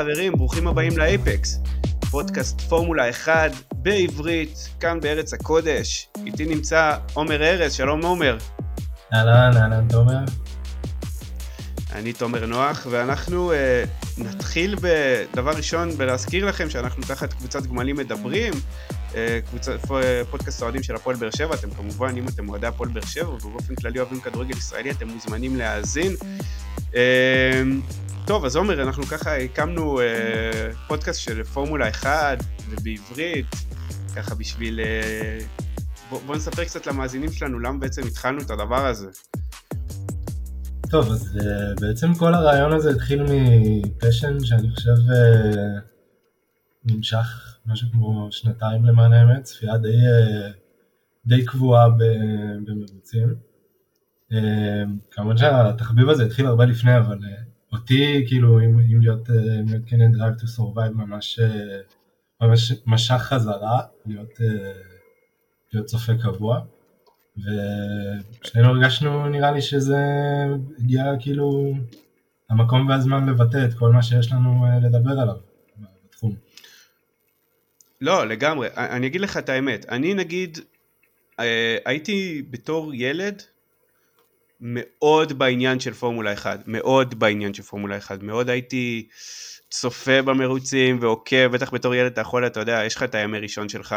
חברים, ברוכים הבאים לאייפקס, פודקאסט פורמולה 1 בעברית, כאן בארץ הקודש. איתי נמצא עומר ארז, שלום עומר. אהלן, אהלן תומר. אני תומר נוח, ואנחנו uh, נתחיל בדבר ראשון בלהזכיר לכם שאנחנו תחת קבוצת גמלים מדברים, uh, קבוצת, פודקאסט אוהדים של הפועל באר שבע, אתם כמובן, אם אתם אוהדי הפועל באר שבע, ובאופן כללי אוהבים כדורגל ישראלי, אתם מוזמנים להאזין. טוב, אז עומר, אנחנו ככה הקמנו uh, פודקאסט של פורמולה 1 ובעברית, ככה בשביל... Uh, בוא, בוא נספר קצת למאזינים שלנו למה בעצם התחלנו את הדבר הזה. טוב, אז uh, בעצם כל הרעיון הזה התחיל מפשן שאני חושב uh, נמשך משהו כמו שנתיים למען האמת, צפייה די, uh, די קבועה במרוצים. Uh, כמובן שהתחביב הזה התחיל הרבה לפני, אבל uh, אותי, כאילו, אם, אם להיות, אם להיות כן Drive to Survive ממש, ממש משך חזרה, להיות, להיות צופה קבוע. ושנינו הרגשנו נראה לי שזה הגיע כאילו המקום והזמן לבטא את כל מה שיש לנו לדבר עליו בתחום. לא, לגמרי. אני אגיד לך את האמת. אני נגיד, הייתי בתור ילד מאוד בעניין של פורמולה 1, מאוד בעניין של פורמולה 1, מאוד הייתי צופה במרוצים ועוקב, בטח בתור ילד אתה יכול, אתה יודע, יש לך את הימי ראשון שלך,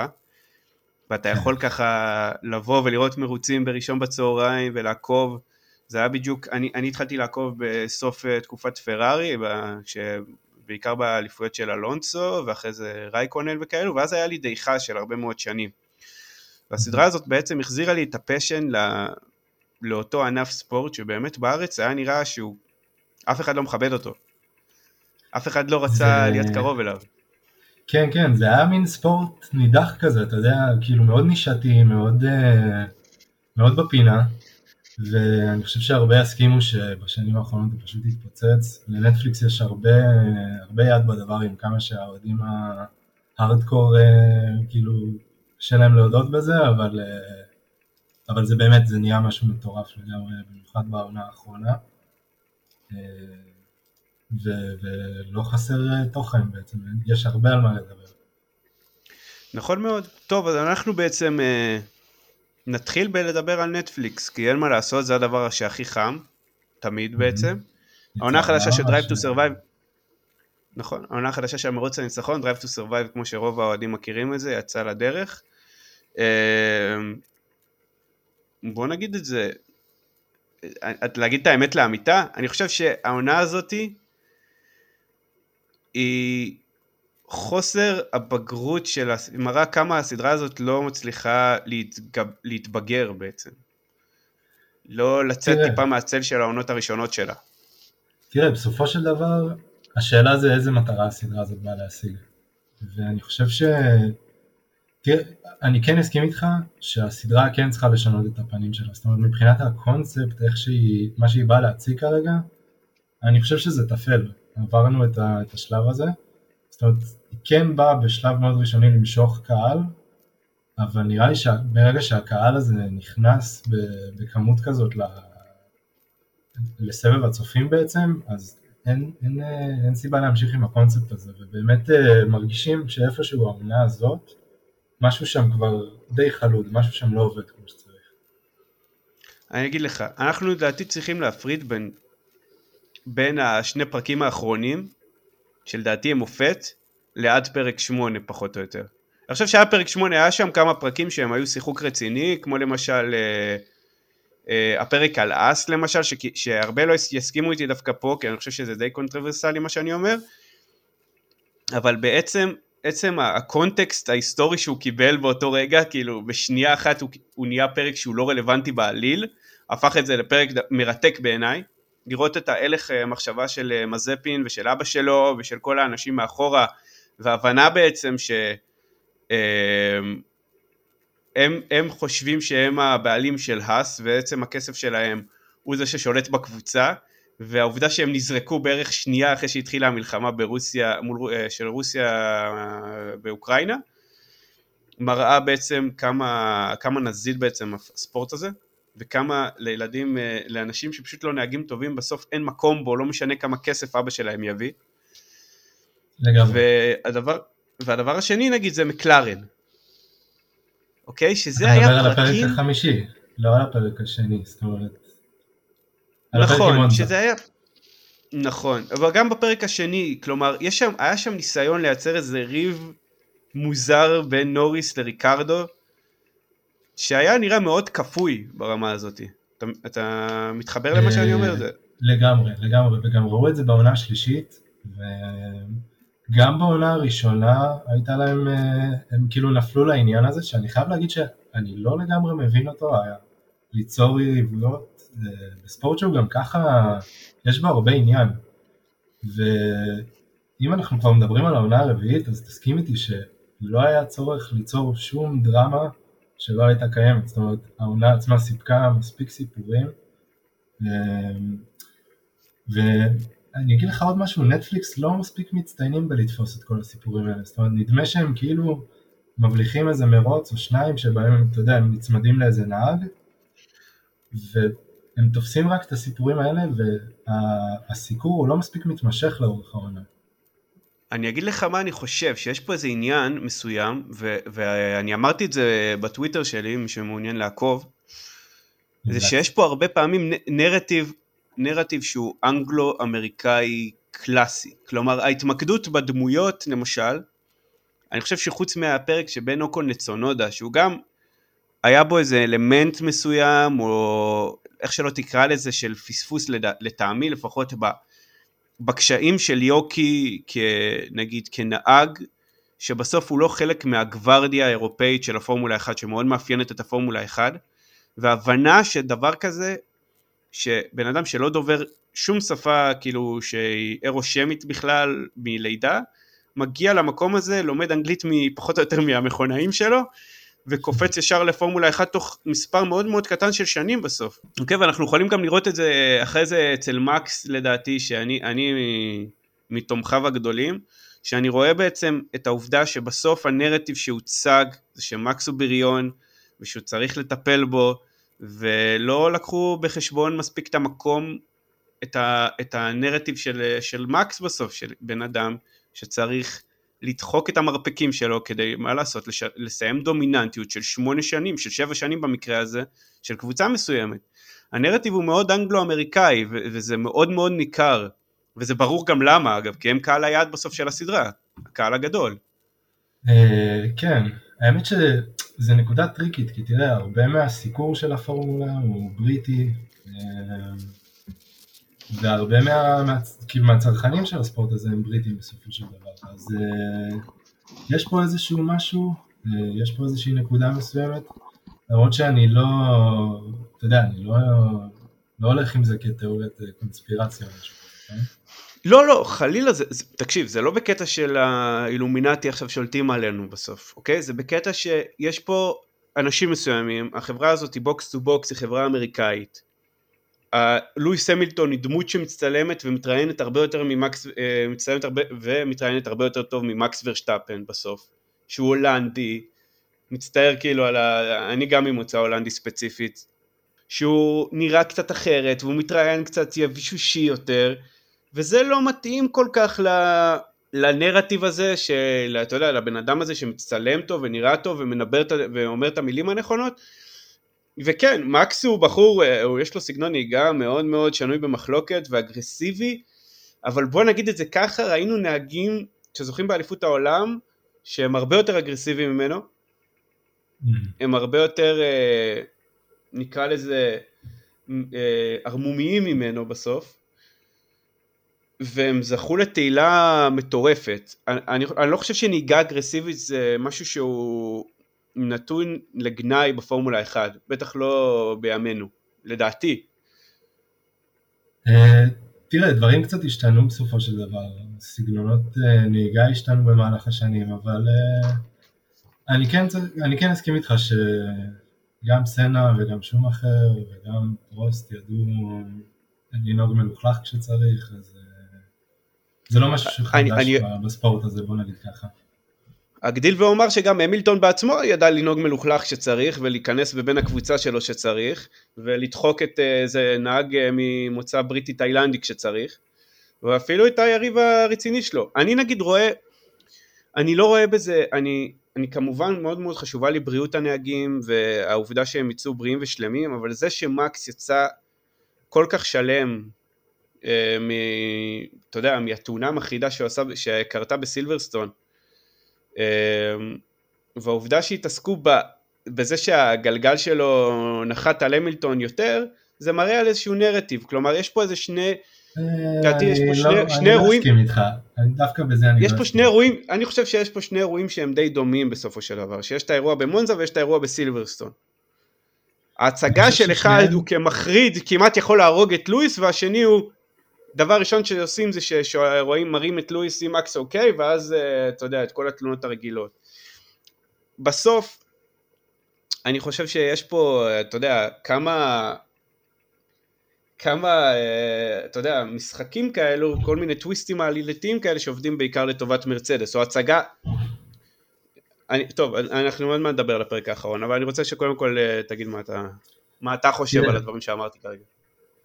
ואתה יכול ככה לבוא ולראות מרוצים בראשון בצהריים ולעקוב, זה היה בדיוק, אני, אני התחלתי לעקוב בסוף אה, תקופת פרארי, בעיקר באליפויות של אלונסו, ואחרי זה רייקונל וכאלו, ואז היה לי דעיכה של הרבה מאוד שנים. והסדרה הזאת בעצם החזירה לי את הפשן לאותו ענף ספורט שבאמת בארץ היה נראה שהוא, אף אחד לא מכבד אותו. אף אחד לא רצה זה... להיות קרוב אליו. כן, כן, זה היה מין ספורט נידח כזה, אתה יודע, כאילו מאוד נישתי, מאוד, אה, מאוד בפינה, ואני חושב שהרבה יסכימו שבשנים האחרונות הוא פשוט התפוצץ. לנטפליקס יש הרבה, הרבה יד בדבר עם כמה שהאוהדים ההארדקור, אה, כאילו, קשה להם להודות בזה, אבל אה, אבל זה באמת, זה נהיה משהו מטורף לגמרי, במיוחד בעונה האחרונה. אה, ו- ולא חסר אה, תוכן בעצם, יש הרבה על מה לדבר. נכון מאוד. טוב, אז אנחנו בעצם אה, נתחיל בלדבר על נטפליקס, כי אין מה לעשות, זה הדבר שהכי חם, תמיד בעצם. העונה החדשה של Drive to Survive, נכון, העונה החדשה של המרוץ הניצחון, Drive to Survive, כמו שרוב האוהדים מכירים את זה, יצא לדרך. בוא נגיד את זה, להגיד את האמת לאמיתה, אני חושב שהעונה הזאתי היא חוסר הבגרות של, מראה כמה הסדרה הזאת לא מצליחה להתגב, להתבגר בעצם. לא לצאת תראה, טיפה מהצל של העונות הראשונות שלה. תראה, בסופו של דבר, השאלה זה איזה מטרה הסדרה הזאת באה להשיג. ואני חושב ש... תראה, אני כן אסכים איתך שהסדרה כן צריכה לשנות את הפנים שלה, זאת אומרת מבחינת הקונספט, איך שהיא, מה שהיא באה להציג כרגע, אני חושב שזה טפל, עברנו את, ה, את השלב הזה, זאת אומרת, היא כן באה בשלב מאוד ראשוני למשוך קהל, אבל נראה לי שברגע שהקהל הזה נכנס בכמות כזאת לסבב הצופים בעצם, אז אין, אין, אין סיבה להמשיך עם הקונספט הזה, ובאמת אה, מרגישים שאיפשהו העונה הזאת, משהו שם כבר די חלוד, משהו שם לא עובד כמו שצריך. אני אגיד לך, אנחנו לדעתי צריכים להפריד בין, בין השני פרקים האחרונים, שלדעתי הם מופת, לעד פרק 8 פחות או יותר. אני חושב שהיה פרק 8, היה שם כמה פרקים שהם היו שיחוק רציני, כמו למשל אה, אה, הפרק על האס למשל, ש, שהרבה לא יסכימו איתי דווקא פה, כי אני חושב שזה די קונטרוברסלי מה שאני אומר, אבל בעצם עצם הקונטקסט ההיסטורי שהוא קיבל באותו רגע, כאילו בשנייה אחת הוא, הוא נהיה פרק שהוא לא רלוונטי בעליל, הפך את זה לפרק מרתק בעיניי, לראות את ההלך אה, מחשבה של אה, מזפין ושל אבא שלו ושל כל האנשים מאחורה, והבנה בעצם שהם אה, הם חושבים שהם הבעלים של האס, ובעצם הכסף שלהם הוא זה ששולט בקבוצה, והעובדה שהם נזרקו בערך שנייה אחרי שהתחילה המלחמה ברוסיה, מול, אה, של רוסיה אה, באוקראינה, מראה בעצם כמה, כמה נזיד בעצם הספורט הזה, וכמה לילדים, אה, לאנשים שפשוט לא נהגים טובים, בסוף אין מקום בו, לא משנה כמה כסף אבא שלהם יביא. לגמרי. והדבר, והדבר השני נגיד זה מקלרן. אוקיי? שזה אתה היה מדבר על הפרק פרקים... החמישי, לא על הפרק השני, זאת אומרת. נכון. שזה היה... נכון, אבל גם בפרק השני, כלומר, יש שם, היה שם ניסיון לייצר איזה ריב מוזר בין נוריס לריקרדו, שהיה נראה מאוד כפוי ברמה הזאת. אתה, אתה מתחבר למה שאני אומר? זה... לגמרי, לגמרי, וגם ראו את זה בעונה השלישית, וגם בעונה הראשונה הייתה להם, אה, הם כאילו נפלו לעניין הזה, שאני חייב להגיד שאני לא לגמרי מבין אותו, היה ליצור יריבויות, בספורט שהוא גם ככה, יש בו הרבה עניין, ואם אנחנו כבר מדברים על העונה הרביעית, אז תסכים איתי שלא היה צורך ליצור שום דרמה שלא הייתה קיימת, זאת אומרת, העונה עצמה סיפקה מספיק סיפורים, ואני אגיד לך עוד משהו, נטפליקס לא מספיק מצטיינים בלתפוס את כל הסיפורים האלה, זאת אומרת, נדמה שהם כאילו מבליחים איזה מרוץ או שניים שבהם, אתה יודע, הם נצמדים לאיזה נהג, והם תופסים רק את הסיפורים האלה, והסיקור הוא לא מספיק מתמשך לאורך העונה. אני אגיד לך מה אני חושב, שיש פה איזה עניין מסוים, ו- ואני אמרתי את זה בטוויטר שלי, מי שמעוניין לעקוב, זה שיש פה הרבה פעמים נרטיב, נרטיב שהוא אנגלו-אמריקאי קלאסי. כלומר, ההתמקדות בדמויות, למשל, אני חושב שחוץ מהפרק שבין אוקון לצונודה, שהוא גם, היה בו איזה אלמנט מסוים, או איך שלא תקרא לזה, של פספוס. לטעמי, לפחות ב... בקשיים של יוקי, נגיד כנהג, שבסוף הוא לא חלק מהגוורדיה האירופאית של הפורמולה 1, שמאוד מאפיינת את הפורמולה 1, והבנה שדבר כזה, שבן אדם שלא דובר שום שפה כאילו שהיא אירושמית בכלל מלידה, מגיע למקום הזה, לומד אנגלית מפחות או יותר מהמכונאים שלו, וקופץ ישר לפורמולה 1 תוך מספר מאוד מאוד קטן של שנים בסוף. אוקיי, ואנחנו יכולים גם לראות את זה אחרי זה אצל מקס לדעתי, שאני אני מתומכיו הגדולים, שאני רואה בעצם את העובדה שבסוף הנרטיב שהוצג זה שמקס הוא בריון, ושהוא צריך לטפל בו, ולא לקחו בחשבון מספיק את המקום, את, ה, את הנרטיב של, של מקס בסוף, של בן אדם שצריך לדחוק את המרפקים שלו כדי, מה לעשות, לש... לסיים דומיננטיות של שמונה שנים, של שבע שנים במקרה הזה, של קבוצה מסוימת. הנרטיב הוא מאוד אנגלו-אמריקאי, ו- וזה מאוד מאוד ניכר, וזה ברור גם למה, אגב, כי הם קהל היעד בסוף של הסדרה, הקהל הגדול. כן, האמת שזה נקודה טריקית, כי תראה, הרבה מהסיקור של הפורמולה הוא בריטי, והרבה מה, מה, כאילו מהצרכנים של הספורט הזה הם בריטים בסופו של דבר, אז uh, יש פה איזשהו משהו, uh, יש פה איזושהי נקודה מסוימת, למרות שאני לא, אתה יודע, אני לא, לא הולך עם זה כתיאוריית קונספירציה או משהו כזה, כן? לא, לא, חלילה, זה, זה, תקשיב, זה לא בקטע של האילומינטי עכשיו שולטים עלינו בסוף, אוקיי? זה בקטע שיש פה אנשים מסוימים, החברה הזאת היא Box to Box, היא חברה אמריקאית, לואיס המילטון היא דמות שמצטלמת ומתראיינת הרבה יותר ממקס, מצטלמת הרבה ומתראיינת הרבה יותר טוב ממקס ורשטאפן בסוף, שהוא הולנדי, מצטער כאילו על ה... אני גם ממוצא הולנדי ספציפית, שהוא נראה קצת אחרת והוא מתראיין קצת יבשושי יותר, וזה לא מתאים כל כך ל... לנרטיב הזה של, אתה יודע, לבן אדם הזה שמצטלם טוב ונראה טוב ומנבר ואומר את המילים הנכונות, וכן, מקס הוא בחור, אה, הוא יש לו סגנון נהיגה מאוד מאוד שנוי במחלוקת ואגרסיבי, אבל בוא נגיד את זה ככה, ראינו נהגים שזוכים באליפות העולם, שהם הרבה יותר אגרסיביים ממנו, mm. הם הרבה יותר, אה, נקרא לזה, אה, ערמומיים ממנו בסוף, והם זכו לתהילה מטורפת. אני, אני לא חושב שנהיגה אגרסיבית זה משהו שהוא נתון לגנאי בפורמולה 1, בטח לא בימינו, לדעתי. אה, תראה, דברים קצת השתנו בסופו של דבר, סגנונות אה, נהיגה השתנו במהלך השנים, אבל אה, אני כן, אני כן אסכים איתך שגם סנה וגם שום אחר וגם פרוסט ידעו לנהוג מלוכלך כשצריך, אז זה לא משהו שחדש אני, בספורט הזה, בוא נגיד ככה. אגדיל ואומר שגם המילטון בעצמו ידע לנהוג מלוכלך כשצריך ולהיכנס בבין הקבוצה שלו שצריך ולדחוק את איזה נהג ממוצא בריטי תאילנדי כשצריך ואפילו את היריב הרציני שלו. אני נגיד רואה, אני לא רואה בזה, אני, אני כמובן מאוד מאוד חשובה לי בריאות הנהגים והעובדה שהם יצאו בריאים ושלמים, אבל זה שמקס יצא כל כך שלם, אה, אתה יודע, מהתאונה המחרידה שקרתה בסילברסטון, אה, והעובדה שהתעסקו ב, בזה שהגלגל שלו נחת על המילטון יותר, זה מראה על איזשהו נרטיב, כלומר יש פה איזה שני, לדעתי יש פה שני, לא, אירועים, אני לא מסכים איתך, דווקא בזה אני יש לא פה שני אירועים, אני חושב שיש פה שני אירועים שהם די דומים בסופו של דבר, שיש את האירוע במונזה ויש את האירוע בסילברסטון. ההצגה של אחד הוא כמחריד, כמעט יכול להרוג את לואיס, והשני הוא, דבר ראשון שעושים זה שרואים, מראים את לואיס עם אקס אוקיי, ואז אה, אתה יודע, את כל התלונות הרגילות. בסוף, אני חושב שיש פה, אתה יודע, כמה כמה, אה, אתה יודע, משחקים כאלו, כל מיני טוויסטים העלילתיים כאלה שעובדים בעיקר לטובת מרצדס, או הצגה... אני, טוב, אנחנו עוד מעט נדבר על הפרק האחרון, אבל אני רוצה שקודם כל אה, תגיד מה אתה, מה אתה חושב על הדברים שאמרתי כרגע.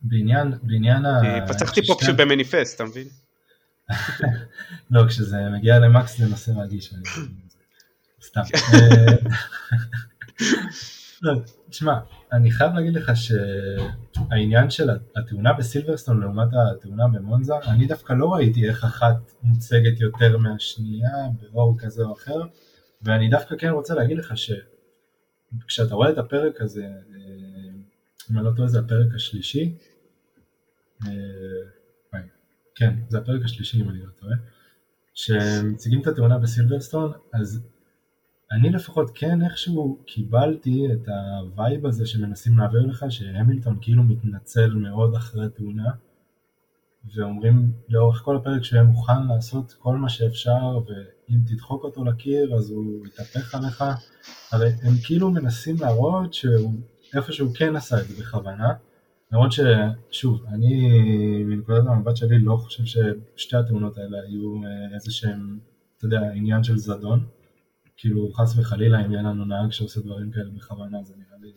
בעניין, בעניין ה... פצחתי פה כשבמניפסט, אתה מבין? לא, כשזה מגיע למקס זה נושא רגיש, סתם. לא, תשמע, אני חייב להגיד לך שהעניין של התאונה בסילברסטון לעומת התאונה במונזה, אני דווקא לא ראיתי איך אחת מוצגת יותר מהשנייה באור כזה או אחר, ואני דווקא כן רוצה להגיד לך שכשאתה רואה את הפרק הזה, אה, אם אני לא טועה זה הפרק השלישי, אה, כן, זה הפרק השלישי אם אני לא טועה, שמציגים את התאונה בסילברסטון, אז אני לפחות כן איכשהו קיבלתי את ה vibe הזה שמנסים להעביר לך שהמילטון כאילו מתנצל מאוד אחרי תאונה ואומרים לאורך כל הפרק שהוא מוכן לעשות כל מה שאפשר ואם תדחוק אותו לקיר אז הוא יתהפך עליך. הרי הם כאילו מנסים להראות שהוא איפשהו כן עשה את זה בכוונה למרות ששוב אני מנקודת המבט שלי לא חושב ששתי התאונות האלה היו אה, איזה שהם אתה יודע עניין של זדון. כאילו חס וחלילה אם יהיה לנו נהג שעושה דברים כאלה בכוונה זה נראה לי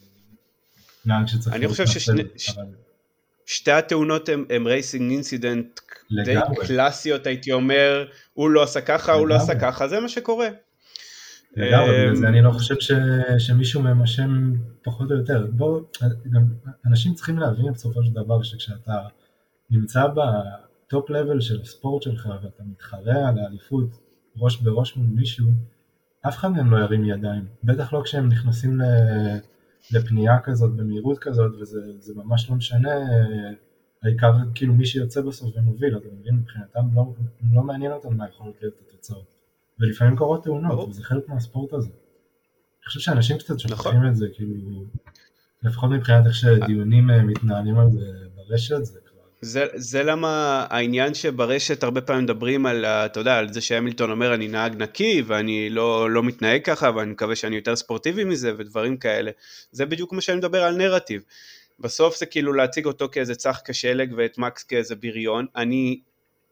נהג שצריך... אני חושב ששתי התאונות הם racing incident די קלאסיות הייתי אומר, הוא לא עשה ככה, הוא לא עשה ככה, זה מה שקורה. לגמרי, בגלל זה אני לא חושב שמישהו מהם אשם פחות או יותר. בוא, גם אנשים צריכים להבין בסופו של דבר שכשאתה נמצא בטופ לבל של הספורט שלך ואתה מתחרה על האליפות ראש בראש מול מישהו, אף אחד מהם לא ירים ידיים, בטח לא כשהם נכנסים לפנייה כזאת במהירות כזאת וזה ממש לא משנה, העיקר כאילו מי שיוצא בסוף ומוביל, אתה מבין? מבחינתם לא, לא מעניין אותם מה יכולות להיות התוצאות, ולפעמים קורות תאונות, וזה חלק מהספורט הזה. אני חושב שאנשים קצת נכון. שוכחים את זה, כאילו, לפחות מבחינת איך שדיונים אה, מתנהלים על זה ברשת, זה זה, זה למה העניין שברשת הרבה פעמים מדברים על, אתה יודע, על זה שהמילטון אומר אני נהג נקי ואני לא, לא מתנהג ככה ואני מקווה שאני יותר ספורטיבי מזה ודברים כאלה. זה בדיוק מה שאני מדבר על נרטיב. בסוף זה כאילו להציג אותו כאיזה צח כשלג ואת מקס כאיזה בריון. אני,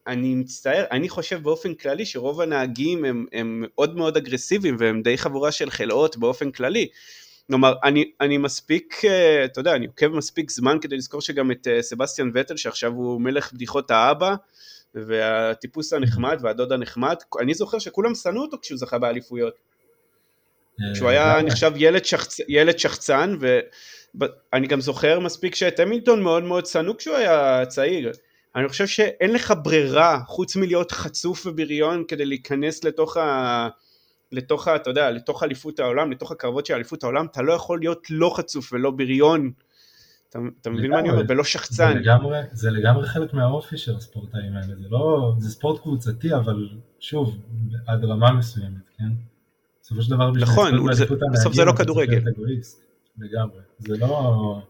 אני מצטער, אני חושב באופן כללי שרוב הנהגים הם, הם מאוד מאוד אגרסיביים והם די חבורה של חלאות באופן כללי. כלומר, אני, אני מספיק, אה, אתה יודע, אני עוקב מספיק זמן כדי לזכור שגם את אה, סבסטיאן וטל, שעכשיו הוא מלך בדיחות האבא, והטיפוס הנחמד והדוד הנחמד, אני זוכר שכולם שנאו אותו כשהוא זכה באליפויות. אה, כשהוא היה נחשב ילד, שחצ... ילד שחצן, ואני גם זוכר מספיק שאת המילטון מאוד מאוד שנאו כשהוא היה צעיר. אני חושב שאין לך ברירה חוץ מלהיות חצוף ובריון כדי להיכנס לתוך ה... לתוך, אתה יודע, לתוך אליפות העולם, לתוך הקרבות של אליפות העולם, אתה לא יכול להיות לא חצוף ולא בריון, אתה, אתה מבין מה אני אומר? ולא שחצן. זה לגמרי, זה לגמרי חלק מהאופי של הספורטאים האלה, זה לא, זה ספורט קבוצתי, אבל שוב, עד רמה מסוימת, כן? בסופו של דבר, נכון, זה, בסוף זה לא כדורגל. לגמרי, זה לא,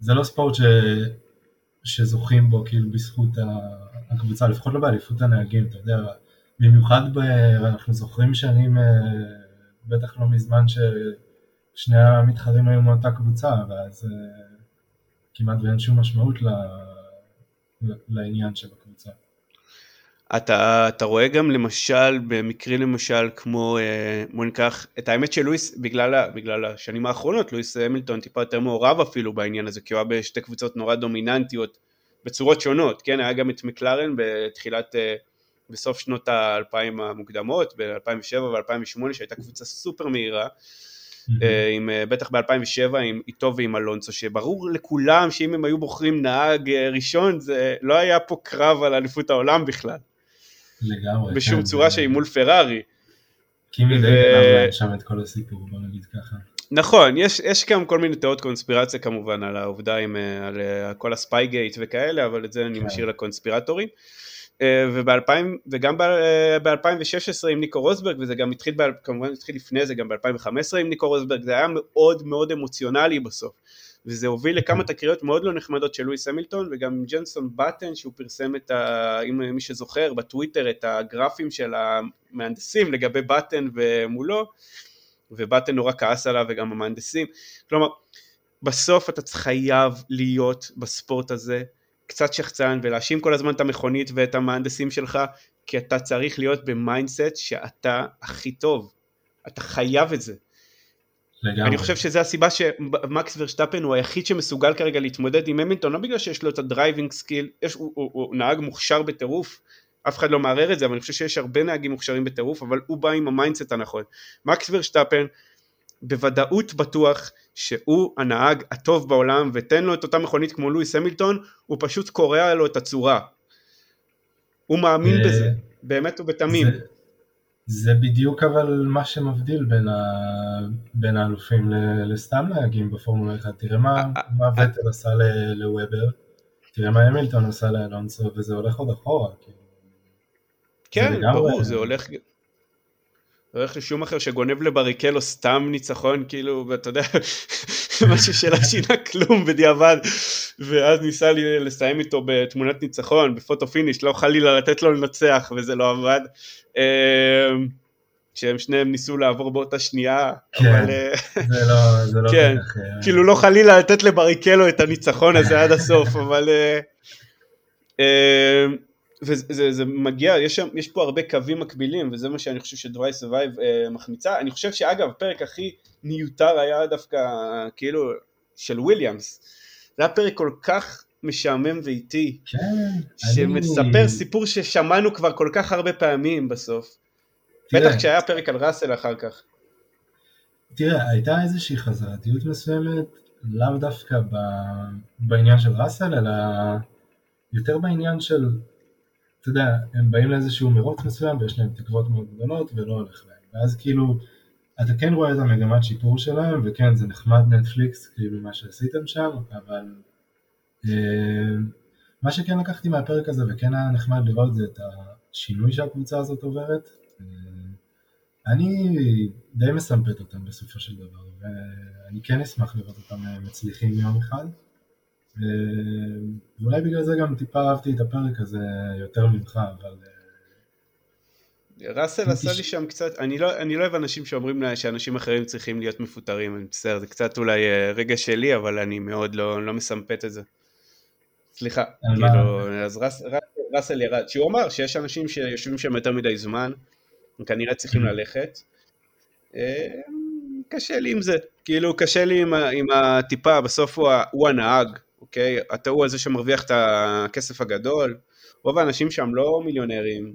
זה לא ספורט ש, שזוכים בו כאילו בזכות הקבוצה, לפחות לא באליפות הנהגים, אתה יודע, במיוחד ב... אנחנו זוכרים שנים, אה, בטח לא מזמן ששני המתחרים היו מאותה קבוצה, ואז אה, כמעט ואין שום משמעות ל... לעניין של הקבוצה. אתה, אתה רואה גם למשל, במקרים למשל כמו, אה, בוא ניקח, את האמת שלואיס, בגלל, בגלל השנים האחרונות, לואיס המילטון טיפה יותר מעורב אפילו בעניין הזה, כי הוא היה בשתי קבוצות נורא דומיננטיות בצורות שונות, כן, היה גם את מקלרן בתחילת, אה, בסוף שנות האלפיים המוקדמות, ב-2007 ו-2008 שהייתה קבוצה סופר מהירה, אה, עם, בטח ב-2007 עם איתו ועם אלונסו, שברור לכולם שאם הם היו בוחרים נהג ראשון זה לא היה פה קרב על אליפות העולם בכלל. לגמרי. בשום כן, צורה זה- שהיא מול פרארי. קימי ו- די גנב שם את כל הסיפור, בוא נגיד ככה. נכון, יש, יש גם כל מיני תיאוריות קונספירציה כמובן על העובדה עם, אה, על אה, כל הספייגייט וכאלה, אבל את זה אני כן. משאיר לקונספירטורים. אה, וב-2000, וגם ב-2016 עם ניקו רוסברג, וזה גם התחיל, כמובן התחיל לפני זה, גם ב-2015 עם ניקו רוסברג, זה היה מאוד מאוד אמוציונלי בסוף. וזה הוביל לכמה תקריות מאוד לא נחמדות של לואיס המילטון, וגם ג'נסון באטן, שהוא פרסם את ה... אם מי שזוכר, בטוויטר את הגרפים של המהנדסים לגבי באטן ומולו, ובאטן נורא כעס עליו וגם המהנדסים. כלומר, בסוף אתה חייב להיות בספורט הזה קצת שחצן ולהאשים כל הזמן את המכונית ואת המהנדסים שלך, כי אתה צריך להיות ב mindset שאתה הכי טוב. אתה חייב את זה. לגמרי. אני חושב שזו הסיבה שמקס ורשטפן הוא היחיד שמסוגל כרגע להתמודד עם המילטון, לא בגלל שיש לו את ה driving skill, יש, הוא, הוא, הוא נהג מוכשר בטירוף, אף אחד לא מערער את זה, אבל אני חושב שיש הרבה נהגים מוכשרים בטירוף, אבל הוא בא עם ה mindset הנכון. מקס ורשטפן בוודאות בטוח שהוא הנהג הטוב בעולם, ותן לו את אותה מכונית כמו לואיס המילטון, הוא פשוט קורע לו את הצורה. הוא מאמין אה, בזה, באמת ובתמים. זה, בדיוק אבל מה שמבדיל בין, ה... בין האלופים ל... לסתם נהגים בפורמולה 1. תראה מה, אה, מה וטל עשה ל... לוובר, תראה מה המילטון עשה לאלונסו, וזה הולך עוד אחורה. כאילו. כן, ברור, זה הולך... זה הולך לשום אחר שגונב לבריקלו סתם ניצחון, כאילו, ואתה יודע, משהו שלא שינה כלום בדיעבד, ואז ניסה לו לסיים איתו בתמונת ניצחון, ב photo finish, לא חלילה לתת לו לנצח, וזה לא עבד. אמ, שהם שניהם ניסו לעבור באותה שנייה, כן. אבל אה, זה לא, זה לא כן, כך... אה, כאילו לא חלילה לתת לבריקולו את הניצחון הזה עד הסוף, אבל... וזה זה, זה מגיע, יש, יש פה הרבה קווים מקבילים, וזה מה שאני חושב ש Drive to Survive אה, מחמיצה. אני חושב שאגב, הפרק הכי מיותר היה דווקא, כאילו, של וויליאמס. זה היה פרק כל כך משעמם ואיטי, כן, שמספר אני- סיפור ששמענו כבר כל כך הרבה פעמים בסוף. תראה, בטח כשהיה פרק על ראסל אחר כך. תראה, הייתה איזושהי חזרתיות מסוימת, לאו דווקא ב... בעניין של ראסל, אלא יותר בעניין של, אתה יודע, הם באים לאיזשהו מרוץ מסוים ויש להם תקוות מאוד גדולות ולא הולך להם. ואז כאילו, אתה כן רואה את המגמת שיפור שלהם, וכן, זה נחמד נטפליקס, כאילו מה שעשיתם שם, אבל אה, מה שכן לקחתי מהפרק הזה וכן היה נחמד לראות זה את השינוי שהקבוצה הזאת עוברת. אה, אני די מסמפת אותם בסופו של דבר, ואני כן אשמח לראות אותם אה, מצליחים יום אחד. אה, ואולי בגלל זה גם טיפה אהבתי את הפרק הזה יותר ממך, אבל אה, ראסל עשה לי שם קצת, אני לא, אני לא אוהב אנשים שאומרים לה שאנשים אחרים צריכים להיות מפוטרים, אני מצטער, זה קצת אולי אה, רגע שלי, אבל אני מאוד לא, לא מסמפת את זה. סליחה? כאילו, אז רס, רס, ראסל ירד, שהוא אמר שיש אנשים שיושבים שם יותר מדי זמן, הם כנראה צריכים ללכת. קשה לי עם זה, כאילו קשה לי עם, עם הטיפה, בסוף הוא, הוא הנהג, אוקיי? אתה הוא הזה שמרוויח את הכסף הגדול, רוב האנשים שם לא מיליונרים.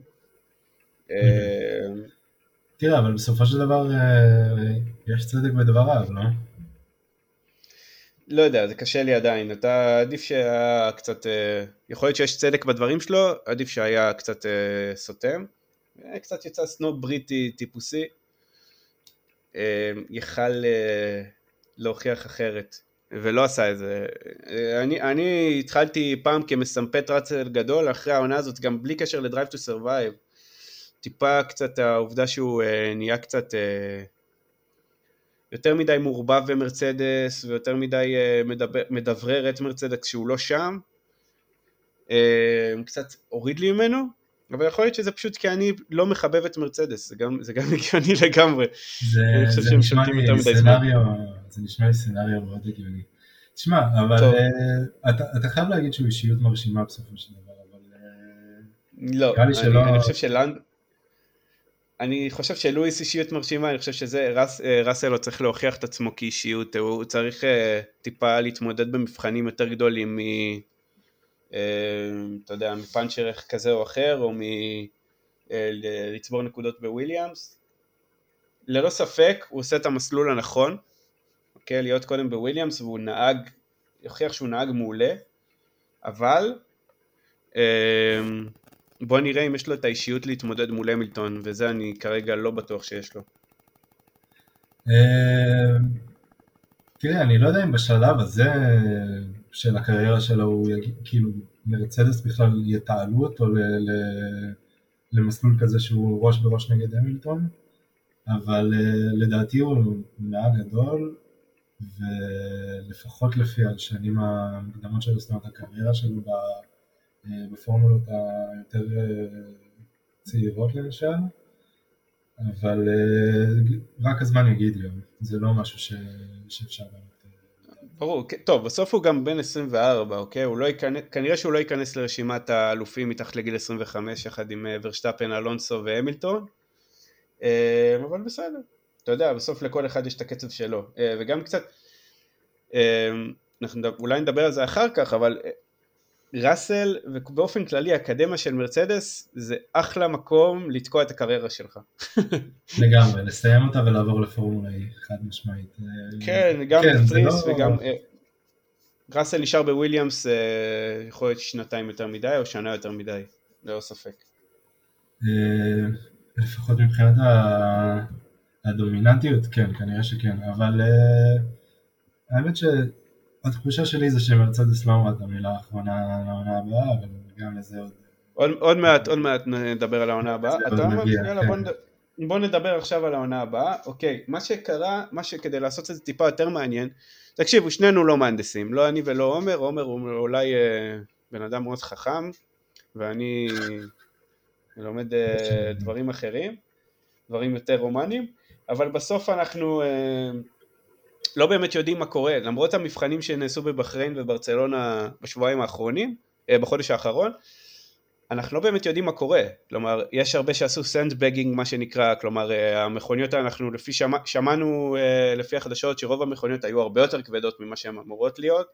אה, תראה, אבל בסופו של דבר אה, יש צדק בדבריו, לא? לא יודע, זה קשה לי עדיין, אתה עדיף שהיה קצת, אה, יכול להיות שיש צדק בדברים שלו, עדיף שהיה קצת אה, סותם, קצת יצא סנוב בריטי טיפוסי, יכל להוכיח אחרת, ולא עשה את זה. אה, אני, אני התחלתי פעם כמסמפט ראסל גדול, אחרי העונה הזאת, גם בלי קשר ל Drive to Survive, טיפה קצת העובדה שהוא אה, נהיה קצת... אה, יותר מדי מעורבב במרצדס ויותר מדי אה, מדבר, מדברר את מרצדס כשהוא לא שם. אה, קצת הוריד לי ממנו, אבל יכול להיות שזה פשוט כי אני לא מחבב את מרצדס, זה גם, זה גם הגיוני לגמרי. זה, אני חושב זה שהם נשמע שולטים יותר מדי זה נשמע לי סצנריו מאוד הגיוני. תשמע, אבל. אה, אתה, אתה חייב להגיד שהוא אישיות מרשימה בסופו של דבר, אבל אה, לא, אני, שלא- אני חושב שלנד... אני חושב שלואיס אישיות מרשימה, אני חושב שזה, רס, אה, ראסל לא צריך להוכיח את עצמו כאישיות, הוא צריך טיפה להתמודד במבחנים יותר גדולים מ... אתה יודע, מפאנצ'ר כזה או אחר, או מלצבור נקודות בוויליאמס. ללא ספק הוא עושה את המסלול הנכון, אוקיי? להיות קודם בוויליאמס והוא נהג, יוכיח שהוא נהג מעולה, אבל בוא נראה אם יש לו את האישיות להתמודד מול המילטון, וזה אני כרגע לא בטוח שיש לו. תראה, אני לא יודע אם בשלב הזה של הקריירה שלו הוא יגיד, כאילו, מרצדס בכלל יתעלו אותו ל, ל, למסלול כזה שהוא ראש בראש נגד המילטון, אבל לדעתי הוא נהג גדול, ולפחות לפי השנים המקדמות שלו, זאת אומרת הקריירה שלו בפורמולות היותר צעירות למשל, אבל רק הזמן יגיד גם, זה לא משהו ש... שאפשר באמת... ברור, טוב, בסוף הוא גם בן 24, אוקיי? הוא לא ייכנס, כנראה שהוא לא ייכנס לרשימת האלופים מתחת לגיל 25 יחד עם ורשטפן, אלונסו והמילטון, אבל בסדר, אתה יודע, בסוף לכל אחד יש את הקצב שלו, וגם קצת, אנחנו אולי נדבר על זה אחר כך, אבל ראסל ובאופן כללי האקדמיה של מרצדס זה אחלה מקום לתקוע את הקריירה שלך. לגמרי, לסיים אותה ולעבור לפורמולה E, חד משמעית. כן, גם כן, פריס לא... וגם... אה, ראסל נשאר בוויליאמס אה, יכול להיות שנתיים יותר מדי או שנה יותר מדי, ללא ספק. אה, לפחות מבחינת הדומיננטיות, כן, כנראה שכן, אבל האמת ש... התחושה שלי זה שמרצדס לא אמרה את המילה האחרונה לעונה הבאה, אבל גם לזה עוד... עוד, עוד מעט, עוד מעט נדבר על העונה הבאה. אתה אומר, יאללה, כן. בוא, נד... בוא נדבר עכשיו על העונה הבאה. אוקיי, מה שקרה, מה שכדי לעשות את זה טיפה יותר מעניין, תקשיבו, שנינו לא מהנדסים, לא אני ולא עומר, עומר הוא אולי אה, בן אדם מאוד חכם, ואני לומד אה, דברים אחרים, דברים יותר רומניים, אבל בסוף אנחנו... אה, לא באמת יודעים מה קורה, למרות המבחנים שנעשו בבחריין וברצלונה בשבועיים האחרונים, אה, בחודש האחרון, אנחנו לא באמת יודעים מה קורה, כלומר יש הרבה שעשו סנדבגינג מה שנקרא, כלומר אה, המכוניות אנחנו לפי שמע, שמענו אה, לפי החדשות שרוב המכוניות היו הרבה יותר כבדות ממה שהן אמורות להיות,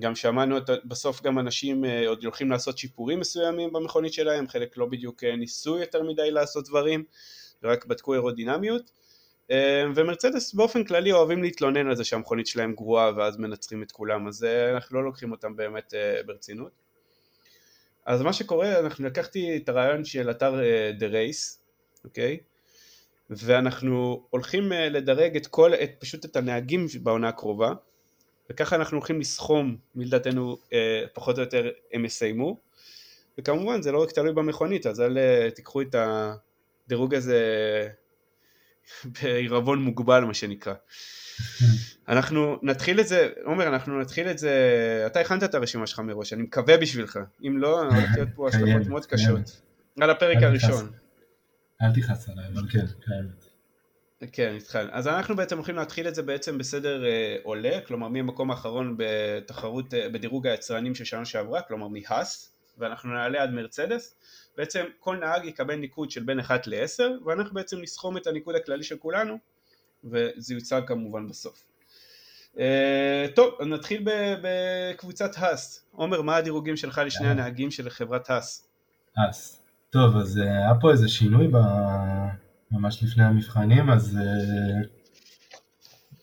גם שמענו בסוף גם אנשים עוד הולכים לעשות שיפורים מסוימים במכונית שלהם, חלק לא בדיוק ניסו יותר מדי לעשות דברים, רק בדקו אירודינמיות ומרצדס באופן כללי אוהבים להתלונן על זה שהמכונית שלהם גרועה ואז מנצחים את כולם, אז אה, אנחנו לא לוקחים אותם באמת אה, ברצינות. אז מה שקורה, אנחנו לקחתי את הרעיון של אתר אה, The Race, אוקיי? ואנחנו הולכים לדרג את כל, את, פשוט את הנהגים בעונה הקרובה, וככה אנחנו הולכים לסכום מי לדעתנו פחות או יותר הם יסיימו, וכמובן זה לא רק תלוי במכונית, אז אל תיקחו את הדירוג הזה בעירבון מוגבל מה שנקרא. אנחנו נתחיל את זה, עומר אנחנו נתחיל את זה, אתה הכנת את הרשימה שלך מראש, אני מקווה בשבילך, אם לא, הולך להיות פה השלכות מאוד קשות, על הפרק הראשון. אל תכעס עליי, אבל כן, קיימת. כן, התחל. אז אנחנו בעצם הולכים להתחיל את זה בעצם בסדר אה, עולה, כלומר מהמקום האחרון בתחרות, אה, בדירוג היצרנים של שנה שעברה, כלומר מהאס, ואנחנו נעלה עד מרצדס, בעצם כל נהג יקבל ניקוד של בין 1 ל-10 ואנחנו בעצם נסכום את הניקוד הכללי של כולנו וזה יוצג כמובן בסוף. Uh, טוב, נתחיל בקבוצת האס. עומר, מה הדירוגים שלך לשני הנהגים של חברת האס? האס. טוב, אז uh, היה פה איזה שינוי ב... ממש לפני המבחנים, אז uh,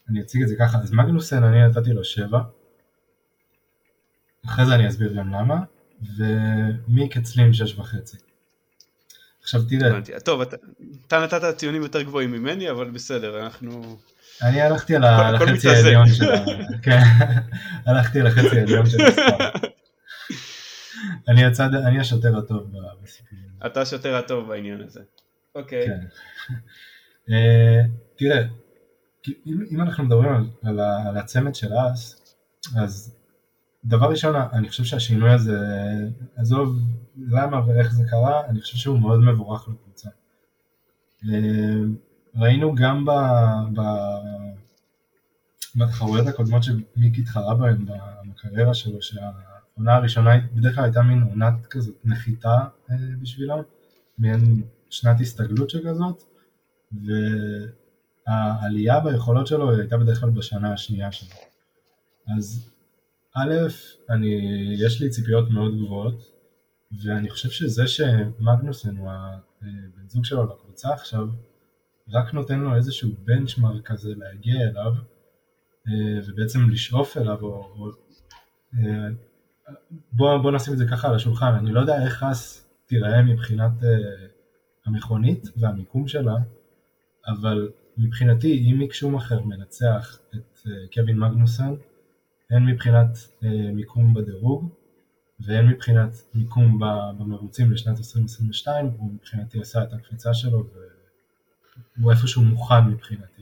אני אציג את זה ככה. אז מגנוסן אני נתתי לו 7. אחרי זה אני אסביר גם למה. ומיק אצלי שש וחצי. עכשיו תראה. טוב, אתה, אתה נתת ציונים יותר גבוהים ממני, אבל בסדר, אנחנו... אני הלכתי על החצי העליון של ה... כן, הלכתי על החצי העליון של הספר. אני הצד, אני השוטר הטוב בסיפור. אתה השוטר הטוב בעניין הזה. אוקיי. כן. אה, תראה, אם אנחנו מדברים על הצמד של אס, אז דבר ראשון, אני חושב שהשינוי הזה, עזוב למה ואיך זה קרה, אני חושב שהוא מאוד מבורך לקבוצה. אה, ראינו גם בתחרויות הקודמות שמיק התחרה בהן בקריירה שלו, שהעונה הראשונה בדרך כלל הייתה מין עונת כזאת נחיתה אה, בשבילו, מעין שנת הסתגלות שכזאת, והעלייה ביכולות שלו הייתה בדרך כלל בשנה השנייה שלו. אז א', אני, יש לי ציפיות מאוד גבוהות, ואני חושב שזה שמגנוסן הוא הבן זוג שלו לקבוצה עכשיו, רק נותן לו איזשהו בנצ'מרק כזה להגיע אליו, אה, ובעצם לשאוף אליו, או, או אה, בוא, בוא נשים את זה ככה על השולחן, אני לא יודע איך אס תיראה מבחינת המכונית והמיקום שלה, אבל מבחינתי אם מיק אחר מנצח את קווין מגנוסן, הן מבחינת uh, מיקום בדירוג והן מבחינת מיקום במרוצים לשנת 2022, הוא מבחינתי עשה את הקפיצה שלו והוא איפשהו מוכן מבחינתי.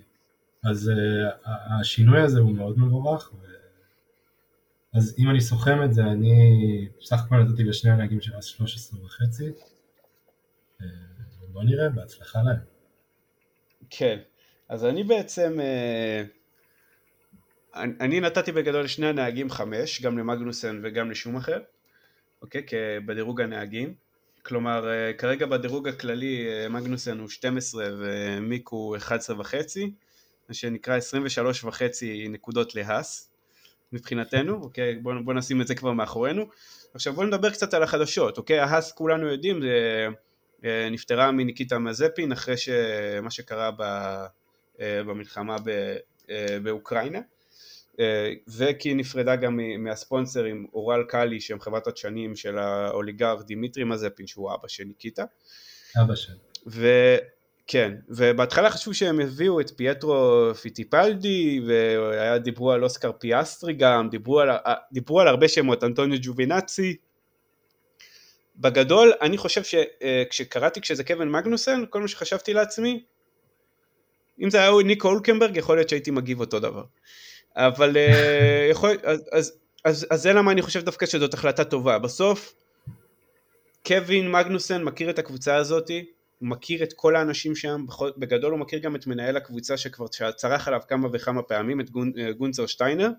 אז uh, השינוי הזה הוא מאוד מבורך. ו... אז אם אני סוכם את זה, אני בסך הכל נתתי לשני הנהגים של אז 13 וחצי. אה, בוא נראה, בהצלחה להם. כן, אז אני בעצם, אה, אני נתתי בגדול לשני הנהגים חמש, גם למגנוסן וגם לשום אחר, אוקיי? בדירוג הנהגים. כלומר, אה, כרגע בדירוג הכללי מגנוסן הוא 12 ומיק הוא 11 וחצי, מה שנקרא 23 וחצי נקודות להאאס. מבחינתנו, אוקיי? בואו בוא נשים את זה כבר מאחורינו. עכשיו בואו נדבר קצת על החדשות, אוקיי? האאס כולנו יודעים, זה אה, נפטרה מניקיטה מזפין אחרי שמה שקרה ב, אה, במלחמה ב, אה, באוקראינה. והיא נפרדה גם מהספונסרים אורל קאלי שהם חברת הדשנים של האוליגר דימיטרי מזפין שהוא אבא של ניקיטה. אבא של. כן, ובהתחלה חשבו שהם הביאו את פייטרו פיטיפלדי, ודיברו על אוסקר פיאסטרי גם, דיברו על, דיברו על הרבה שמות, אנטוניו ג'ובינאצי. בגדול, אני חושב שכשקראתי שזה קווין מגנוסן, כל מה שחשבתי לעצמי, אם זה היה ניקו הולקנברג, יכול להיות שהייתי מגיב אותו דבר. אבל אה, יכול, אז, אז, אז, אז זה למה אני חושב דווקא שזאת החלטה טובה. בסוף, קווין מגנוסן מכיר את הקבוצה הזאתי, הוא מכיר את כל האנשים שם, בגדול הוא מכיר גם את מנהל הקבוצה שכבר צרח עליו כמה וכמה פעמים, את גונ, אה, גונצר שטיינר,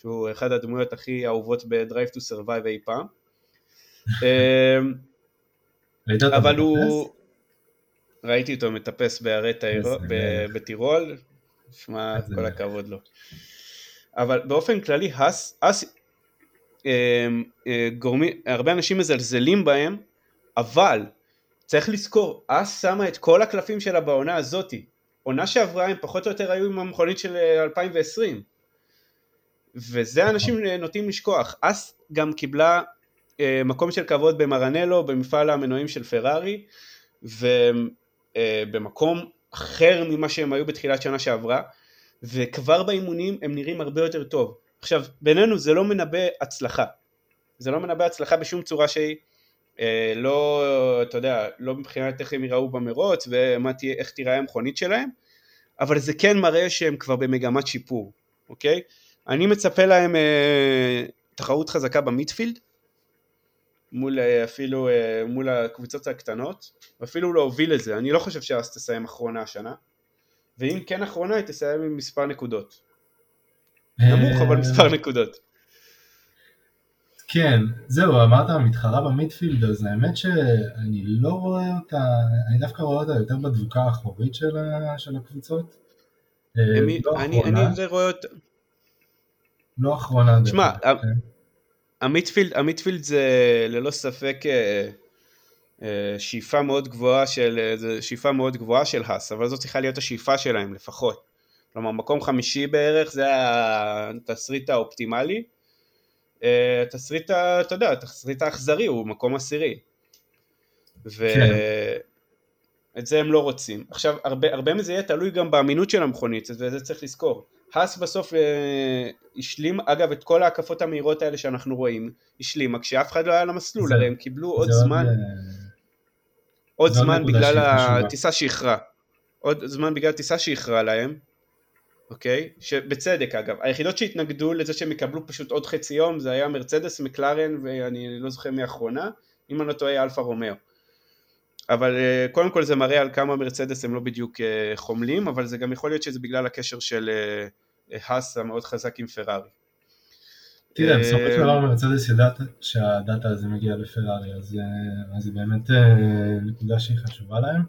שהוא אחד הדמויות הכי אהובות ב-Drive to Survive אי פעם. אמ, אבל הוא... ראיתי אותו מטפס בערי בטירול, שמע, כל הכבוד לו. אבל באופן כללי, האס, האס, אמ, אה, גורמים, הרבה אנשים מזלזלים בהם, אבל צריך לזכור, אס שמה את כל הקלפים שלה בעונה הזאתי. עונה שעברה הם פחות או יותר היו עם המכונית של 2020. אה, וזה אנשים נוטים לשכוח. אס גם קיבלה אה, מקום של כבוד במרנלו, במפעל המנועים של פרארי, ובמקום אה, אחר ממה שהם היו בתחילת שנה שעברה, וכבר באימונים הם נראים הרבה יותר טוב. עכשיו, בינינו זה לא מנבא הצלחה. זה לא מנבא הצלחה בשום צורה שהיא. אה, לא, אתה יודע, לא מבחינת איך הם יראו במרוץ ואיך תיראה המכונית שלהם, אבל זה כן מראה שהם כבר במגמת שיפור, אוקיי? אני מצפה להם אה, תחרות חזקה במיטפילד, מול אה, אפילו מול הקבוצות הקטנות, ואפילו להוביל את זה, אני לא חושב שאס תסיים אחרונה השנה, ואם כן אחרונה היא תסיים עם מספר נקודות. נמוך אבל מספר נקודות. כן, זהו, אמרת מתחרה במידפילד, אז האמת שאני לא רואה אותה, אני דווקא רואה אותה יותר בדבוקה האחורית של, של הקבוצות. אה, לא אני. אני רואה אותה... לא אחרונה. שמע, כן. המיטפילד זה ללא ספק אה, אה, שאיפה מאוד גבוהה של, זה שאיפה מאוד גבוהה של האס, אבל זאת צריכה להיות השאיפה שלהם לפחות. כלומר, מקום חמישי בערך זה התסריט האופטימלי. התסריט, אתה יודע, התסריט האכזרי הוא מקום עשירי. ואת כן. זה הם לא רוצים. עכשיו, הרבה, הרבה מזה יהיה תלוי גם באמינות של המכונית, וזה צריך לזכור. האס בסוף אה, השלים, אגב, את כל ההקפות המהירות האלה שאנחנו רואים, השלימה כשאף אחד לא היה למסלול, הרי הם קיבלו עוד זמן, עוד, עוד זמן בגלל הטיסה שאיחרה. עוד זמן בגלל הטיסה שאיחרה להם, אוקיי? שבצדק אגב, היחידות שהתנגדו לזה שהם יקבלו פשוט עוד חצי יום זה היה מרצדס, מקלרן ואני לא זוכר מי האחרונה, אם אני לא טועה אלפה רומאו. אבל אה, קודם כל זה מראה על כמה מרצדס הם לא בדיוק אה, חומלים, אבל זה גם יכול להיות שזה בגלל הקשר של האס אה, המאוד חזק עם פרארי. תראה, בסופו של דבר מרצדס ידעת שהדאטה הזה מגיע לפרארי, אז זה באמת נקודה שהיא חשובה להם.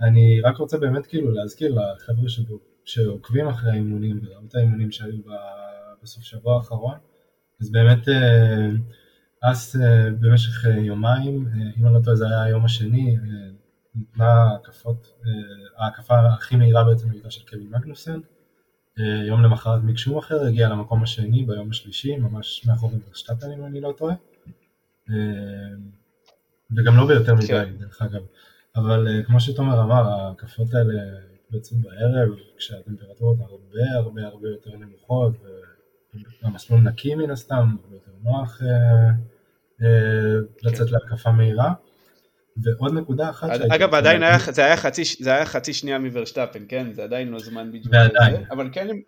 אני רק רוצה באמת כאילו להזכיר לחבר'ה שעוקבים אחרי האימונים וראו את האימונים שהיו בסוף שבוע האחרון, אז באמת אס במשך יומיים, אם אני לא טועה זה היה היום השני, ניתנה הקפות, ההקפה הכי מהירה בעצם הייתה של קווין מגנוסן, יום למחרת מיק שומאחר הגיע למקום השני ביום השלישי, ממש מאחורי ורשטפן אם אני לא טועה, וגם לא ביותר מדי כן. דרך אגב, אבל כמו שתומר אמר, ההקפות האלה בעצם בערב, כשהטמפרטורות הרבה הרבה הרבה יותר נמוכות, והמסלול נקי מן הסתם, הרבה יותר נוח אה, אה, לצאת להקפה מהירה. ועוד נקודה אחת... אגב, עדיין היה, זה, היה חצי, זה היה חצי שנייה מוורשטפן, כן? זה עדיין לא זמן בדיוק. ועדיין. אבל כן הם.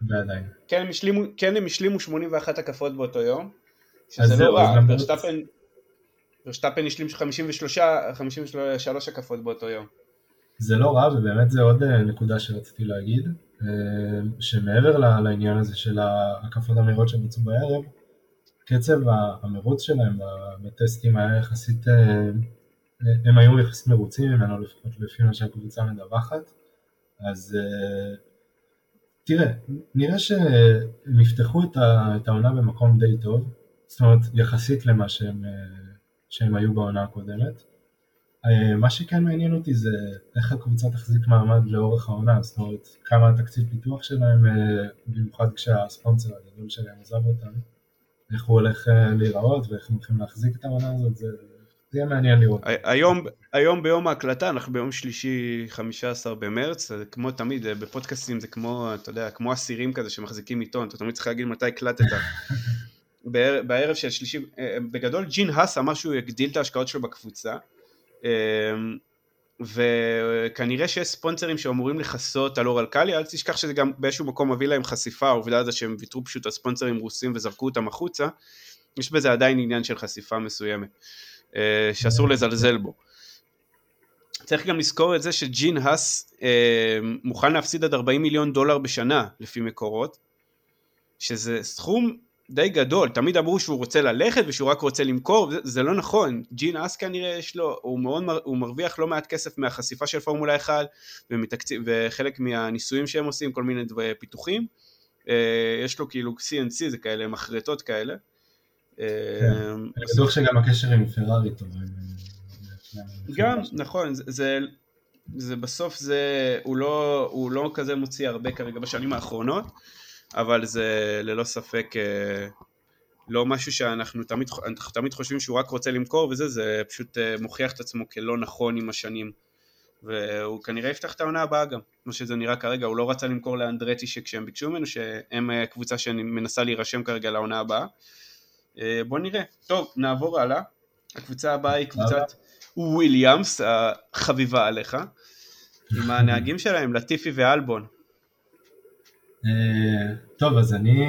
כן הם, השלימו, כן הם השלימו 81 הקפות באותו יום, שזה לא רע, וורשטפן, וורשטפן השלים 53, 53 הקפות באותו יום. זה לא רע ובאמת זה עוד אה, נקודה שרציתי להגיד, אה, שמעבר לעניין הזה של ההקפות המהירות שהם יצאו בערב, קצב המרוץ שלהם בטסטים היה יחסית, אה, הם היו יחסית מרוצים ממנו לפחות לפי מה שהקבוצה מדווחת, אז תראה, נראה שהם יפתחו את העונה במקום די טוב, זאת אומרת יחסית למה שהם, שהם היו בעונה הקודמת, אה, מה שכן מעניין אותי זה איך הקבוצה תחזיק מעמד לאורך העונה, זאת אומרת כמה התקציב פיתוח שלהם, אה, במיוחד כשהספונסר הגדול שלהם עזב אותם, איך הוא הולך אה, להיראות ואיך הם הולכים להחזיק את העונה הזאת, זה, זה יהיה מעניין לראות. היום, היום ביום ההקלטה, אנחנו ביום שלישי 15 במרץ, כמו תמיד בפודקאסטים זה כמו, אתה יודע, כמו אסירים כזה שמחזיקים עיתון, אתה תמיד צריך להגיד מתי הקלטת. בערב של שלישי, בגדול ג'ין האס אמר שהוא יגדיל את ההשקעות שלו בקבוצה, אמ, וכנראה שיש ספונסרים שאמורים לכסות על אור אלקאלי, אל תשכח שזה גם באיזשהו מקום מביא להם חשיפה, העובדה הזו שהם ויתרו פשוט על ספונסרים רוסים וזרקו אותם החוצה, יש בזה עדיין עניין של חשיפה מסוימת, אה, שאסור לזלזל בו. צריך גם לזכור את זה שג'ין האס אה, מוכן להפסיד עד 40 מיליון דולר בשנה לפי מקורות, שזה סכום די גדול, תמיד אמרו שהוא רוצה ללכת ושהוא רק רוצה למכור, זה, זה לא נכון, ג'ין אס כנראה יש לו, הוא, מאוד, הוא מרוויח לא מעט כסף מהחשיפה של פורמולה 1 ומתקציב, וחלק מהניסויים שהם עושים, כל מיני פיתוחים, אה, יש לו כאילו CNC זה כאלה, מחרטות כאלה. אה, כן, אני בטוח שגם הקשר עם פרארי טוב. גם, נכון, זה, זה, בסוף זה, הוא לא, הוא לא כזה מוציא הרבה כרגע בשנים האחרונות. אבל זה ללא ספק אה, לא משהו שאנחנו תמיד, תמיד חושבים שהוא רק רוצה למכור וזה, זה פשוט אה, מוכיח את עצמו כלא נכון עם השנים. והוא כנראה יפתח את העונה הבאה גם, כמו שזה נראה כרגע, הוא לא רצה למכור לאנדרטי שכשהם ביקשו ממנו, שהם אה, קבוצה שמנסה להירשם כרגע לעונה הבאה. בוא נראה. טוב, נעבור הלאה. הקבוצה הבאה היא קבוצת וויליאמס, החביבה עליך, עם הנהגים שלהם, לטיפי ואלבון. אה, טוב, אז אני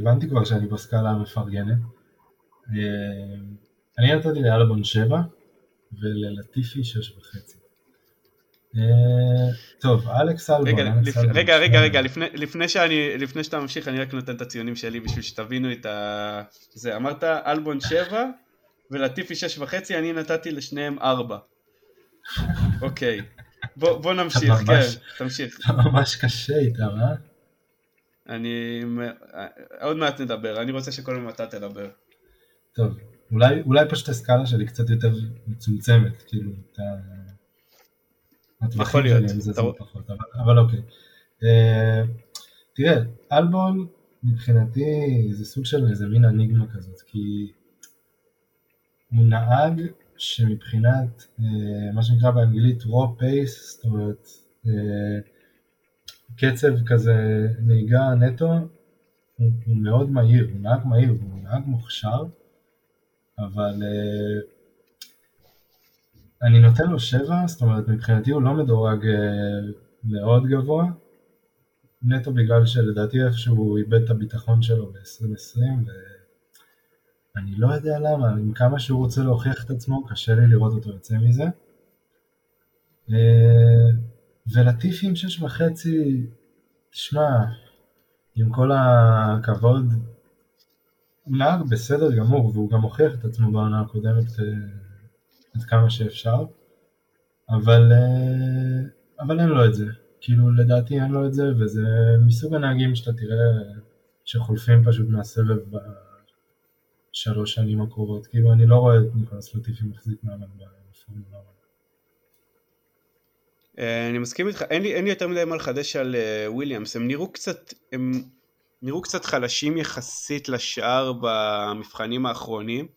הבנתי כבר שאני בסקאלה המפרגנת. אה, אני נתתי לאלבון 7 וללטיפי 6 וחצי. אה, טוב, אלכס אלבון. רגע, רגע, רגע, לפני, שאתה ממשיך, אני רק נותן את הציונים שלי בשביל שתבינו את ה... זה, אמרת אלבון 7 ולטיפי 6 וחצי, אני נתתי לשניהם 4. אוקיי. בוא, נמשיך, כן, תמשיך. אתה ממש קשה איתם, אה? אני... עוד מעט נדבר, אני רוצה שקודם אתה תדבר. טוב, אולי פשוט הסקאלה שלי קצת יותר מצומצמת, כאילו, אתה... יכול להיות. אבל, אבל אוקיי. Uh, תראה, אלבון מבחינתי זה סוג של איזה מין אניגמה כזאת, כי הוא נהג שמבחינת אה, מה שנקרא באנגלית raw pace, זאת אומרת אה, קצב כזה נהיגה נטו, הוא, הוא מאוד מהיר, הוא נהג מהיר, הוא נהג מוכשר, אבל אה, אני נותן לו שבע, זאת אומרת מבחינתי הוא לא מדורג מאוד גבוה, נטו בגלל שלדעתי איפשהו הוא איבד את הביטחון שלו ב-2020 אני לא יודע למה, עם כמה שהוא רוצה להוכיח את עצמו, קשה לי לראות אותו יוצא מזה. אה, ולטיפי עם שש וחצי, תשמע, עם כל הכבוד, הוא נהג בסדר גמור, והוא גם הוכיח את עצמו בעונה הקודמת אה, עד כמה שאפשר, אבל, אה, אבל אין לו את זה. כאילו לדעתי אין לו את זה, וזה מסוג הנהגים שאתה תראה שחולפים פשוט מהסבב בשלוש שנים הקרובות, כאילו אני לא רואה את ניקולס לטיפי מחזיק מעמד בפורמולה 1. אה, אני מסכים איתך, אין לי, אין לי יותר מדי מה לחדש על uh, וויליאמס, הם נראו קצת, הם נראו קצת חלשים יחסית לשאר במבחנים האחרונים,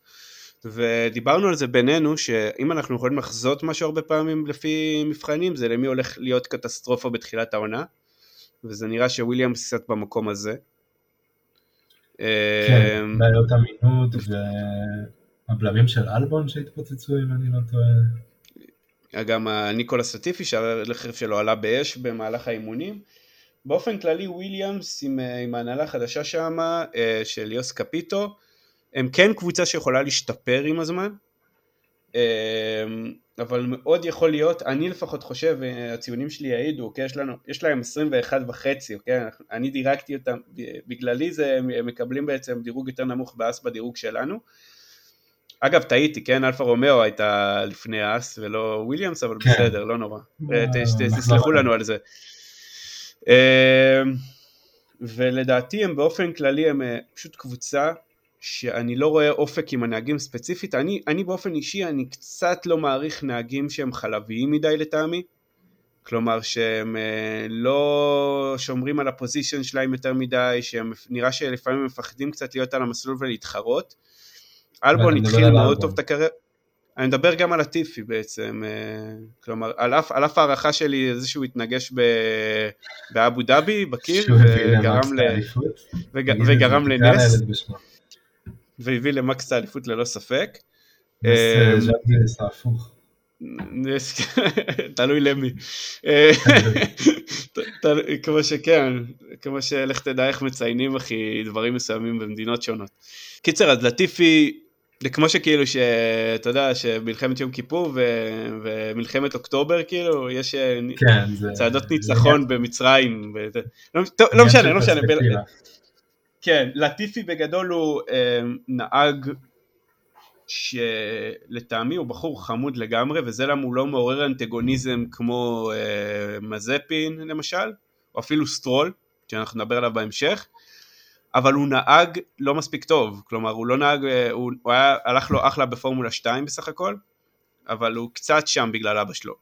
ודיברנו על זה בינינו, שאם אנחנו יכולים לחזות משהו הרבה פעמים לפי מבחנים, זה למי הולך להיות קטסטרופה בתחילת העונה, וזה נראה שוויליאמס קצת במקום הזה. כן, אמ, בעיות אמינות והבלמים של אלבון שהתפוצצו אם אני לא טועה. גם ניקולס לאטיפי שהרכב שלו עלה באש במהלך האימונים. באופן כללי וויליאמס עם, אה, עם ההנהלה החדשה שם אה, של יוס קפיטו הם כן קבוצה שיכולה להשתפר עם הזמן אמ, אבל מאוד יכול להיות, אני לפחות חושב, אה, הציונים שלי יעידו, אוקיי? יש, לנו, יש להם 21 וחצי, אוקיי? אני דירגתי אותם, בגלל זה, הם מקבלים בעצם דירוג יותר נמוך מהאס בדירוג שלנו. אגב, טעיתי, כן? אלפה רומאו הייתה לפני האס ולא וויליאמס, אבל כן. בסדר, לא נורא. אה, תסלחו לנו על זה. אמ, ולדעתי הם באופן כללי הם אה, פשוט קבוצה שאני לא רואה אופק עם הנהגים ספציפית, אני, אני באופן אישי אני קצת לא מעריך נהגים שהם חלביים מדי לטעמי, כלומר שהם אה, לא שומרים על ה position שלהם יותר מדי, שהם נראה שלפעמים מפחדים קצת להיות על המסלול ולהתחרות. אלבון התחיל מאוד טוב את הקריירה, אני מדבר גם על הטיפי בעצם, אה, כלומר על אף, על אף הערכה שלי זה שהוא התנגש ב, באבו דאבי בקיר וגרם, ל, וג, וגרם לנס. והביא למקס את האליפות ללא ספק. אה, תלוי למי. כמו שכן, כמו שלך תדע איך מציינים אחי דברים מסוימים במדינות שונות. קיצר אז לטיפי זה כמו שכאילו שאתה יודע שמלחמת יום כיפור ו... ומלחמת אוקטובר כאילו יש אה, כן, צעדות ניצחון במצרים ו... לא, טוב, לא משנה לא משנה כן, לטיפי בגדול הוא אה, נהג שלטעמי הוא בחור חמוד לגמרי וזה למה הוא לא מעורר אנטגוניזם כמו אה, מזפין למשל או אפילו סטרול שאנחנו נדבר עליו בהמשך אבל הוא נהג לא מספיק טוב. כלומר הוא לא נהג, אה, הוא, הוא היה, הלך לו אחלה בפורמולה 2 בסך הכל אבל הוא קצת שם בגלל אבא שלו.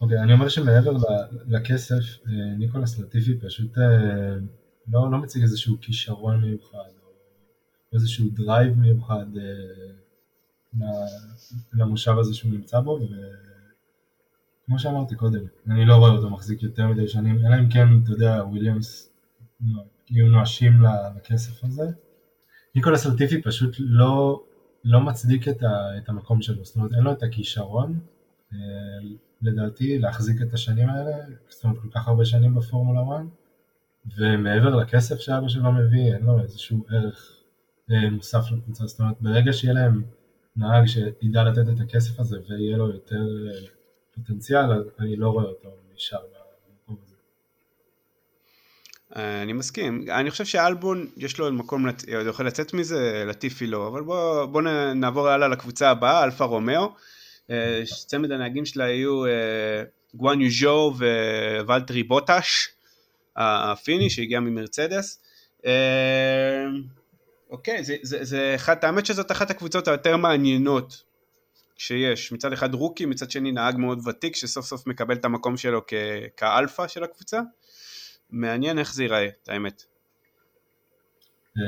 אוקיי, okay, אני אומר שמעבר לכסף, אה, ניקולס לטיפי פשוט אה, לא, לא מציג איזשהו כישרון מיוחד, או איזשהו drive מיוחד אה, למושב הזה שהוא נמצא בו, וכמו שאמרתי קודם, אני לא רואה אותו מחזיק יותר מדי שנים, אלא אם כן, אתה יודע, וויליאמס יהיו נואשים לכסף הזה. ניקולס לטיפי פשוט לא, לא מצדיק את, ה, את המקום שלו, זאת אומרת אין לו את הכישרון אה, לדעתי להחזיק את השנים האלה, זאת אומרת כל כך הרבה שנים בפורמולה 1 ומעבר לכסף שאבא שלו מביא, אין לו איזשהו ערך אה, מוסף לקבוצה, זאת אומרת ברגע שיהיה להם נהג שידע לתת את הכסף הזה ויהיה לו יותר אה, פוטנציאל, אני לא רואה אותו נשאר במקום הזה. אה, אני מסכים, אני חושב שאלבון יש לו מקום, לת... יכול לצאת מזה, לטיפי לא, אבל בואו בוא נעבור הלאה לקבוצה הבאה, אלפה רומאו, צמד הנהגים שלה יהיו גואניו ז'ו וולטרי בוטאס, הפיני שהגיע ממרצדס. אה, אוקיי, זה, זה, זה אחת, האמת שזאת אחת הקבוצות היותר מעניינות שיש, מצד אחד רוקי, מצד שני נהג מאוד ותיק שסוף סוף מקבל את המקום שלו כ, כאלפא של הקבוצה. מעניין איך זה ייראה, את האמת. אה,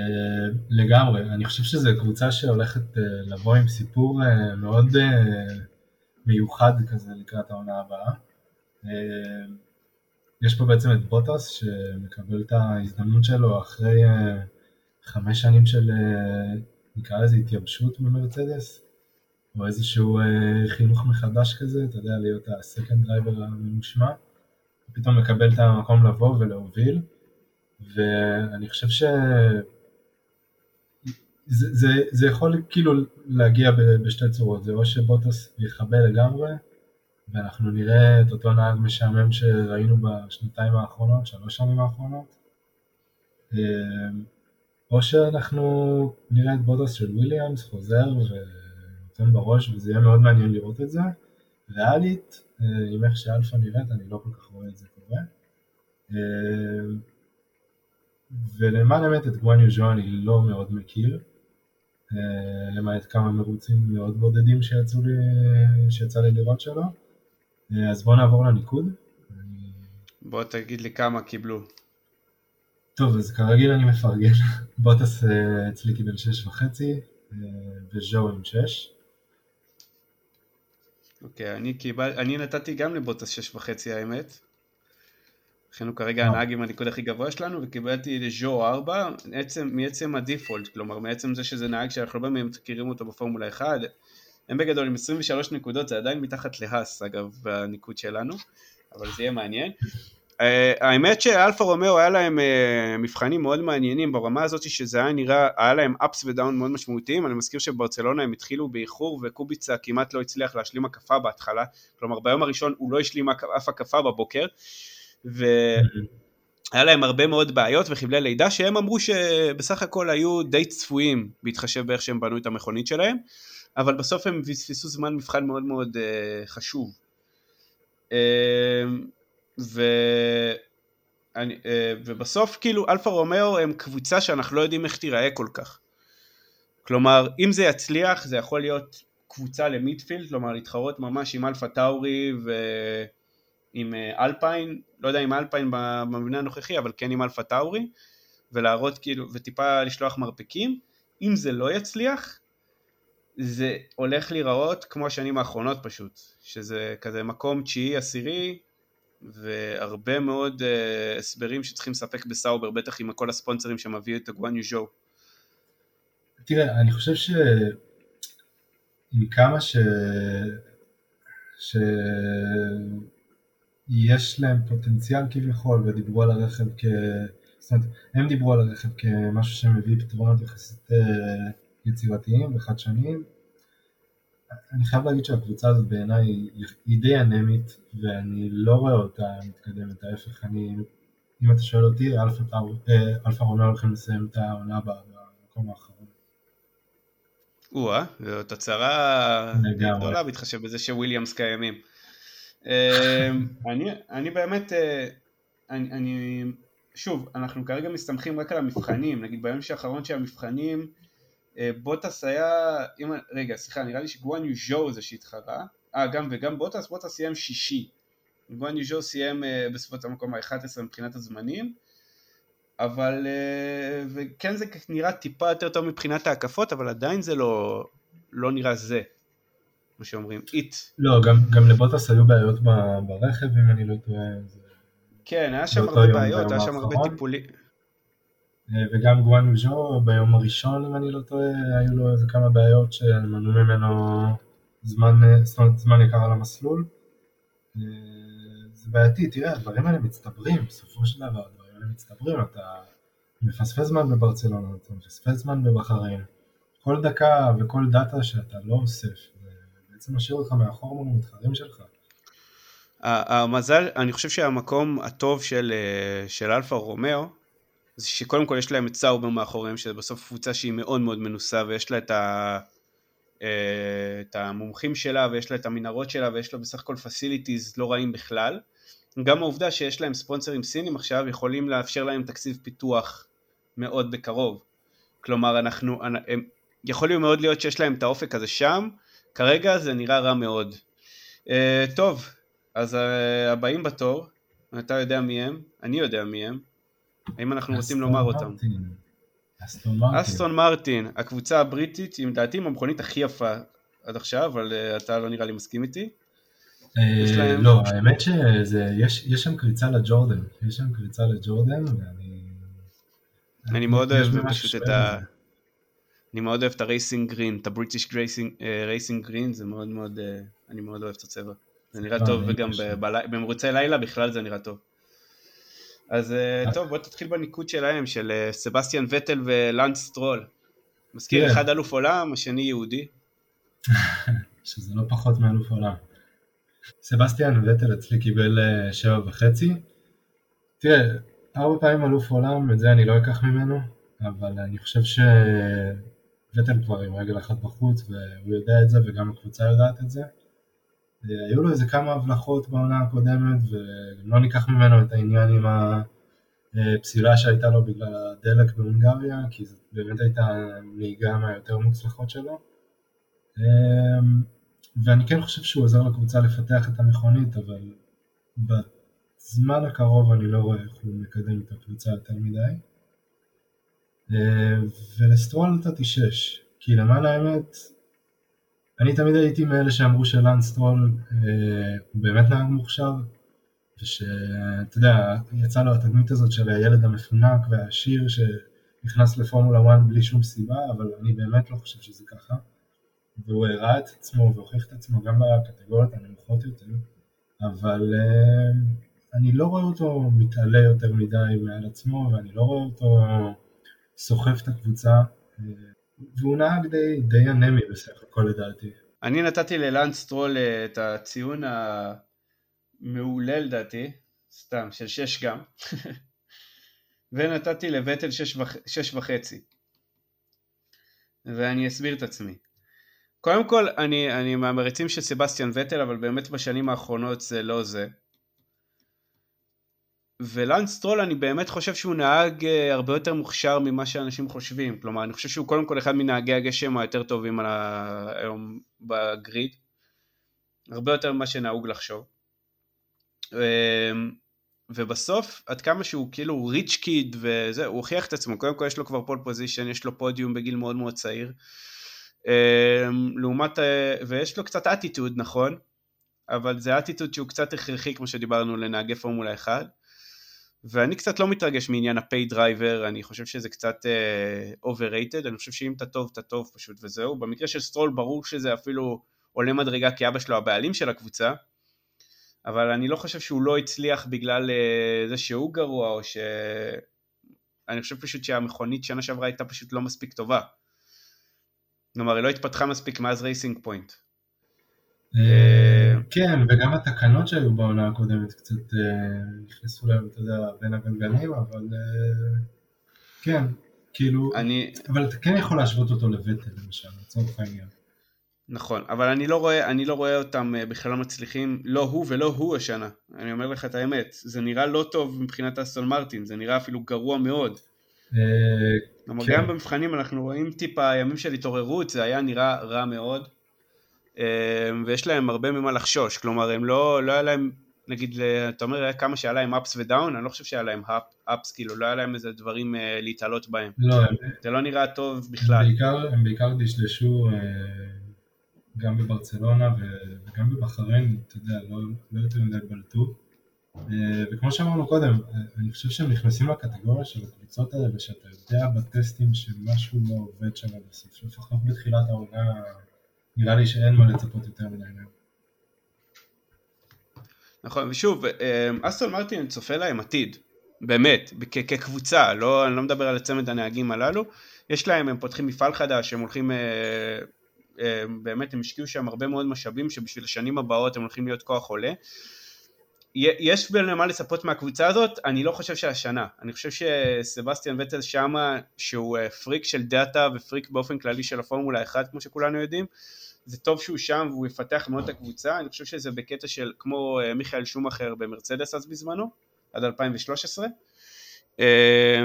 לגמרי, אני חושב שזו קבוצה שהולכת אה, לבוא עם סיפור מאוד מיוחד כזה לקראת העונה הבאה. יש פה בעצם את בוטאס שמקבל את ההזדמנות שלו אחרי אה, חמש שנים של אה, נקרא לזה התייבשות במרצדס או איזשהו אה, חינוך מחדש כזה, אתה יודע, להיות ה second driver הממושמע, פתאום מקבל את המקום לבוא ולהוביל. ואני חושב ש... זה, זה, זה יכול כאילו להגיע בשתי צורות, זה או שבוטאס יכבה לגמרי ואנחנו נראה את אותו נהג משעמם שראינו בשנתיים האחרונות, שלוש שנים האחרונות, אה, או שאנחנו נראה את בוטאס של וויליאמס חוזר ונותן בראש וזה יהיה מאוד מעניין לראות את זה. ריאלית, אה, עם איך שאלפא נראית, אני לא כל כך רואה את זה קורה. אה, ולמען האמת את גואניו ז'ו אני לא מאוד מכיר. למעט כמה מרוצים מאוד בודדים שיצא לי לראות שלו. אז בואו נעבור לניקוד. בוא תגיד לי כמה קיבלו. טוב, אז כרגיל אני מפרגן. בוטס אצלי קיבל שש וחצי, וז'ו עם שש. אוקיי, אני, קיבל, אני נתתי גם לבוטס שש וחצי האמת. לכן הוא כרגע הנהג עם הניקוד הכי גבוה שלנו, וקיבלתי לז'ו 4 מעצם, מעצם הדיפולט, כלומר מעצם זה שזה נהג שאנחנו לא באמת מכירים אותו בפורמולה 1. הם בגדול עם 23 נקודות, זה עדיין מתחת להאס אגב, בניקוד שלנו, אבל זה יהיה מעניין. אה, האמת שאלפה רומאו היה להם אה, מבחנים מאוד מעניינים ברמה הזאת שזה היה נראה, היה להם ups ו down מאוד משמעותיים, אני מזכיר שברצלונה הם התחילו באיחור וקוביצה כמעט לא הצליח להשלים הקפה בהתחלה, כלומר ביום הראשון הוא לא השלים אף הקפה בבוקר, והיה להם הרבה מאוד בעיות וחבלי לידה שהם אמרו שבסך הכל היו די צפויים בהתחשב באיך שהם בנו את המכונית שלהם, אבל בסוף הם פספסו זמן מבחן מאוד מאוד אה, חשוב. אה, ו... אני, אה, ובסוף כאילו אלפה רומאו הם קבוצה שאנחנו לא יודעים איך תיראה כל כך. כלומר אם זה יצליח זה יכול להיות קבוצה ל midfield, כלומר להתחרות ממש עם אלפה טאורי ועם אלפיין, לא יודע אם אלפיין במבנה הנוכחי אבל כן עם אלפה טאורי ולהראות כאילו וטיפה לשלוח מרפקים, אם זה לא יצליח זה הולך להיראות כמו השנים האחרונות פשוט, שזה כזה מקום תשיעי עשירי והרבה מאוד uh, הסברים שצריכים לספק בסאובר, בטח עם כל הספונסרים שמביא את הגואן יוז'ו. תראה, אני חושב ש... עם כמה ש... שיש להם פוטנציאל כביכול ודיברו על הרכב כ... זאת אומרת, הם דיברו על הרכב כמשהו שמביא פתרונות יחסית אה, יצירתיים וחדשניים. אני חייב להגיד שהקבוצה הזאת בעיניי היא די אנמית ואני לא רואה אותה מתקדמת, ההפך, אני, אם אתה שואל אותי, אלפה, אה, רומאו הולכים לסיים את העונה במקום האחרון. או-אה, זאת הצהרה גדולה בהתחשב בזה שוויליאמס קיימים. אה, אני, אני באמת, אה, אני, אני, שוב, אנחנו כרגע מסתמכים רק על המבחנים, נגיד ביום האחרון של המבחנים, בוטס היה, אם, רגע סליחה נראה לי שגואן יוז'ו זה שהתחרה, אה גם וגם בוטס, בוטס סיים שישי, גואן יוז'ו סיים uh, בסביבות המקום ה-11 מבחינת הזמנים, אבל uh, וכן זה נראה טיפה יותר טוב מבחינת ההקפות, אבל עדיין זה לא, לא נראה זה, מה שאומרים, איט. לא, גם, גם לבוטס היו בעיות ברכב אם אני לא טועה. כן, היה שם הרבה בעיות, היה שם הרבה טיפולים. אה, וגם גואן וז'ו ביום הראשון אם אני לא טועה היו לו איזה כמה בעיות שמנעו ממנו זמן, אה, זאת אומרת, זמן יקר על המסלול. אה, זה בעייתי, תראה הדברים האלה מצטברים בסופו של דבר הדברים האלה מצטברים. אתה מפספס זמן בברצלונה, אתה מפספס זמן בבחריין. כל דקה וכל דאטה שאתה לא אוסף בעצם משאיר אותך מאחור מול המתחרים שלך. המזל, אני חושב שהמקום הטוב של, של אלפה רומאו זה שקודם כל יש להם את סאובר מאחוריהם, שזה בסוף קבוצה שהיא מאוד מאוד מנוסה ויש לה את, ה, אה, את המומחים שלה ויש לה את המנהרות שלה ויש לה בסך הכל facilities לא רעים בכלל. גם העובדה שיש להם ספונסרים סינים עכשיו יכולים לאפשר להם תקציב פיתוח מאוד בקרוב. כלומר אנחנו, הם, יכול מאוד להיות שיש להם את האופק הזה שם, כרגע זה נראה רע מאוד. Uh, טוב, אז uh, הבאים בתור, אתה יודע מי הם, אני יודע מי הם, האם אנחנו רוצים לומר אותם? אסטון מרטין, הקבוצה הבריטית עם דעתי עם המכונית הכי יפה עד עכשיו, אבל uh, אתה לא נראה לי מסכים איתי. אה, לא, האמת שיש שם קריצה לג'ורדן, יש שם קריצה לג'ורדן ואני... אני מאוד אוהב פשוט את ה... אני מאוד אוהב את ה racing green, את ה British racing green, זה מאוד מאוד, אה, אני מאוד אוהב את הצבע. זה נראה טוב וגם במרוצי לילה בכלל זה נראה טוב. אז אה, טוב, בוא תתחיל בניקוד שלהם, של אה, סבסטיאן וטל ולאנס סטרול. מזכיר, כן. אחד אלוף עולם, השני יהודי. שזה לא פחות מאלוף עולם. סבסטיאן וטל אצלי קיבל אה, שבע וחצי. תראה, ארבע פעמים אלוף עולם, את זה אני לא אקח ממנו, אבל אני חושב שוטל כבר עם רגל אחת בחוץ, והוא יודע את זה, וגם הקבוצה יודעת את זה. היו לו איזה כמה הבלחות בעונה הקודמת ולא ניקח ממנו את העניין עם, ה, אה, פסילה שהייתה לו בגלל הדלק בהונגריה, כי זו באמת הייתה נהיגה מהיותר מוצלחות שלו. אמ, ואני כן חושב שהוא עוזר לקבוצה לפתח את המכונית, אבל בזמן הקרוב אני לא רואה איך הוא מקדם את הקבוצה יותר מדי. אה, ולסטרול נתתי 6, כי למען האמת, אני תמיד הייתי מאלה שאמרו שלאנסטרול אה, הוא באמת נהג מוכשר, ושאתה יודע, יצא לו התדמית הזאת של הילד המפונק והעשיר שנכנס לפורמולה 1 בלי שום סיבה, אבל אני באמת לא חושב שזה ככה. והוא הראה את עצמו והוכיח את עצמו גם בקטגוריות הנמוכות יותר, אבל אה, אני לא רואה אותו מתעלה יותר מדי מעל עצמו, ואני לא רואה אותו סוחף את הקבוצה, אה, והוא נהג די, די אנמי בסך הכל לדעתי. אני נתתי ללאנס סטרול אה, את הציון המעולה לדעתי, סתם, של שש גם, ונתתי לווטל שש, וח... שש וחצי. ואני אסביר את עצמי. קודם כל, אני, אני מהמעריצים של סבסטיאן וטל, אבל באמת בשנים האחרונות זה לא זה. ולאנס סטרול אני באמת חושב שהוא נהג אה, הרבה יותר מוכשר ממה שאנשים חושבים. כלומר, אני חושב שהוא קודם כל אחד מנהגי הגשם היותר טובים על ה... היום ב grid. הרבה יותר ממה שנהוג לחשוב. אמ, ובסוף, עד כמה שהוא כאילו rich kid וזה, הוא הוכיח את עצמו. קודם כל יש לו כבר pole position, יש לו פודיום בגיל מאוד מאוד צעיר. אמ, לעומת, אה, ויש לו קצת אטיטוד, נכון? אבל זה אטיטוד שהוא קצת הכרחי, כמו שדיברנו, לנהגי פורמולה 1. ואני קצת לא מתרגש מעניין ה pay driver, אני חושב שזה קצת אה, overrated, אני חושב שאם אתה טוב, אתה טוב פשוט וזהו. במקרה של סטרול ברור שזה אפילו עולה מדרגה כי אבא שלו הבעלים של הקבוצה, אבל אני לא חושב שהוא לא הצליח בגלל אה, זה שהוא גרוע, או ש... אני חושב פשוט שהמכונית שנה שעברה הייתה פשוט לא מספיק טובה. כלומר, היא לא התפתחה מספיק מאז רייסינג פוינט. אה, כן, וגם התקנות שהיו בעונה הקודמת קצת אה, נכנסו להם, אתה יודע, בין הגלגלים, אבל אה, כן, כאילו, אני... אבל אתה כן יכול להשוות אותו לווטל למשל, לצורך העניין. נכון, אבל אני לא רואה, אני לא רואה אותם בכלל לא מצליחים, לא הוא ולא הוא השנה. אני אומר לך את האמת, זה נראה לא טוב מבחינת אסטון מרטין, זה נראה אפילו גרוע מאוד. כלומר, כן. גם במבחנים אנחנו רואים טיפה ימים של התעוררות, זה היה נראה רע מאוד. אמ, ויש להם הרבה ממה לחשוש, כלומר הם לא, לא היה להם, נגיד, אתה אומר כמה שהיה להם אפס ודאון, אני לא חושב שהיה להם אפס, כאילו לא היה להם איזה דברים אה, להתעלות בהם. לא, זה לא נראה טוב בכלל. הם בעיקר, הם בעיקר דשדשו אה, גם בברצלונה וגם בבחריין, אתה יודע, לא, לא יותר מדי בלטו. אה, וכמו שאמרנו קודם, אני חושב שהם נכנסים לקטגוריה של הקבוצות האלה, ושאתה יודע בטסטים שמשהו לא עובד שם בסוף, לפחות בתחילת העונה נראה לי שאין מה לצפות יותר מדי מהם. נכון, ושוב, אה, אסטון מרטין צופה להם עתיד, באמת, כקבוצה, לא, אני לא מדבר על צמד הנהגים הללו, יש להם, הם פותחים מפעל חדש, הם הולכים, אה, אה, באמת, הם השקיעו שם הרבה מאוד משאבים, שבשביל השנים הבאות הם הולכים להיות כוח עולה. יש למה לצפות מהקבוצה הזאת, אני לא חושב שהשנה, אני חושב שסבסטיאן וטל שמה, שהוא פריק של דאטה ופריק באופן כללי של הפורמולה 1, כמו שכולנו יודעים, זה טוב שהוא שם והוא יפתח מאוד את הקבוצה, אני חושב שזה בקטע של כמו אה, מיכאל שומאחר במרצדס אז בזמנו, עד 2013. אה,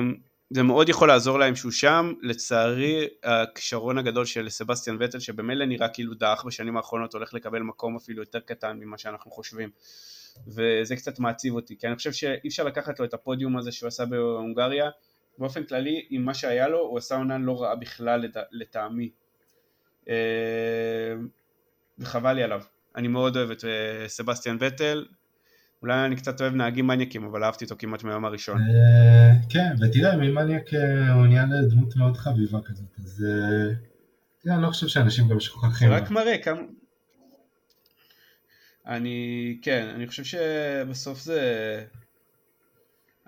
זה מאוד יכול לעזור להם שהוא שם, לצערי הכישרון הגדול של סבסטיאן וטל שבמילא נראה כאילו דעך בשנים האחרונות הולך לקבל מקום אפילו יותר קטן ממה שאנחנו חושבים. וזה קצת מעציב אותי כי אני חושב שאי אפשר לקחת לו את הפודיום הזה שהוא עשה בהונגריה. באופן כללי עם מה שהיה לו הוא עשה עונה לא רעה בכלל לטעמי וחבל לי עליו. אני מאוד אוהב את אה, סבסטיאן וטל, אולי אני קצת אוהב נהגים מניאקים, אבל אהבתי אותו כמעט מהיום הראשון. אה, כן, ותראה, ממניאק הוא נהיה לדמות מאוד חביבה כזאת, אז תראה, אני לא חושב שאנשים גם שוכחים. זה רק מראה כמה... אני, כן, אני חושב שבסוף זה...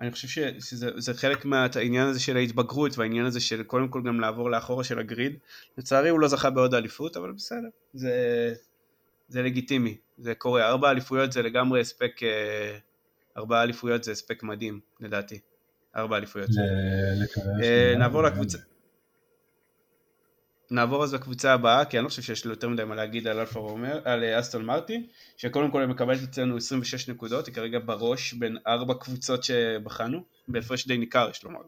אני חושב שזה חלק מהעניין הזה של ההתבגרות והעניין הזה של קודם כל גם לעבור לאחורה של הגריד. לצערי הוא לא זכה בעוד אליפות, אבל בסדר, זה, זה לגיטימי, זה קורה. ארבע אליפויות זה לגמרי הספק, אה, ארבע אליפויות זה הספק מדהים לדעתי. ארבע אליפויות. אה, נעבור לקבוצה. נעבור אז לקבוצה הבאה, כי אני לא חושב שיש לו יותר מדי מה להגיד על אלפה רומר, על אה, אסטון מרטי, שקודם כל היא מקבלת אצלנו 26 נקודות, היא כרגע בראש בין ארבע קבוצות שבחנו. בהפרש די ניכר יש לומר.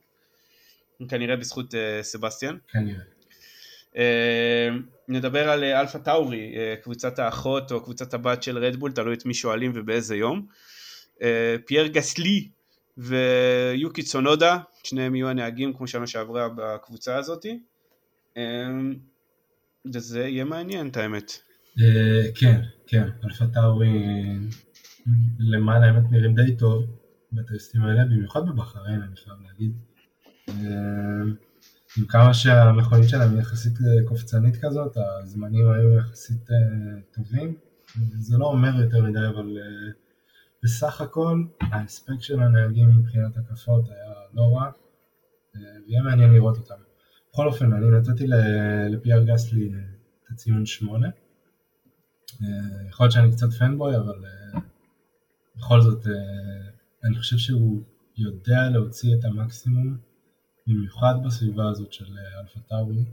כנראה בזכות uh, סבסטיאן. כנראה. Uh, נדבר על uh, אלפה טאורי, uh, קבוצת האחות או קבוצת הבת של רדבול, תלוי את מי שואלים ובאיזה יום. Uh, פייר גסלי ויוקי צונודה, שניהם יהיו הנהגים כמו שנה שעברה בקבוצה הזאתי. Uh, וזה יהיה מעניין את האמת. Uh, כן, כן, אלפה טאורי למען האמת נראים די טוב בטסטים האלה, במיוחד בבחריין אני חייב להגיד. עם כמה שהמכונית שלהם היא יחסית אה, קופצנית כזאת, הזמנים היו יחסית אה, טובים, זה לא אומר יותר מדי, אבל אה, בסך הכל ההספק של הנהגים מבחינת הקפות היה לא רע, ויהיה מעניין לראות אותם. בכל אופן, אני נתתי לפייר גסלי את הציון 8. יכול להיות שאני קצת פנבוי, אבל בכל זאת, אני חושב שהוא יודע להוציא את המקסימום במיוחד בסביבה הזאת של אה, אלפה טאורי,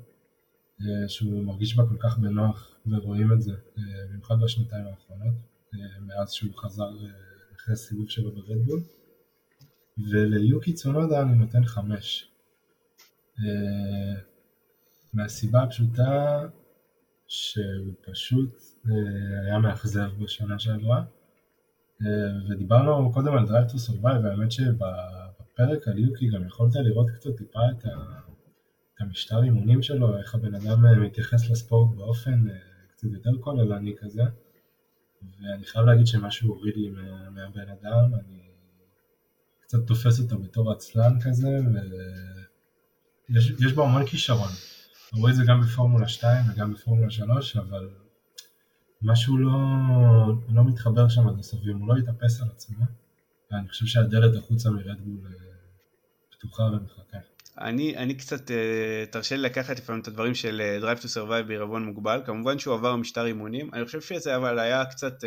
אה, שהוא מרגיש בה כל כך בנוח ורואים את זה, אה, במיוחד בשנתיים האחרונות, מאז שהוא חזר אחרי הסיבוב שלו ברדבול. וליוקי צונודה אני נותן חמש. מהסיבה הפשוטה שהוא פשוט היה מאכזב בשנה שעברה. ודיברנו קודם על Drive to Survive, והאמת שב... בפרק על יוקי גם יכולת לראות קצת טיפה את, המשטר אימונים שלו, איך הבן אדם אה, מתייחס לספורט באופן אה, קצת יותר כוללני כזה, ואני חייב להגיד שמשהו הוריד לי מה, מהבן אדם, אני קצת תופס אותו בתור עצלן כזה, ויש בו המון כישרון. רואה את זה גם בפורמולה 2 וגם בפורמולה 3, אבל משהו לא, לא מתחבר שם עד הסוף, אם הוא לא יתאפס על עצמו, ואני חושב שהדלת החוצה מרדבול אה, פתוחה ומחכה. אני, אני קצת, אה, תרשה לי לקחת לפעמים את הדברים של אה, Drive to Survive בעירבון מוגבל, כמובן שהוא עבר משטר אימונים, אני חושב שזה אבל היה קצת,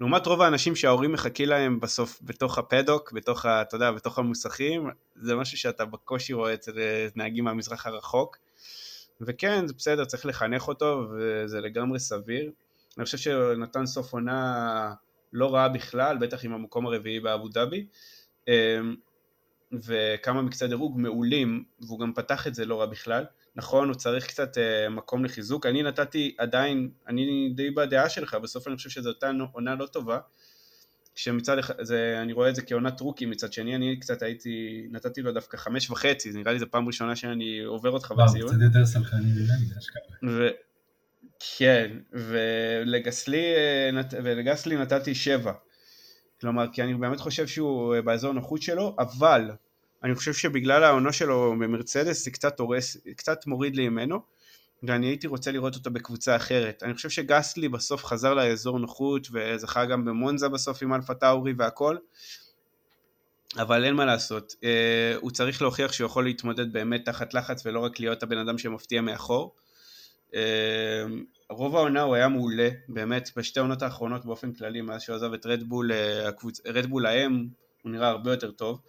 לעומת רוב האנשים שההורים מחכים להם בסוף בתוך הפדוק, בתוך, אתה יודע, בתוך המוסכים, זה משהו שאתה בקושי רואה אצל נהגים מהמזרח הרחוק, וכן, זה בסדר, צריך לחנך אותו, וזה לגמרי סביר. אני חושב שנתן סוף עונה לא רע בכלל, בטח עם המקום הרביעי באבו דאבי, אמ, וכמה מקצת דירוג מעולים, והוא גם פתח את זה לא רע בכלל. נכון, הוא צריך קצת uh, מקום לחיזוק. אני נתתי עדיין, אני די בדעה שלך, בסוף אני חושב שזו אותה עונה לא טובה. כשמצד אחד, זה, אני רואה את זה כעונת רוקי, מצד שני אני קצת הייתי, נתתי לו דווקא חמש וחצי, נראה לי זו פעם ראשונה שאני עובר אותך בציון. קצת יותר סלחני ממני, אשכרה. כן, ולגסלי, ולגסלי נתתי שבע. כלומר, כי אני באמת חושב שהוא באזור נוחות שלו, אבל אני חושב שבגלל העונה שלו במרצדס זה קצת, הורס, קצת מוריד לי ממנו, ואני הייתי רוצה לראות אותו בקבוצה אחרת. אני חושב שגסלי בסוף חזר לאזור נוחות וזכה גם במונזה בסוף עם אלפה טאורי והכל, אבל אין מה לעשות, אה, הוא צריך להוכיח שהוא יכול להתמודד באמת תחת לחץ ולא רק להיות הבן אדם שמפתיע מאחור. אמ, רוב העונה הוא היה מעולה, באמת, בשתי העונות האחרונות באופן כללי, מאז שהוא עזב את רדבול, אה, רדבול האם, הוא נראה הרבה יותר טוב,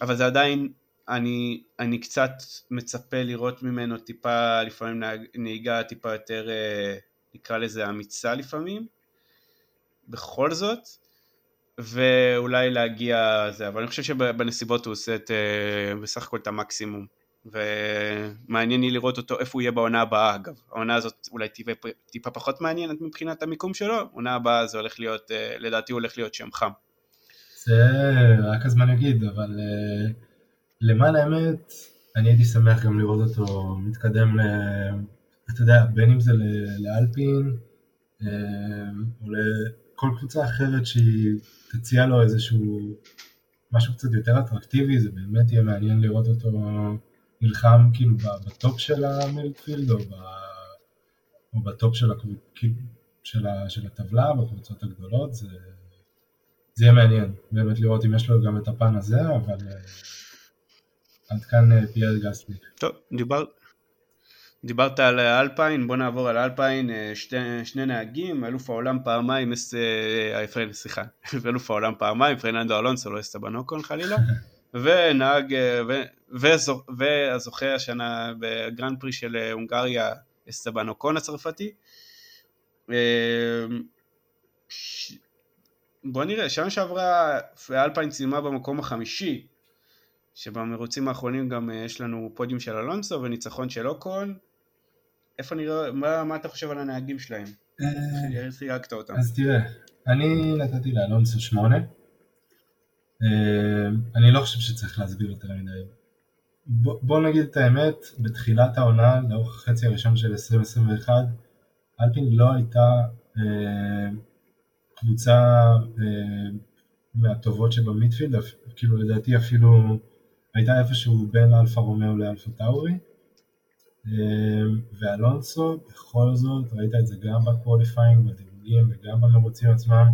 אבל זה עדיין, אני, אני קצת מצפה לראות ממנו טיפה, לפעמים נהיגה טיפה יותר, אה, נקרא לזה אמיצה לפעמים, בכל זאת, ואולי להגיע זה, אבל אני חושב שבנסיבות הוא עושה את, אה, בסך הכל את המקסימום. ומעניין לי לראות אותו איפה הוא יהיה בעונה הבאה אגב, העונה הזאת אולי טיפה, טיפה פחות מעניינת מבחינת המיקום שלו, עונה הבאה זה הולך להיות, אה, לדעתי הוא הולך להיות שם חם. זה רק הזמן יגיד, אבל אה, למען האמת, אני הייתי שמח גם לראות אותו מתקדם, ל... אתה יודע, בין אם זה לאלפין, אה, או לכל קבוצה אחרת שהיא תציע לו איזשהו משהו קצת יותר אטרקטיבי, זה באמת יהיה מעניין לראות אותו נלחם כאילו בטופ של ה midfield או, ב, או בטופ של, כאילו, של, ה, של הטבלה בקבוצות הגדולות, זה, זה יהיה מעניין באמת לראות אם יש לו גם את הפן הזה, אבל אה, עד כאן אה, פייר גסלי. טוב, דיבר, דיברת על אלפיין, בוא נעבור על אלפיין, אה, שתי, שני נהגים, אלוף העולם פעמיים, סליחה, אלוף העולם פעמיים, פרננדו אלונסו, לא אסטבן אוקון חלילה. ונהג, ו, וזו, והזוכה השנה בגרנד פרי של הונגריה, אסטבן אוקון הצרפתי. בוא נראה, שנה שעברה אלפיין סיימה במקום החמישי, שבמרוצים האחרונים גם יש לנו פודיום של אלונסו וניצחון של אוקון. איפה נראה, מה, מה אתה חושב על הנהגים שלהם? איך חילקת אותם? אז תראה, אני נתתי לאלונסו שמונה. אני לא חושב שצריך להסביר יותר מדי. בוא נגיד את האמת, בתחילת העונה, לאורך החצי הראשון של 2021, אלפין לא הייתה אה, קבוצה אה, מהטובות שב midfield, כאילו לדעתי אפילו הייתה איפשהו בין אלפה רומאו לאלפה טאורי. אה, ואלונסו, בכל זאת, ראית את זה גם ב qualifying, בדירוגים וגם במרוצים עצמם,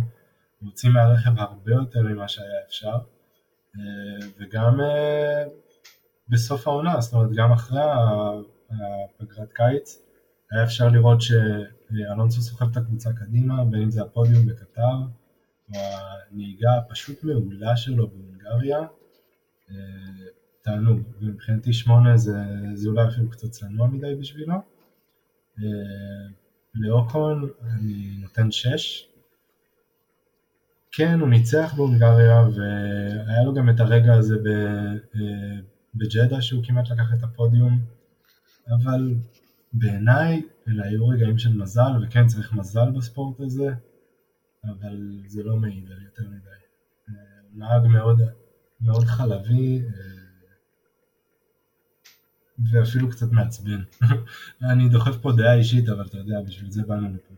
מוצאים מהרכב הרבה יותר ממה שהיה אפשר. וגם בסוף העונה, זאת אומרת גם אחרי הפגרת קיץ, היה אפשר לראות שאלונסו סוחב את הקבוצה קדימה, בין אם זה הפודיום בקטר, או הנהיגה הפשוט מעולה שלו בהונגריה, אה, תענוג, ומבחינתי שמונה זה, זה אולי אפילו קצת צנוע מדי בשבילו. אה, לאוקון אני נותן שש. כן, הוא ניצח בהונגריה, והיה לו גם את הרגע הזה. אה, בג'דה שהוא כמעט לקח את הפודיום, אבל בעיניי אלה היו רגעים של מזל, וכן צריך מזל בספורט הזה, אבל זה לא מעיד על יותר מדי. נהג מאוד, מאוד חלבי, ואפילו קצת מעצבן. אני דוחף פה דעה אישית, אבל אתה יודע, בשביל זה באנו לפה.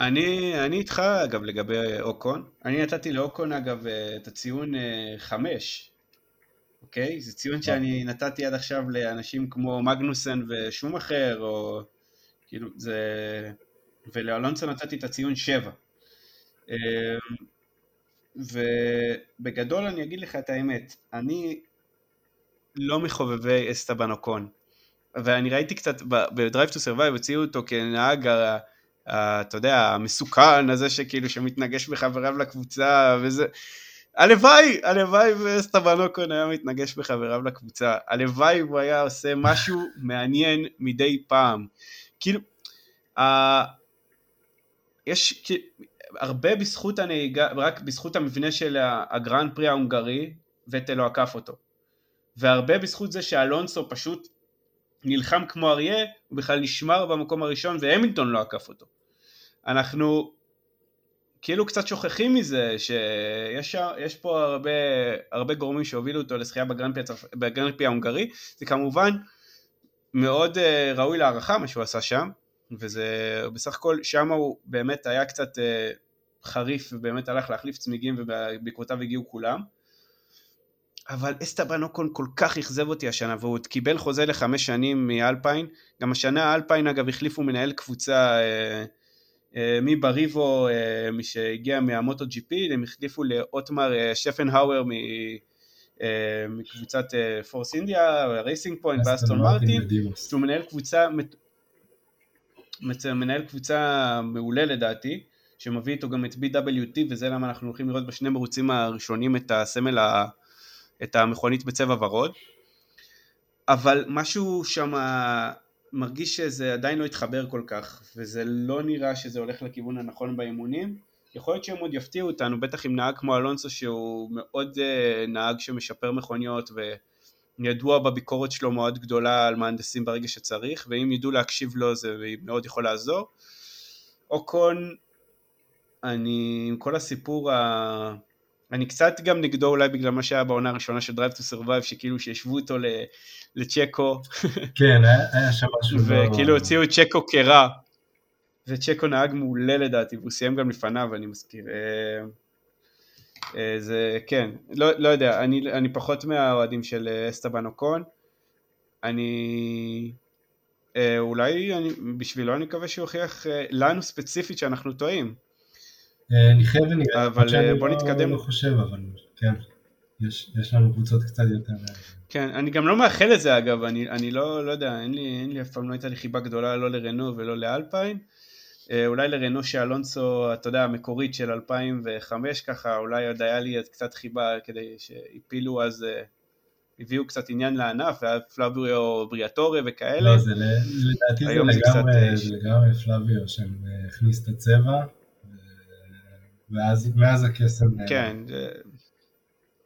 אני, אני איתך אגב לגבי אוקון, אני נתתי לאוקון אגב את הציון חמש, אוקיי? זה ציון שאני נתתי עד עכשיו לאנשים כמו מגנוסן ושום אחר, או כאילו זה... ולאלונסו נתתי את הציון 7. אמ, ובגדול אני אגיד לך את האמת, אני לא מחובבי אסטבן אוקון, ואני ראיתי קצת ב-Drive to Survive הוציאו אותו כנהג, אתה יודע, המסוכן הזה שכאילו שמתנגש בחבריו לקבוצה וזה, הלוואי, הלוואי וסטבנוקון היה מתנגש בחבריו לקבוצה, הלוואי הוא היה עושה משהו מעניין מדי פעם. כאילו, uh, יש כאילו, הרבה בזכות הנהיגה, רק בזכות המבנה של הגרנד פרי ההונגרי, וטל לא עקף אותו. והרבה בזכות זה שאלונסו פשוט נלחם כמו אריה, הוא בכלל נשמר במקום הראשון והמילטון לא עקף אותו. אנחנו כאילו קצת שוכחים מזה שיש פה הרבה, הרבה גורמים שהובילו אותו לזכייה בגרנד פרי ההונגרי, זה כמובן מאוד אה, ראוי להערכה מה שהוא עשה שם, וזה בסך הכל שם הוא באמת היה קצת אה, חריף ובאמת הלך להחליף צמיגים ובעקבותיו הגיעו כולם. אבל אסטבן אוקון כל כך אכזב אותי השנה והוא עוד קיבל חוזה לחמש שנים מאלפיין, גם השנה אלפיין אגב החליפו מנהל קבוצה אה, מבריביו, אה, מי שהגיע מה MotoGP, הם החליפו לאוטמר אה, שפנאואר מקבוצת פורס אינדיה, רייסינג פוינט ואסטון מרטין, שהוא מנהל קבוצה, מנהל קבוצה מעולה לדעתי, שמביא איתו גם את BWT וזה למה אנחנו הולכים לראות בשני מרוצים הראשונים את הסמל, את המכונית בצבע ורוד, אבל משהו שם מרגיש שזה עדיין לא התחבר כל כך, וזה לא נראה שזה הולך לכיוון הנכון באימונים. יכול להיות שהם עוד יפתיעו אותנו, בטח עם נהג כמו אלונסו שהוא מאוד אה, נהג שמשפר מכוניות וידוע בביקורת שלו מאוד גדולה על מהנדסים ברגע שצריך, ואם ידעו להקשיב לו זה מאוד יכול לעזור. אוקון, אני עם כל הסיפור ה... אני קצת גם נגדו אולי בגלל מה שהיה בעונה הראשונה של Drive to Survive, שכאילו שישבו אותו לצ'קו. כן, היה שם משהו. לא- וכאילו הוציאו את צ'קו כרע, וצ'קו נהג מעולה לדעתי, והוא סיים גם לפניו, אני מזכיר. אה, אה, זה, כן, לא, לא יודע, אני, אני פחות מהאוהדים של אה, אסטבן אוקון. אני... אולי אני, בשבילו אני מקווה שהוא יוכיח לנו ספציפית שאנחנו טועים. נחיה ונראה. אבל בוא לא- נתקדם. אני לא חושב, אבל כן. יש, יש לנו קבוצות קצת יותר... כן, אני גם לא מאחל את זה אגב, אני, אני לא, לא יודע, אין לי, אין לי אף פעם לא הייתה לי חיבה גדולה לא לרנו ולא לאלפיין. אה, אולי לרנו שאלונסו, אתה יודע, המקורית של 2005 ככה, אולי עוד היה לי קצת חיבה כדי שהפילו אז, אה, הביאו קצת עניין לענף, והיה פלאביו בריאטורי וכאלה. לא, זה לדעתי זה לגמרי, קצת... אה, זה לגמרי פלאביו שהכניס את הצבע. ואז מאז הקסם... אה, כן.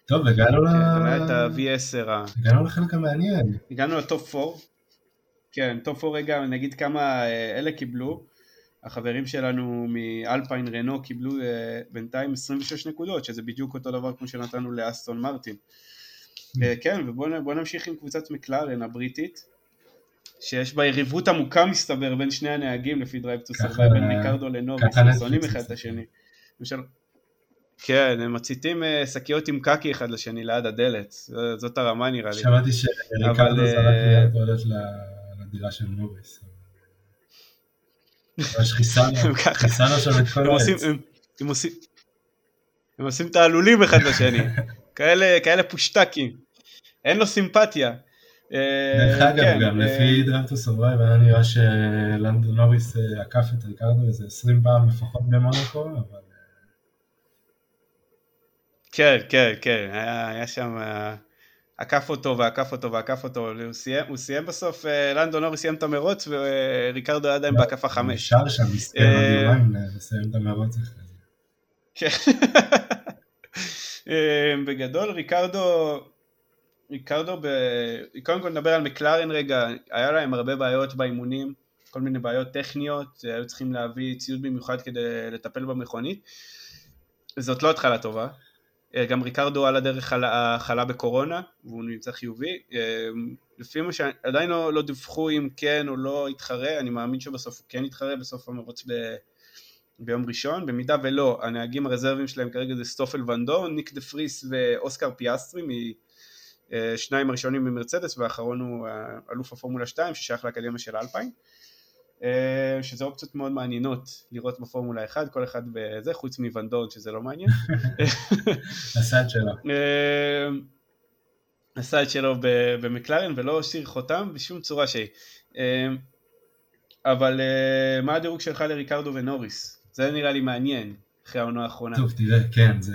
טוב, הגענו ל... כן, היה את ה-V10 ה... הגענו לחלק המעניין. הגענו לטופ 4. כן, טופ 4 רגע, נגיד כמה אה, אלה קיבלו. החברים שלנו מאלפיין רנו קיבלו בינתיים 26 נקודות, שזה בדיוק אותו דבר כמו שנתנו לאסטון מרטין. ממ. כן, ובואו נמשיך עם קבוצת מקלרן הבריטית. שיש בה יריבות עמוקה מסתבר בין שני הנהגים לפי Drive to Survive, בין ריקרדו לנוריס, הם שונאים אחד את השני. למשל, כן, הם מציתים אה, שקיות עם קקי אחד לשני ליד הדלת, זאת הרמה נראה לי. שמעתי שריקרדו זרק לי הולך לדירה של נוריס. ממש חיסנו שם את כל העץ. הם עושים תעלולים אחד לשני, כאלה פושטקים, אין לו סימפתיה. דרך אגב, כן, גם לפי אה, דרפטו סורייב היה נראה שלנדון נוריס אה, עקף את ריקרדו איזה 20 פעם לפחות במונקו, אבל... אה, כן, כן, כן, היה שם... עקף אותו ועקף אותו ועקף אותו, הוא סיים, הוא סיים בסוף, לנדון נוריס סיים את המרוץ וריקרדו היה עדיין בהקפה חמש. אפשר שם מסכן עוד לסיים את המרוץ אחרי זה. כן. בגדול ריקרדו ריקרדו, ב... קודם כל נדבר על מקלרן רגע, היה להם הרבה בעיות באימונים, כל מיני בעיות טכניות, היו צריכים להביא ציוד במיוחד כדי לטפל במכונית. זאת לא התחלה טובה. אה, גם ריקרדו על הדרך חלה, חלה בקורונה, והוא נמצא חיובי. אה, לפי מה שעדיין לא, לא דיווחו אם כן או לא יתחרה, אני מאמין שבסוף הוא כן יתחרה בסוף המרוץ ב... ביום ראשון, במידה ולא, הנהגים הרזרבים שלהם כרגע זה סטופל ונדורן, ניק דה פריס ואוסקר פיאסטרי אה, שניים הראשונים במרצדס והאחרון הוא אה, אלוף הפורמולה 2 ששייך לאקדמיה של אלפיין אה, שזה אופציות מאוד מעניינות לראות בפורמולה 1 כל אחד בזה חוץ מוונדורן שזה לא מעניין. הסייד שלו. הסייד שלו במקלרן ולא השאיר חותם בשום צורה שהיא. אבל מה הדירוג שלך לריקרדו ונוריס? זה נראה לי מעניין אחרי העונה האחרונה. טוב תראה כן זה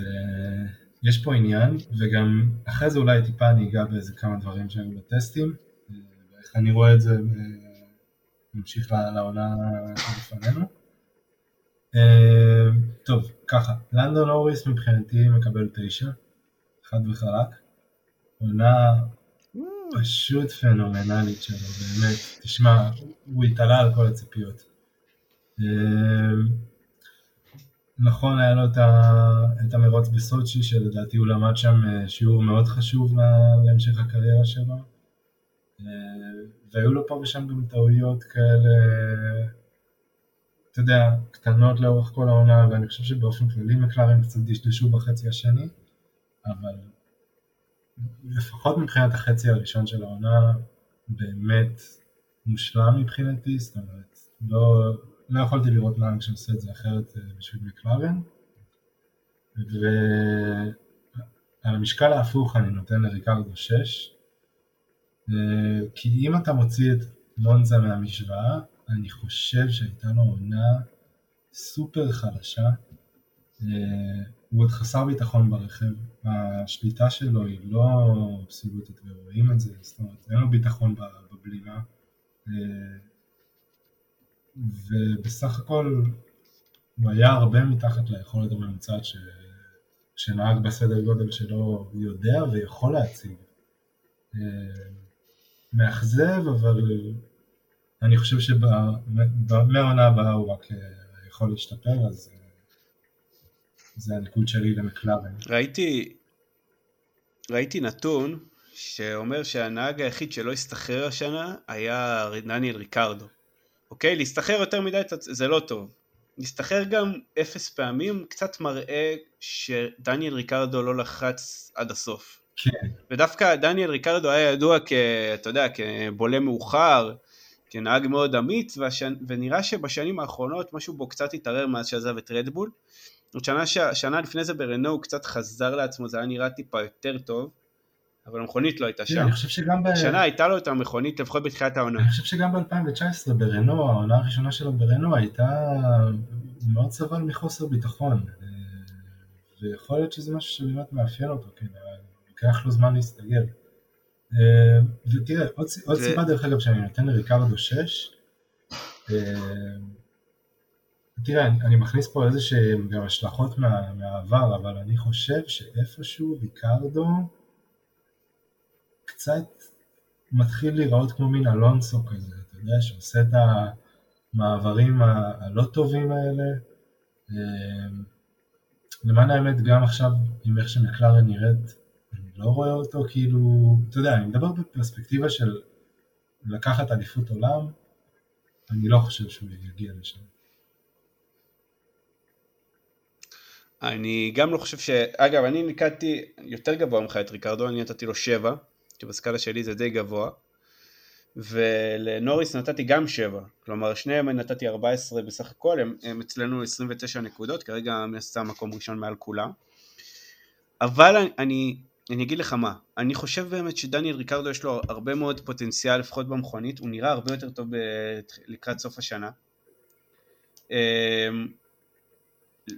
יש פה עניין, וגם אחרי זה אולי טיפה אני אגע באיזה כמה דברים שהיו בטסטים, ואיך אני רואה את זה, נמשיך לעונה לפנינו. טוב, ככה, לנדון אוריס מבחינתי מקבל תשע, חד וחלק. עונה פשוט פנומנלית שלו, באמת. תשמע, הוא התעלה על כל הציפיות. נכון, היה לו את המרוץ בסוצ'י, שלדעתי הוא למד שם אה, שיעור מאוד חשוב להמשך הקריירה שלו. והיו לו פה ושם גם טעויות כאלה, אתה יודע, קטנות לאורך כל העונה, ואני חושב שבאופן כללי מקלרן קצת דשדשו בחצי השני, אבל לפחות מבחינת החצי הראשון של העונה, באמת מושלם מבחינתי, זאת אומרת, לא, לא יכולתי לראות נהג שעושה את זה אחרת אה, בשביל מקלרן. ועל המשקל ההפוך אני נותן לריקרדו 6, אה, כי אם אתה מוציא את מונזה מהמשוואה, אני חושב שהייתה לו עונה סופר חלשה. אה, הוא עוד חסר ביטחון ברכב, השליטה שלו היא לא אבסולוטית ורואים את זה, זאת אומרת אין לו ביטחון בבלימה. ובסך הכל הוא היה הרבה מתחת ליכולת הממוצעת ש... שנהג בסדר גודל שלו יודע ויכול להציג. אה, מאכזב, אבל אני חושב שמהעונה הבאה הוא רק אה, יכול להשתפר, אז אה, זה הניקוד שלי למקלרן. ראיתי, ראיתי נתון שאומר שהנהג היחיד שלא הסתחרר השנה היה דניאל ריקרדו. אוקיי? להסתחרר יותר מדי זה לא טוב. להסתחרר גם אפס פעמים קצת מראה שדניאל ריקרדו לא לחץ עד הסוף. כן. ודווקא דניאל ריקרדו היה ידוע כ... אתה יודע, כבולה מאוחר, כנהג מאוד אמיץ, והשנ... ונראה שבשנים האחרונות משהו בו קצת התערער מאז שעזב את רדבול. עוד שנה, ש... שנה לפני זה ברנו הוא קצת חזר לעצמו, זה היה נראה טיפה יותר טוב. אבל המכונית לא הייתה שם. אני חושב שגם ב... שנה הייתה לו את המכונית לפחות בתחילת העונה. אני חושב שגם ב-2019 ברנו, העונה הראשונה שלו ברנו הייתה, הוא מאוד סבל מחוסר ביטחון. אה, ויכול להיות שזה משהו שבאמת מאפיין אותו, כן, לוקח לו זמן להסתגל. אה, ותראה, עוד, עוד סיבה דרך אגב שאני נותן לריקרדו 6, אה, תראה, אני, אני מכניס פה איזה שהם גם השלכות מה, מהעבר, אבל אני חושב שאיפשהו ריקרדו קצת מתחיל להיראות כמו מין אלונסו כזה, אתה יודע, שעושה את המעברים הלא טובים האלה. אמ, למען האמת, גם עכשיו, עם איך שמקלרן נראית, לא רואה אותו כאילו, אתה יודע, אני מדבר בפרספקטיבה של לקחת אליפות עולם, אני לא חושב שהוא יגיע לשם. אני גם לא חושב ש... אגב, אני ניקדתי יותר גבוה ממך את ריקרדו, אני נתתי לו 7, כי בסקאלה שלי זה די גבוה. ולנוריס נתתי גם 7, כלומר שניהם נתתי 14 בסך הכל, הם, הם אצלנו 29 נקודות, כרגע מן הסתם מקום ראשון מעל כולם. אבל אני, אני אגיד לך מה, אני חושב באמת שדניאל ריקרדו יש לו הרבה מאוד פוטנציאל, לפחות במכונית, הוא נראה הרבה יותר טוב ב- לקראת סוף השנה. אמ,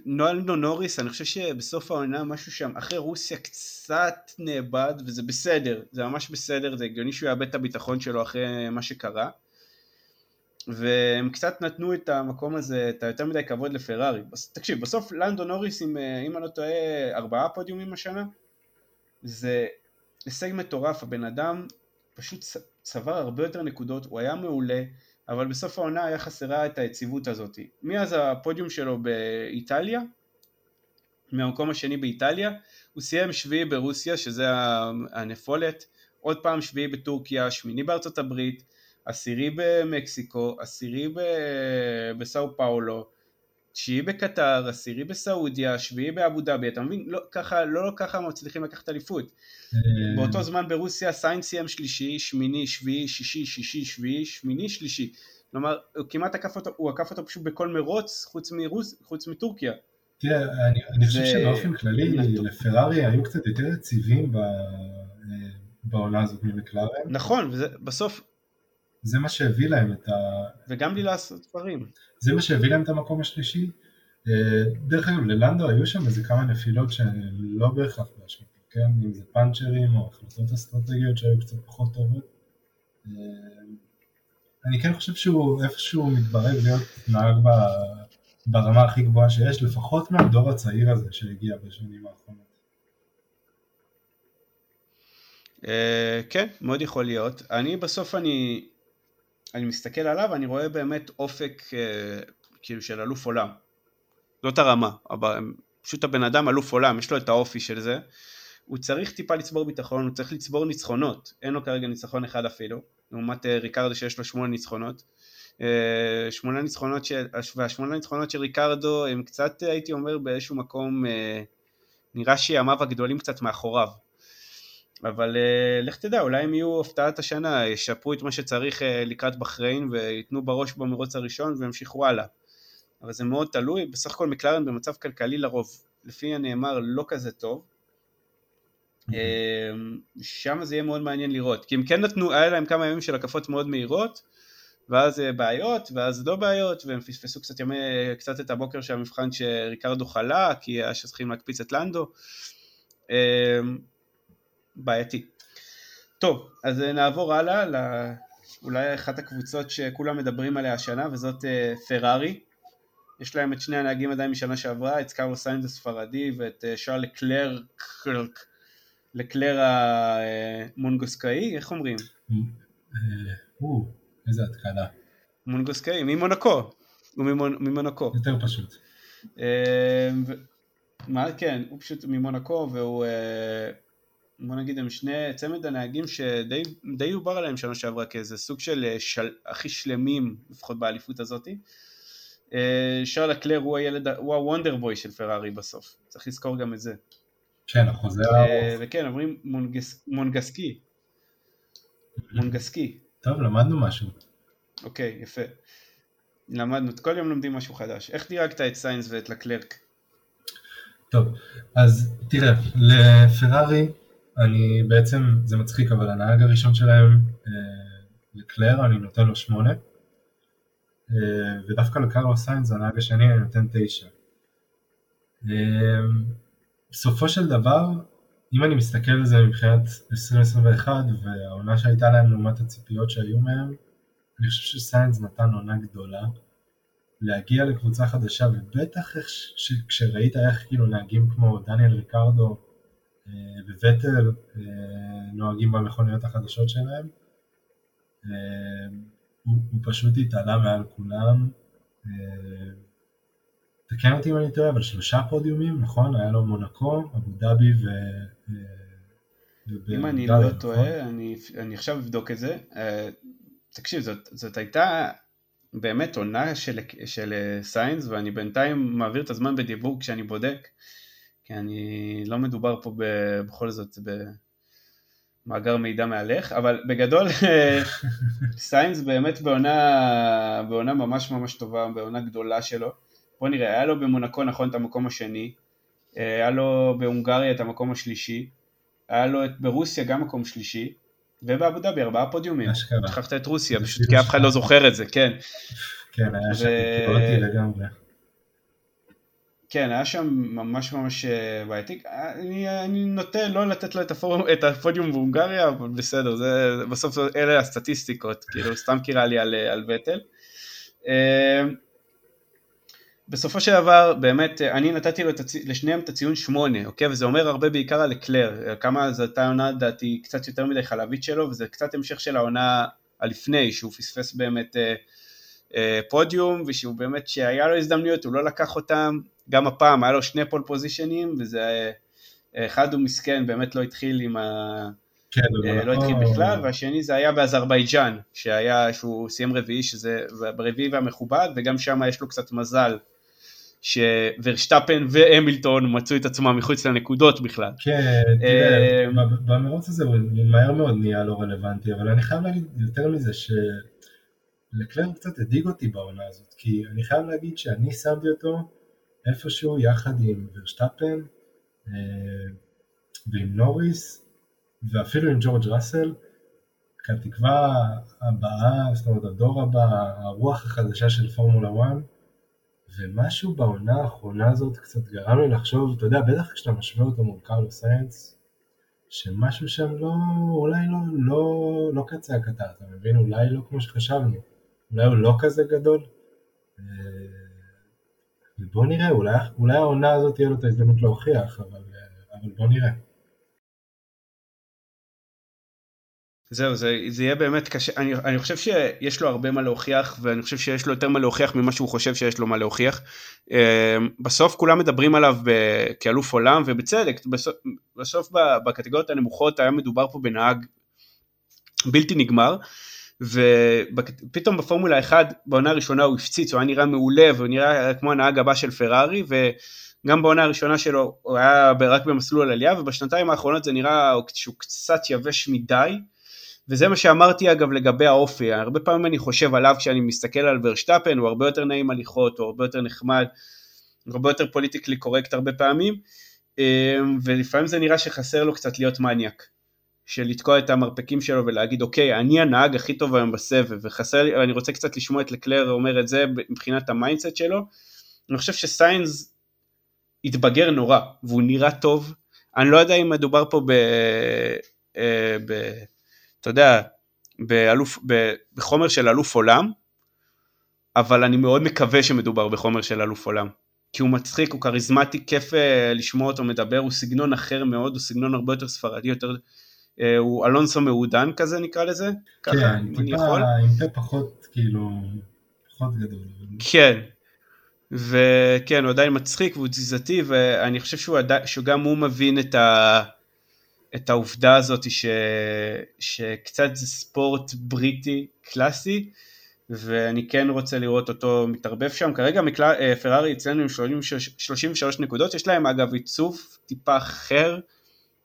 נואלדו נוריס, אני חושב שבסוף העונה משהו שם, אחרי רוסיה קצת נאבד, וזה בסדר, זה ממש בסדר, זה הגיוני שהוא יאבד את הביטחון שלו אחרי מה שקרה. והם קצת נתנו את המקום הזה, את היותר מדי כבוד לפרארי. תקשיב, בסוף לנדו נוריס, אם, אם אני לא טועה, ארבעה פודיומים השנה, זה הישג מטורף, הבן אדם פשוט צבר הרבה יותר נקודות, הוא היה מעולה, אבל בסוף העונה היה חסרה את היציבות הזאת. מאז הפודיום שלו באיטליה, מהמקום השני באיטליה, הוא סיים שביעי ברוסיה, שזה הנפולת, עוד פעם שביעי בטורקיה, שמיני בארצות הברית, עשירי במקסיקו, עשירי בסאו פאולו, תשיעי בקטר, עשירי בסעודיה, שביעי באבו דאבי, אתה מבין? לא ככה, לא, לא ככה מצליחים לקחת אליפות. אה. באותו זמן ברוסיה סיינס סיים שלישי, שמיני, שביעי, שישי, שישי, שביעי, שמיני, שלישי. כלומר, הוא כמעט עקף אותו, הוא עקף אותו פשוט בכל מרוץ חוץ, מרוס, חוץ מטורקיה. תראה, אני, אני חושב שבאופן כללי לפרארי היו קצת יותר יציבים אה, בעונה הזאת ממקלרן. נכון, וזה בסוף... זה מה שהביא להם את ה... וגם לי לעשות דברים. זה מה שהביא להם את המקום השלישי. אה, דרך אגב, ללנדו היו שם איזה כמה נפילות שהן לא בהכרח באשמתו, כן? אם זה פאנצ'רים או החלטות אסטרטגיות שהיו קצת פחות טובות. אה, אני כן חושב שהוא איפשהו מתברג להיות נהג ברמה הכי גבוהה שיש, לפחות מהדור הצעיר הזה שהגיע בשנים האחרונות. אה, כן, מאוד יכול להיות. אני בסוף אני אני מסתכל עליו, אני רואה באמת אופק אה, כאילו של אלוף עולם. זאת הרמה, אבל פשוט הבן אדם אלוף עולם, יש לו את האופי של זה. הוא צריך טיפה לצבור ביטחון, הוא צריך לצבור ניצחונות. אין לו כרגע ניצחון אחד אפילו, לעומת אה, ריקרדו שיש לו שמונה ניצחונות. אה, שמונה ניצחונות של, והשמונה ניצחונות של ריקרדו הם קצת הייתי אומר באיזשהו מקום אה, נראה שימיו הגדולים קצת מאחוריו. אבל uh, לך תדע, אולי הם יהיו הפתעת השנה, ישפרו את מה שצריך uh, לקראת בחריין וייתנו בראש במרוץ הראשון וימשיכו הלאה. אבל זה מאוד תלוי, בסך הכל מקלרן במצב כלכלי לרוב, לפי הנאמר לא כזה טוב. Uh, שם זה יהיה מאוד מעניין לראות, כי הם כן נתנו, היה להם כמה ימים של הקפות מאוד מהירות, ואז בעיות, ואז לא בעיות, והם פספסו קצת ימי, קצת את הבוקר של המבחן שריקרדו חלה, כי היה שצריכים להקפיץ את לנדו. בעייתי. טוב, אז אה, נעבור הלאה לאולי אחת הקבוצות שכולם מדברים עליה השנה, וזאת אה, פרארי. יש להם את שני הנהגים עדיין משנה שעברה, את קרלוס סיינז הספרדי ואת אה, שארל לקלר, לקלר המונגוסקאי, איך אומרים? איזה התקלה. מונגוסקאי, ממונקו. הוא ממונקו. יותר פשוט. מה, כן, הוא פשוט ממונקו והוא בוא נגיד הם שני צמד הנהגים שדי דובר עליהם שנה שעברה כאיזה סוג של, אה, של הכי שלמים לפחות באליפות הזאתי. אה, שארל לקלר הוא הילד, הוא ה wonder boy של פרארי בסוף, צריך לזכור גם את זה. כן, החוזר אה, וכן, אומרים מונגס, מונגסקי. מונגסקי. טוב, למדנו משהו. אוקיי, יפה. למדנו, כל יום לומדים משהו חדש. איך דירגת את סיינס ואת לקלרק? טוב, אז תראה, לפרארי אני בעצם, זה מצחיק, אבל הנהג הראשון שלהם, אה, לקלר, אני נותן לו שמונה, אה, ודווקא לקרלו סיינס, הנהג השני, אני נותן תשע. אה, בסופו של דבר, אם אני מסתכל על זה מבחינת 2021 והעונה שהייתה להם לעומת הציפיות שהיו מהם, אני חושב שסיינס נתן עונה גדולה. להגיע לקבוצה חדשה, ובטח איך ש... כשראית איך כאילו נהגים כמו דניאל ריקרדו וווטל אה, נוהגים במכוניות החדשות שלהם, אה, הוא, הוא פשוט התעלה מעל כולם. תקן אותי אם אני טועה, אבל שלושה פודיומים, נכון? היה לו מונקו, אבו דאבי ו... אם אני לא טועה, אני, אני עכשיו אבדוק את זה. תקשיב, זאת, זאת הייתה באמת עונה של, של סיינס ואני בינתיים מעביר את הזמן בדיבור כשאני בודק כי אני לא מדובר פה ב, בכל זאת במאגר מידע מהלך אבל בגדול סיינס באמת בעונה, בעונה ממש ממש טובה, בעונה גדולה שלו בוא נראה, היה לו במונקו נכון את המקום השני היה לו בהונגריה את המקום השלישי היה לו את, ברוסיה גם מקום שלישי ובאבו דאבי ארבעה פודיומים. שכחת את רוסיה, פשוט כי אף אחד לא זוכר את זה, כן. כן, היה שם, קיבלתי לגמרי. כן, היה שם ממש ממש אה, בעייתי. אני, אני נוטה לא לתת לו את, הפורום, את הפודיום בהונגריה, אבל בסדר, זה, בסוף אלה הסטטיסטיקות, כאילו סתם קירה לי על, על וטל. אה, בסופו של דבר, באמת, אני נתתי לו הצ... לשניהם את הציון שמונה, אוקיי? וזה אומר הרבה בעיקר על אקלר, כמה זו הייתה עונה, לדעתי, קצת יותר מדי חלבית שלו, וזה קצת המשך של העונה הלפני, שהוא פספס באמת אה, אה, פודיום, ושהוא באמת, שהיה לו הזדמנויות, הוא לא לקח אותם, גם הפעם היה לו שני פול פוזיישנים, וזה, אה, אחד הוא מסכן, באמת לא התחיל עם ה... כן, אה, לא התחיל בכלל, והשני זה היה באזרבייג'אן, שהיה, שהוא סיים רביעי, שזה ברביעי והמכובד, וגם שם יש לו קצת מזל. שוורשטפן והמילטון מצאו את עצמם מחוץ לנקודות בכלל. כן, תראה, אה, במרוץ הזה הוא מהר מאוד נהיה לא רלוונטי, אבל אני חייב להגיד יותר מזה שלקלר קצת הדאיג אותי בעונה הזאת, כי אני חייב להגיד שאני שמתי אותו איפשהו יחד עם ורשטפן אה, ועם נוריס ואפילו עם ג'ורג' ראסל, כתקווה הבאה, זאת אומרת הדור הבא, הרוח החדשה של פורמולה 1, ומשהו בעונה האחרונה הזאת קצת גרם לי לחשוב, אתה יודע, בטח כשאתה משווה אותו מול קרלו סיינס, שמשהו שם לא, אולי לא, לא, לא קצה הקטר, אתה מבין? אולי לא כמו שחשבנו, אולי הוא לא כזה גדול. ובוא נראה, אולי, אולי העונה הזאת תהיה לו את ההזדמנות להוכיח, אבל, אה, אבל בוא נראה. זהו, זה, זה יהיה באמת קשה, אני, אני חושב שיש לו הרבה מה להוכיח, ואני חושב שיש לו יותר מה להוכיח ממה שהוא חושב שיש לו מה להוכיח. אמ, בסוף כולם מדברים עליו כאלוף עולם, ובצדק, בסוף, בסוף בקטגוריות הנמוכות היה מדובר פה בנהג בלתי נגמר, ופתאום בפורמולה 1 בעונה הראשונה הוא הפציץ, הוא היה נראה מעולה, והוא נראה כמו הנהג הבא של פרארי, וגם בעונה הראשונה שלו הוא היה רק במסלול עלייה, ובשנתיים האחרונות זה נראה שהוא קצת יבש מדי. וזה מה שאמרתי אגב לגבי האופי, הרבה פעמים אני חושב עליו כשאני מסתכל על ורשטפן, הוא הרבה יותר נעים הליכות, הוא הרבה יותר נחמד, הוא הרבה יותר politically correct הרבה פעמים, אמ, ולפעמים זה נראה שחסר לו קצת להיות מניאק, של לתקוע את המרפקים שלו ולהגיד אוקיי, אני הנהג הכי טוב היום בסבב, וחסר לי, אני רוצה קצת לשמוע את לקלרק אומר את זה מבחינת ה mindset שלו, אני חושב שסיינס התבגר נורא, והוא נראה טוב, אני לא יודע אם מדובר פה ב... אה, ב אתה יודע, באלוף, בחומר של אלוף עולם, אבל אני מאוד מקווה שמדובר בחומר של אלוף עולם. כי הוא מצחיק, הוא כריזמטי, כיף אה, לשמוע אותו מדבר, הוא סגנון אחר מאוד, הוא סגנון הרבה יותר ספרדי, יותר, הוא אלונסו מעודן כזה נקרא לזה, ככה, כן, אם אני יכול. עם פה פחות, כאילו, פחות גדול. כן, וכן, הוא עדיין מצחיק והוא תזיזתי, ואני חושב שהוא עדיין, שגם הוא מבין את ה... את העובדה הזאת ש... שקצת זה ספורט בריטי קלאסי ואני כן רוצה לראות אותו מתערבב שם. כרגע מקל... אה, פרארי אצלנו עם 33 נקודות, יש להם אגב עיצוב טיפה אחר,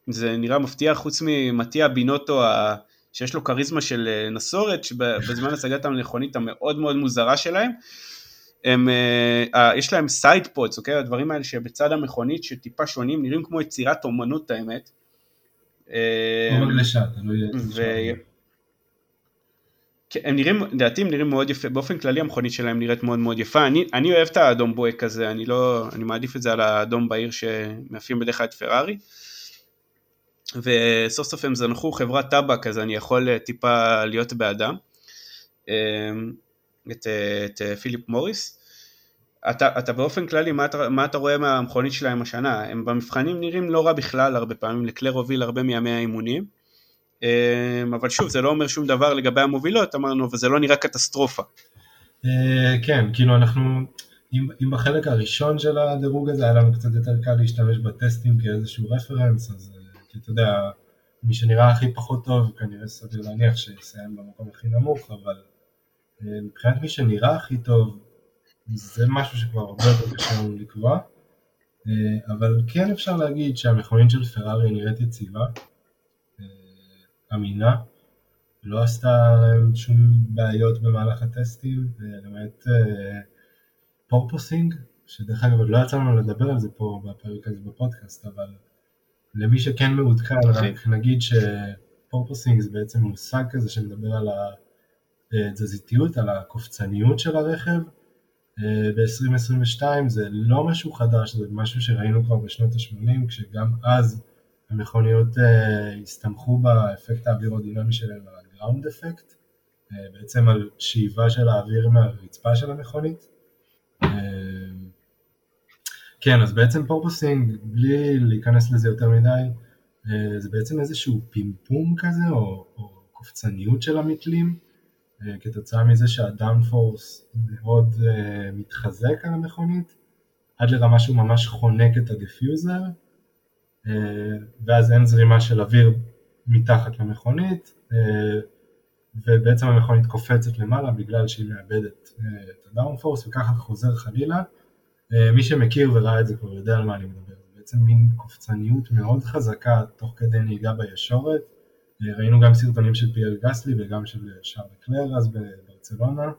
זה נראה מפתיע חוץ ממאטיה בינוטו ה... שיש לו כריזמה של אה, נסורת, שבזמן הצגת המכונית המאוד מאוד מוזרה שלהם. הם, uh, יש להם side pods, אוקיי? הדברים האלה שבצד המכונית שטיפה שונים, נראים כמו יצירת אומנות האמת. תלוי... כן, הם נראים, לדעתי הם נראים מאוד יפה, באופן כללי המכונית שלהם נראית מאוד מאוד יפה, אני, אני אוהב את האדום בוהק הזה, אני לא, אני מעדיף את זה על האדום בהיר שמאפיין בדרך כלל את פרארי. וסוף סוף הם זנחו חברת טבק אז אני יכול אה, טיפה להיות באדם, אמ, את, אה, את פיליפ מוריס. אתה, אתה באופן כללי, מה אתה, מה אתה רואה מהמכונית שלהם השנה? הם במבחנים נראים לא רע בכלל, הרבה פעמים לקלר הוביל הרבה מימי האימונים. אמ, אבל שוב, זה לא אומר שום דבר לגבי המובילות, אמרנו, וזה לא נראה קטסטרופה. אה, כן, כאילו אנחנו, אם, אם בחלק הראשון של הדירוג הזה היה לנו קצת יותר קל להשתמש בטסטים כאיזשהו רפרנס, אז אה, כי אתה יודע, מי שנראה הכי פחות טוב, כנראה סביר להניח שיסיים במקום הכי נמוך, אבל אה, מבחינת מי שנראה הכי טוב, זה משהו שכבר הרבה יותר קשה לנו לקבוע, אבל כן אפשר להגיד שהמכונית של פרארי נראית יציבה, אמינה, לא עשתה להם שום בעיות במהלך הטסטים, למעט פורפוסינג, שדרך אגב לא יצא לנו לדבר על זה פה בפרק הזה בפודקאסט, אבל למי שכן מעודכן, רק נגיד שפורפוסינג זה בעצם מושג כזה שמדבר על התזזיתיות, על הקופצניות של הרכב. ב-2022 זה לא משהו חדש, זה משהו שראינו כבר בשנות ה-80, כשגם אז המכוניות uh, הסתמכו באפקט האווירודינמי שלהם על ה ground effect, בעצם על שאיבה של האוויר מהרצפה של המכונית. כן, אז בעצם porpoising, בלי להיכנס לזה יותר מדי, uh, זה בעצם איזשהו פימפום כזה, או, או קופצניות של המתלים, uh, כתוצאה מזה שה downforce מאוד uh, מתחזק על המכונית, עד לרמה שהוא ממש חונק את ה diffuser, אה, ואז אין זרימה של אוויר מתחת למכונית, אה, ובעצם המכונית קופצת למעלה בגלל שהיא מאבדת אה, את ה downforce וככה חוזר חלילה. מי שמכיר וראה את זה כבר יודע על מה אני מדבר, בעצם מין קופצניות מאוד חזקה תוך כדי נהיגה בישורת. ראינו גם סרטונים של פיאל גסלי וגם של שאר קלר אז בברצלונה,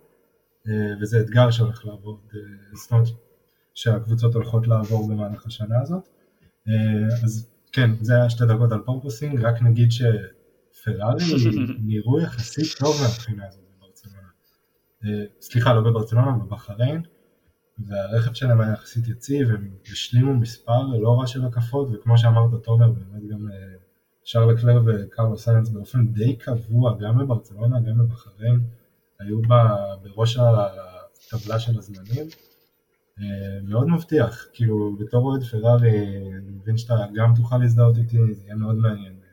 וזה אתגר שהולך לעבוד, זאת אומרת שהקבוצות הולכות לעבור במהלך השנה הזאת. אה, אז כן, זה היה שתי דקות על פורפוסינג, רק נגיד שפרארי נראו יחסית טוב מהבחינה הזאת בברצלונה. אה, סליחה, לא בברצלונה, בבחריין, והרכב שלהם היה יחסית יציב, הם השלימו מספר לא רע של הקפות, וכמו שאמרת תומר, באמת גם אה, שרל לקלר וקרלו סיינס באופן די קבוע, גם בברצלונה, גם בבחריין, היו בראש הטבלה של הזמנים. אה, מאוד מבטיח, כאילו בתור אוהד פרארי, אני מבין שאתה גם תוכל להזדהות איתי, זה יהיה מאוד מעניין אה,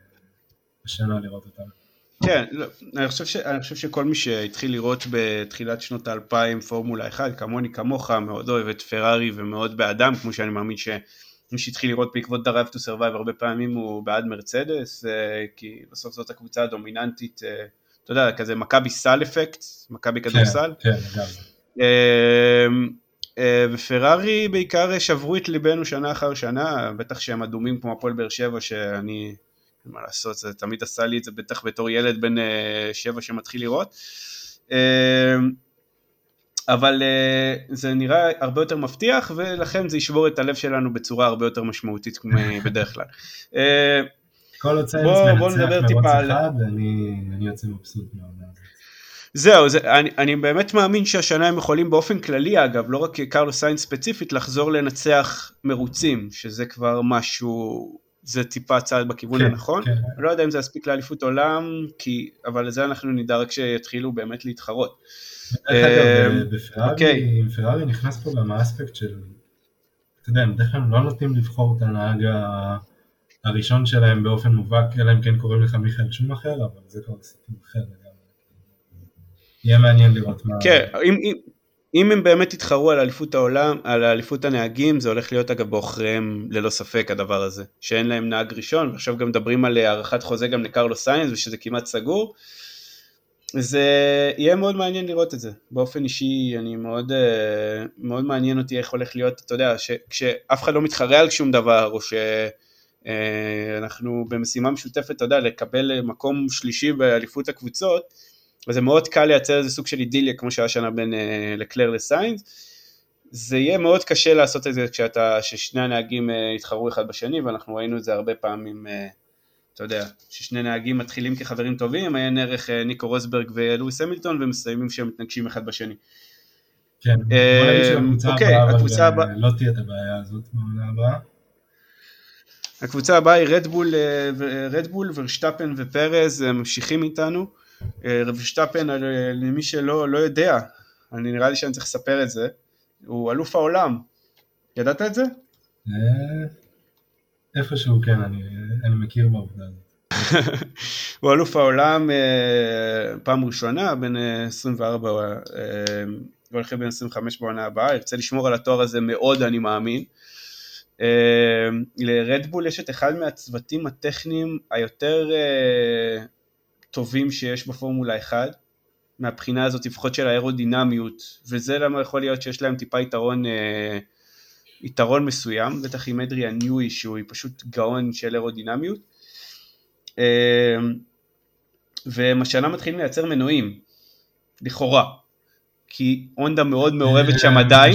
השנה לראות אותם. כן, לא, אני, חושב ש, אני חושב שכל מי שהתחיל לראות בתחילת שנות האלפיים פורמולה 1, כמוני כמוך, מאוד אוהב את פרארי ומאוד בעדם, כמו שאני מאמין שמי שהתחיל לראות בעקבות Drive to Survive הרבה פעמים הוא בעד מרצדס, אה, כי בסוף זאת הקבוצה הדומיננטית, אתה יודע, כזה מכבי סל אפקט, מכבי כדורסל. כן, כן, לגמרי. אה, ופרארי בעיקר שברו את ליבנו שנה אחר שנה, בטח שהם אדומים כמו הפועל באר שבע שאני, מה לעשות, זה תמיד עשה לי את זה בטח בתור ילד בן אה, שבע שמתחיל לראות. אה, אבל זה נראה הרבה יותר מבטיח ולכן זה ישבור את הלב שלנו בצורה הרבה יותר משמעותית בדרך כלל. כל עוד סיינס מנצח מרוץ אחד, אני יוצא מבסוט הזאת. זהו, זה, אני, אני באמת מאמין שהשנה הם יכולים באופן כללי אגב, לא רק קרלוס סיינס ספציפית, לחזור לנצח מרוצים, שזה כבר משהו, זה טיפה צעד בכיוון כן, הנכון. כן. לא יודע אם זה יספיק לאליפות עולם, כי, אבל לזה אנחנו נדע רק שיתחילו באמת להתחרות. דרך אגב, אה, בפרארי, אוקיי. פרארי נכנס פה גם האספקט של, אתה יודע, בדרך כלל לא נוטים לבחור את הנהג הראשון שלהם באופן מובהק, אלא אם כן קוראים לך מיכאל שום אחר, אבל זה כבר סיפור אחר. יהיה מעניין לראות מה... כן, אם, אם, הם באמת יתחרו על אליפות העולם, על אליפות הנהגים, זה הולך להיות אגב בעוכריהם ללא ספק הדבר הזה, שאין להם נהג ראשון, ועכשיו גם מדברים על הארכת חוזה גם לקרלו סיינס ושזה כמעט סגור. זה יהיה מאוד מעניין לראות את זה. באופן אישי, אני מאוד, אה, מאוד מעניין אותי איך הולך להיות, אתה יודע, כשאף אחד לא מתחרה על שום דבר, או שאנחנו אה, במשימה משותפת, אתה יודע, לקבל מקום שלישי באליפות הקבוצות, וזה מאוד קל לייצר איזה סוג של אידיליה כמו שהיה שנה בין אה, לקלר לסיינס. זה יהיה מאוד קשה לעשות את זה כשאתה, ששני הנהגים אה, יתחרו אחד בשני, ואנחנו ראינו את זה הרבה פעמים, אה, אתה יודע, ששני נהגים מתחילים כחברים טובים, עיין ערך ניקו רוסברג ולואיס המילטון, ומסיימים שהם מתנגשים אחד בשני. כן, בוא נגיד שהקבוצה אוקיי, הבאה, אבל לא תהיה את הבעיה הזאת בעונה הבאה. הקבוצה הבאה היא רדבול, רדבול ורשטפן ופרז ממשיכים איתנו. ורשטפן, אה, למי שלא לא יודע, אני נראה לי שאני צריך לספר את זה, הוא אלוף העולם. ידעת את זה? אה, איפשהו כן, אני, אני מכיר בעובדה הזאת. הוא אלוף העולם אה, פעם ראשונה, בן 24, הוא הולך בין 25 בעונה הבאה, ירצה לשמור על התואר הזה מאוד אני מאמין. לרדבול יש את אחד מהצוותים הטכניים היותר טובים שיש בפורמולה 1, מהבחינה הזאת לפחות של האירודינמיות, וזה למה יכול להיות שיש להם טיפה יתרון, אה, יתרון מסוים, בטח עם אדריאן ניואי שהוא פשוט גאון של אירודינמיות. אה, והם השנה מתחילים לייצר מנועים, לכאורה, כי הונדה מאוד מעורבת שם עדיין.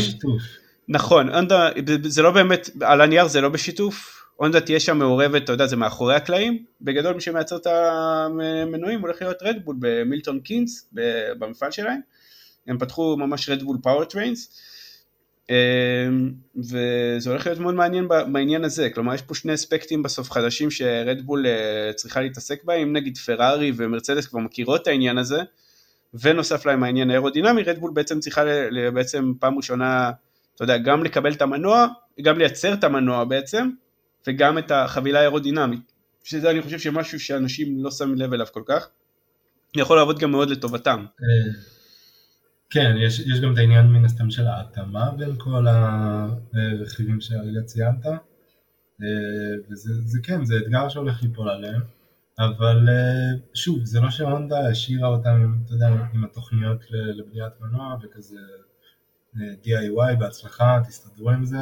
נכון, הונדה, זה לא באמת, על הנייר זה לא בשיתוף, הונדה תהיה שם מעורבת, אתה יודע, זה מאחורי הקלעים, בגדול מי שמייצר את המנועים הולך להיות רדבול במילטון קינס, במפעל שלהם, הם פתחו ממש Red Bull Powertrains, וזה הולך להיות מאוד מעניין בעניין הזה, כלומר יש פה שני אספקטים בסוף חדשים שרדבול אה, צריכה להתעסק בהם, נגיד פרארי ומרצדס כבר מכירות את העניין הזה, ונוסף להם העניין האירודינמי, רדבול בעצם צריכה בעצם פעם ראשונה, אתה יודע, גם לקבל את המנוע, גם לייצר את המנוע בעצם, וגם את החבילה האירודינמית, שזה אני חושב שמשהו שאנשים לא שמים לב אליו כל כך, יכול לעבוד גם מאוד לטובתם. אה, כן, יש, יש גם את העניין מן הסתם של ההתאמה בין כל הרכיבים שהרגע ציינת, אה, וזה כן, זה אתגר שהולך ליפול עליהם, אבל אה, שוב, זה לא שהונדה השאירה אותם, אתה יודע, עם התוכניות לבניית מנוע וכזה DIY בהצלחה, תסתדרו עם זה.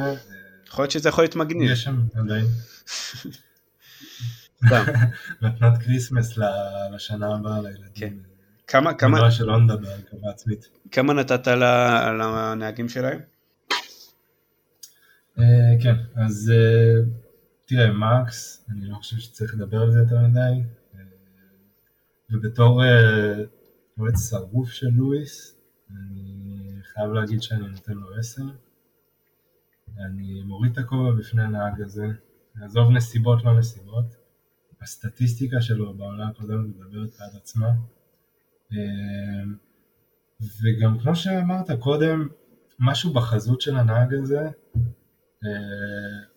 יכול להיות שזה יכול להיות מגניב. יש שם עדיין. מתנת Christmas לשנה הבאה לילדים. כן. כמה, כמה... מנוע של הונדה בהרכבה עצמית. כמה נתת לנהגים שלהם? אה, כן, אז אה, תראה, מקס, אני לא חושב שצריך לדבר על זה יותר מדי, אה, ובתור יועץ שרוף של לואיס, אני חייב להגיד שאני נותן לו עשר. אני מוריד את הכובע בפני הנהג הזה, עזוב נסיבות לא נסיבות, הסטטיסטיקה שלו בעונה הקודמת מדברת בעד עצמה, אמ, וגם כמו שאמרת קודם, משהו בחזות של הנהג הזה, אמ,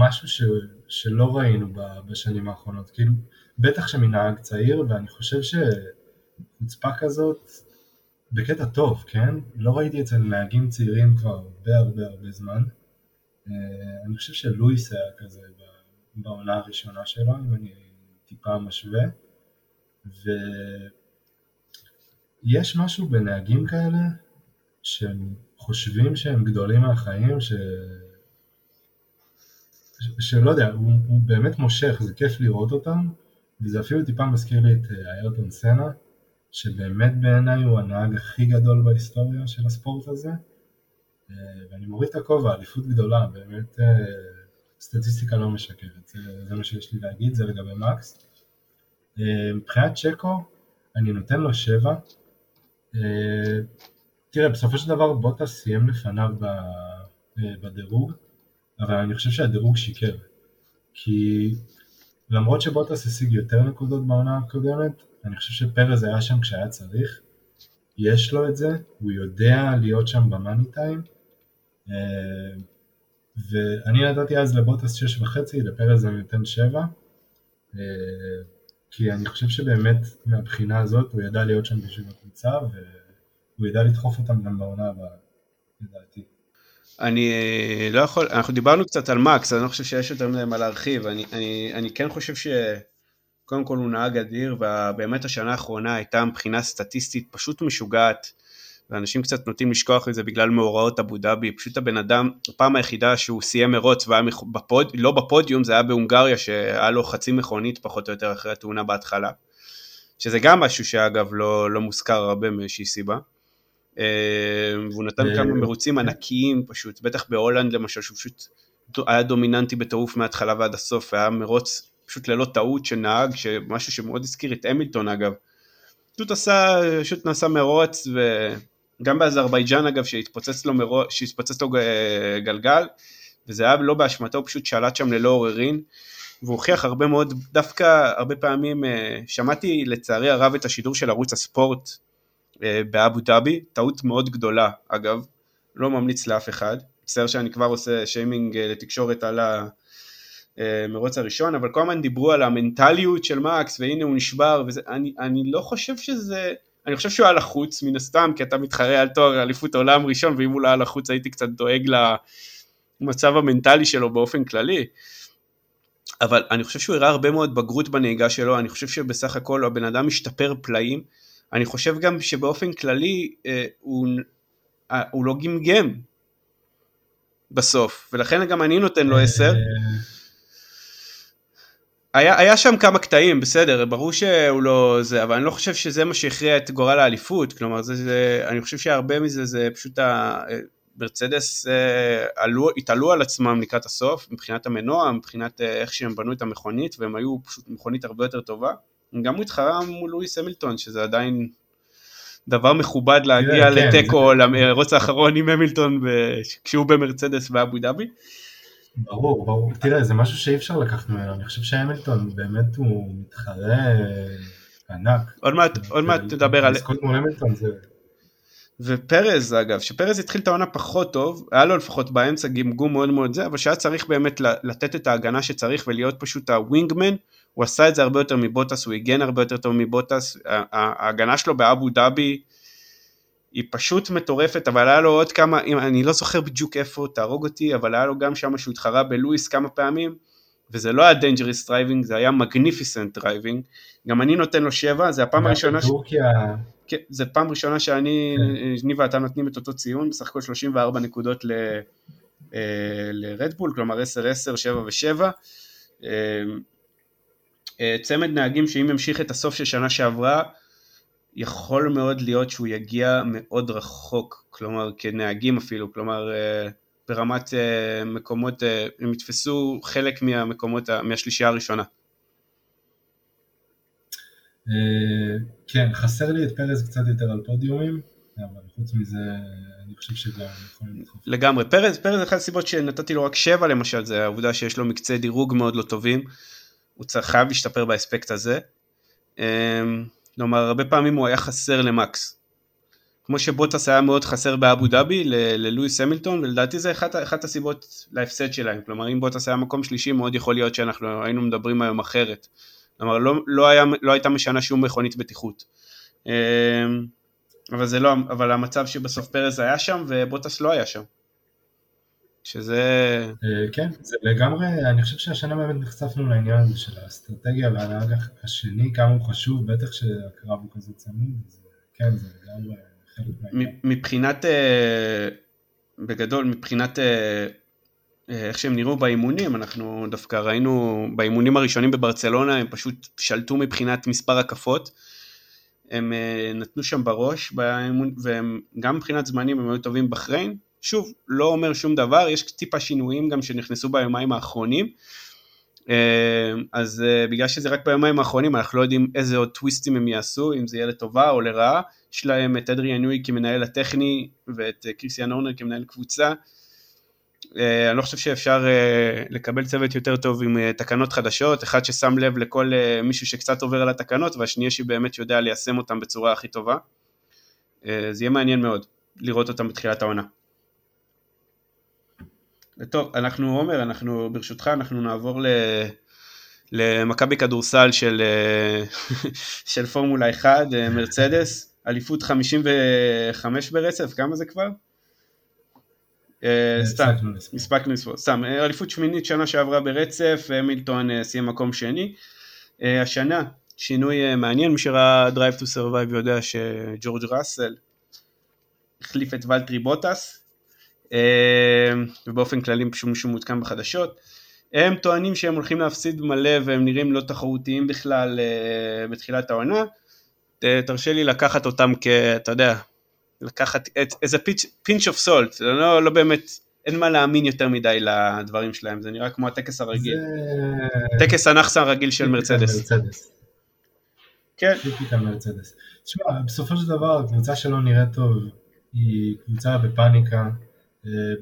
משהו ש, שלא ראינו בשנים האחרונות, כאילו, בטח שמנהג צעיר, ואני חושב שחוצפה כזאת בקטע טוב, כן? לא ראיתי אצל נהגים צעירים כבר הרבה הרבה הרבה זמן. אה, אני חושב שלואיס היה כזה בעונה הראשונה שלו, אם אני טיפה משווה. ויש משהו בנהגים כאלה, שהם חושבים שהם גדולים מהחיים, ש... שלא יודע, הוא, הוא באמת מושך, זה כיף לראות אותם, וזה אפילו טיפה מזכיר לי את אה, איירטון סנה. שבאמת בעיניי הוא הנהג הכי גדול בהיסטוריה של הספורט הזה אה, ואני מוריד את הכובע, אליפות גדולה, באמת אה, סטטיסטיקה לא משקרת, זה, זה מה שיש לי להגיד, זה לגבי מקס. אה, מבחינת צ'קו, אני נותן לו שבע. תראה, בסופו של דבר בוטה סיים לפניו בדירוג, אבל אני חושב שהדירוג שיקר. כי למרות שבוטס השיג יותר נקודות בעונה הקודמת, אני חושב שפרז היה שם כשהיה צריך, יש לו את זה, הוא יודע להיות שם במאני טיים, אה, ואני נתתי אז לבוטס שש וחצי, לפרז אני נותן שבע, אה, כי אני חושב שבאמת מהבחינה הזאת הוא ידע להיות שם בשביל הקבוצה, והוא ידע לדחוף אותם גם בעונה הבאה, לדעתי. אני אה, לא יכול, אנחנו דיברנו קצת על מקס, אני לא חושב שיש יותר מדי מה להרחיב, אני, אני, אני כן חושב ש... קודם כל הוא נהג אדיר, ובאמת השנה האחרונה הייתה מבחינה סטטיסטית פשוט משוגעת, ואנשים קצת נוטים לשכוח את זה בגלל מאורעות אבו דאבי, פשוט הבן אדם, הפעם היחידה שהוא סיים מרוץ והיה בפוד, לא בפודיום, זה היה בהונגריה, שהיה לו חצי מכונית פחות או יותר אחרי התאונה בהתחלה, שזה גם משהו שאגב לא, לא מוזכר הרבה מאיזושהי סיבה. אה, והוא נתן כמה מרוצים ענקיים פשוט, בטח בהולנד למשל, שהוא פשוט היה דומיננטי בטירוף מההתחלה ועד הסוף, היה מרוץ פשוט ללא טעות של נהג, משהו שמאוד הזכיר את המילטון אגב. פשוט עשה, פשוט נסע מרוץ, וגם באזרבייג'אן אגב, שהתפוצץ לו, מרוץ, שהתפוצץ לו גלגל, וזה היה לא באשמתו, הוא פשוט שלט שם ללא עוררין, והוא הוכיח הרבה מאוד, דווקא הרבה פעמים, אה, שמעתי לצערי הרב את השידור של ערוץ הספורט אה, באבו דאבי, טעות מאוד גדולה אגב, לא ממליץ לאף אחד. מצטער שאני כבר עושה שיימינג אה, לתקשורת על המרוץ הראשון, אבל כל הזמן דיברו על המנטליות של מקס, והנה הוא נשבר, וזה, אני, אני לא חושב שזה, אני חושב שהוא היה לחוץ מן הסתם, כי אתה מתחרה על תואר אליפות העולם ראשון, ואם הוא לא היה לחוץ הייתי קצת דואג למצב המנטלי שלו באופן כללי. אבל אני חושב שהוא הראה הרבה מאוד בגרות בנהיגה שלו, אני חושב שבסך הכל הבן אדם משתפר פלאים, אני חושב גם שבאופן כללי אה, הוא, אה, הוא לא גמגם בסוף, ולכן גם אני נותן לו עשר. היה, היה שם כמה קטעים, בסדר, ברור שהוא לא זה, אבל אני לא חושב שזה מה שהכריע את גורל האליפות, כלומר, זה, זה, אני חושב שהרבה מזה זה פשוט מרצדס אה, עלו, התעלו על עצמם לקראת הסוף, מבחינת המנוע, מבחינת אה, איך שהם בנו את המכונית, והם היו פשוט מכונית הרבה יותר טובה. גם הוא התחרה מול לואיס המילטון, שזה עדיין דבר מכובד להגיע כן, לתיקו, כן, למרוץ האחרון עם המילטון כשהוא במרצדס באבו דאבי. ברור, ברור. תראה, זה משהו שאי אפשר לקחת ממנו, אני חושב שהמילטון באמת הוא מתחרה ענק. עוד מעט, עוד מעט תדבר על... לזכות מול המילטון זה... ופרז אגב, שפרז התחיל את העונה פחות טוב, היה לו לפחות באמצע גמגום מאוד מאוד זה, אבל שהיה צריך באמת לתת את ההגנה שצריך ולהיות פשוט הווינגמן, הוא עשה את זה הרבה יותר מבוטס, הוא הגן הרבה יותר טוב מבוטס, ההגנה שלו באבו דאבי היא פשוט מטורפת, אבל היה לו עוד כמה, אני לא זוכר בדיוק איפה, תהרוג אותי, אבל היה לו גם שם שהוא התחרה בלואיס כמה פעמים, וזה לא היה dangerous driving, זה היה magnificent driving, גם אני נותן לו שבע, זה הפעם הראשונה... טורקיה... כן, זה פעם ראשונה שאני, כן. אני ואתה נותנים את אותו ציון, בסך הכל 34 נקודות לרדבול, אה, כלומר 10, 10, 7 ו-7. צמד נהגים שאם ימשיך את הסוף של שנה שעברה, יכול מאוד להיות שהוא יגיע מאוד רחוק, כלומר כנהגים אפילו, כלומר אה, ברמת אה, מקומות, הם יתפסו חלק מהמקומות, מהשלישייה הראשונה. אה, כן, חסר לי את פרז קצת יותר על פודיומים, אבל חוץ מזה אני חושב שגם יכולים לדחוף. לגמרי, פרז, פרז אחת הסיבות שנתתי לו רק שבע למשל, זה העובדה שיש לו מקצה דירוג מאוד לא טובים, הוא חייב להשתפר באספקט הזה. כלומר, הרבה פעמים הוא היה חסר למקס. כמו שבוטס היה מאוד חסר באבו דאבי ללואיס המילטון, ולדעתי זה אחת, אחת הסיבות להפסד שלהם. כלומר, אם בוטס היה מקום שלישי, מאוד יכול להיות שאנחנו היינו מדברים היום אחרת. כלומר לא, לא, היה, לא הייתה משנה שום מכונית בטיחות. אמ, אבל זה לא, אבל המצב שבסוף פרז היה שם ובוטס לא היה שם. שזה... אה, כן, זה לגמרי, אני חושב שהשנה באמת נחשפנו לעניין הזה של האסטרטגיה והנהג השני, כמה הוא חשוב, בטח שהקרב הוא כזה צמוד, כן, זה לגמרי חלק מהעניין. מבחינת, אה, בגדול, מבחינת אה, איך שהם נראו באימונים, אנחנו דווקא ראינו באימונים הראשונים בברצלונה, הם פשוט שלטו מבחינת מספר הקפות, הם נתנו שם בראש, באימון, והם גם מבחינת זמנים הם היו טובים בחריין, שוב, לא אומר שום דבר, יש טיפה שינויים גם שנכנסו ביומיים האחרונים, אה, אז אה, בגלל שזה רק ביומיים האחרונים אנחנו לא יודעים איזה עוד טוויסטים הם יעשו, אם זה יהיה לטובה או לרעה, יש להם את אדריאן נוי כמנהל הטכני ואת קריסטיאן אורנר כמנהל קבוצה, אה, אני לא חושב שאפשר אה, לקבל צוות יותר טוב עם אה, תקנות חדשות, אחד ששם לב לכל מישהו שקצת עובר על התקנות והשנייה שבאמת יודע ליישם אותם בצורה הכי טובה. זה יהיה מעניין מאוד לראות אותם בתחילת העונה. טוב, אנחנו עומר, אנחנו ברשותך אנחנו נעבור ל... למכבי כדורסל של, של פורמולה 1, מרצדס, אליפות 55 ברצף, כמה זה כבר? אה, סתם, הספקנו לספור, סתם, אה, אליפות שמינית שנה שעברה ברצף, מילטון אה, סיים מקום שני. השנה, שינוי מעניין, מי שראה Drive to Survive יודע שג'ורג' ראסל החליף את ולטרי בוטס, ובאופן כללי מישהו מעודכן בחדשות. הם טוענים שהם הולכים להפסיד מלא והם נראים לא תחרותיים בכלל בתחילת העונה. תרשה לי לקחת אותם כ... אתה יודע, לקחת את איזה pinch of salt, לא, לא באמת, אין מה להאמין יותר מדי לדברים שלהם, זה נראה כמו הטקס הרגיל. זה... טקס הנאחס הרגיל של מרצדס. כן. מרצדס. תשמע, בסופו של דבר הקבוצה שלו נראית טוב, היא קבוצה בפאניקה, אה,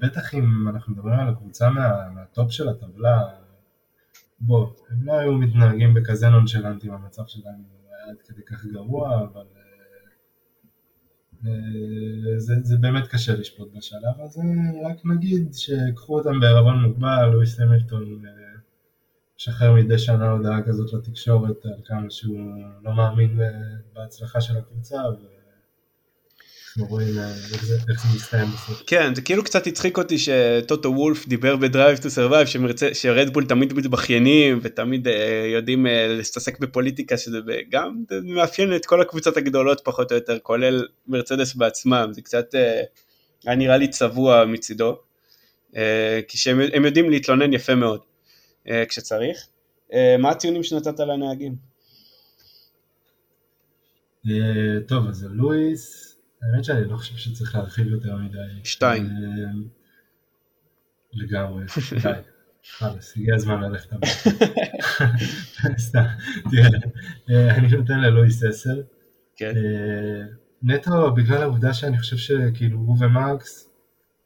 בטח אם אנחנו מדברים על הקבוצה מה, מהטופ של הטבלה, בוא, הם לא היו מתנהגים בכזה נונשלנטי, המצב שלהם היה עד כדי כך גרוע, אבל זה, זה באמת קשה לשפוט בשלב הזה, רק נגיד שקחו אותם בערבון מוגבל, לואיס המילטון משחרר מדי שנה הודעה כזאת לתקשורת על כמה שהוא לא מאמין בהצלחה של הקבוצה, אנחנו רואים אה, איך זה מסתיים בסוף. כן, זה כאילו קצת הצחיק אותי שטוטו וולף דיבר ב Drive to Survive, שרדבול תמיד מתבכיינים ותמיד אה, יודעים אה, להתעסק בפוליטיקה, שזה גם מאפיין את כל הקבוצות הגדולות פחות או יותר, כולל מרצדס בעצמם, זה קצת היה נראה לי צבוע מצידו, כי שהם יודעים להתלונן יפה מאוד כשצריך. מה הציונים שנתת לנהגים? טוב, אז לואיס, האמת שאני לא חושב שצריך להרחיב יותר מדי. שתיים. אה, לגמרי, די. חלאס, הגיע הזמן ללכת הביתה. תראה, אה, אני נותן ללואיס 10. כן. אה, נטו בגלל העובדה שאני חושב שכאילו הוא ומקס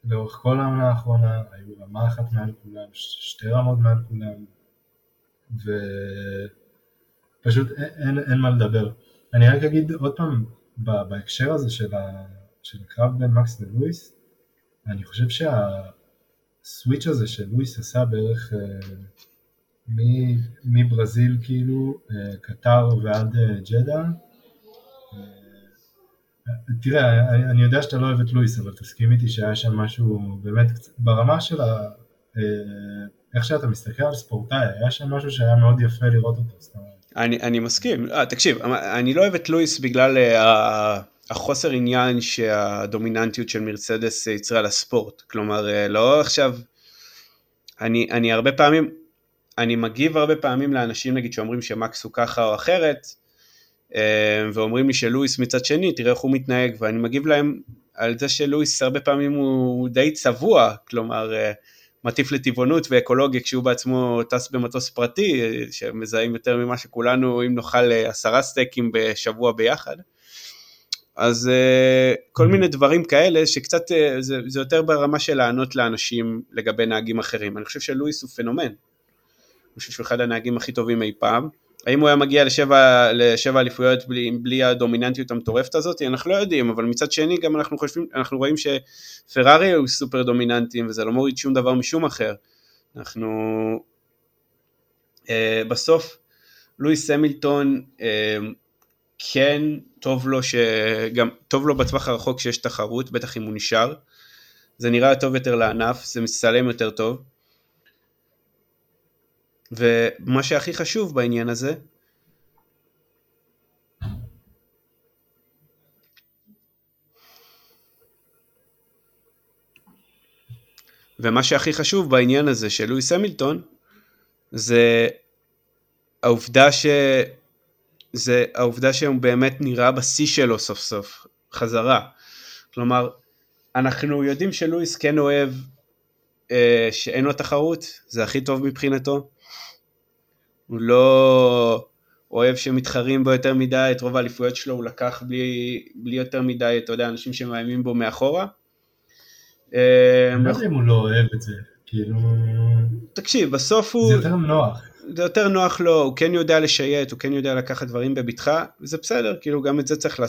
לאורך כל העונה האחרונה היו רמה אחת מעל כולם, שתי רמות מעל כולם, ופשוט אין, אין מה לדבר. אני רק אגיד עוד פעם, בהקשר הזה של, ה, של הקרב בין מקס ללואיס, אני חושב שהסוויץ' הזה שלואיס עשה בערך אה, מברזיל כאילו, אה, קטר ועד אה, ג'דה, תראה, אני, אני יודע שאתה לא אוהב את לואיס, אבל תסכים איתי שהיה שם משהו באמת, ברמה של ה... איך שאתה מסתכל על ספורטאי, היה שם משהו שהיה מאוד יפה לראות אותו, זאת אומרת. אני, אני מסכים, 아, אה, תקשיב, אני לא אוהב את לואיס בגלל uh, החוסר עניין שהדומיננטיות של מרצדס יצרה לספורט, כלומר לא עכשיו, אני, אני הרבה פעמים, אני מגיב הרבה פעמים לאנשים נגיד שאומרים שמקס הוא ככה או אחרת, ואומרים לי שלואיס מצד שני, תראה איך הוא מתנהג, ואני מגיב להם על זה שלואיס הרבה פעמים הוא די צבוע, כלומר uh, מטיף לטבעונות ואקולוגיה כשהוא בעצמו טס במטוס פרטי, שמזהים יותר ממה שכולנו, אם נאכל אה, עשרה סטייקים בשבוע ביחד. אז uh, כל מיני דברים כאלה שקצת, uh, זה, זה יותר ברמה של לענות לאנשים לגבי נהגים אחרים. אני חושב שלואיס הוא פנומן. אני חושב שהוא אחד הנהגים הכי טובים אי פעם. האם הוא היה מגיע לשבע, לשבע אליפויות בלי, בלי הדומיננטיות המטורפת הזאת? אנחנו לא יודעים, אבל מצד שני גם אנחנו חושבים, אנחנו רואים שפרארי היו סופר דומיננטיים וזה לא מוריד שום דבר משום אחר. אנחנו... אה, בסוף לואיס המילטון אה, כן טוב לו שגם טוב לו בטווח הרחוק שיש תחרות, בטח אם הוא נשאר. זה נראה טוב יותר לענף, זה מצטלם יותר טוב. ומה שהכי חשוב בעניין הזה, ומה שהכי חשוב בעניין הזה של לואיס המילטון, זה העובדה ש... זה העובדה שהוא באמת נראה בשיא שלו סוף סוף, חזרה. כלומר, אנחנו יודעים שלואיס כן אוהב אה, שאין לו תחרות, זה הכי טוב מבחינתו. הוא לא אוהב שמתחרים בו יותר מדי, את רוב האליפויות שלו הוא לקח בלי, בלי יותר מדי, אתה יודע, אנשים שמאיימים בו מאחורה. אני לא יודע אם הוא לא אוהב את זה, כאילו... תקשיב, בסוף הוא... זה יותר נוח. זה יותר נוח לו, הוא כן יודע לשייט, הוא כן יודע לקחת דברים בבטחה, וזה בסדר, כאילו גם את זה צריך.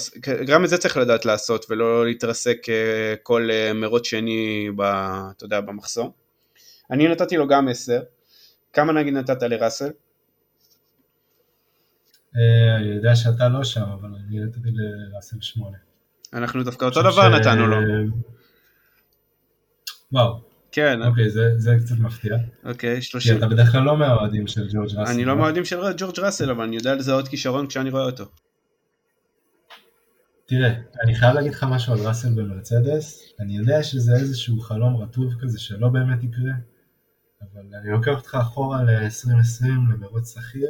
גם את זה צריך לדעת לעשות, ולא להתרסק אה, כל אה, מרוץ שני, ב... אתה יודע, במחסום. אני נתתי לו גם 10. כמה נגיד נתת לראסל? אה, אני יודע שאתה לא שם, אבל אני נתתי לראסל שמונה. אנחנו דווקא אותו דבר נתנו לו. וואו. כן. אוקיי, זה, זה קצת מפתיע. אוקיי, שלושים. כי אתה בדרך כלל לא מהאוהדים של ג'ורג' ראסל. אני לא מהאוהדים של ג'ורג' ראסל, אבל אני יודע לזהות כישרון כשאני רואה אותו. תראה, אני חייב להגיד לך משהו על ראסל במרצדס, אני יודע שזה איזשהו חלום רטוב כזה שלא באמת יקרה, אבל אני לוקח אותך אחורה ל-2020 למרוץ שכיר,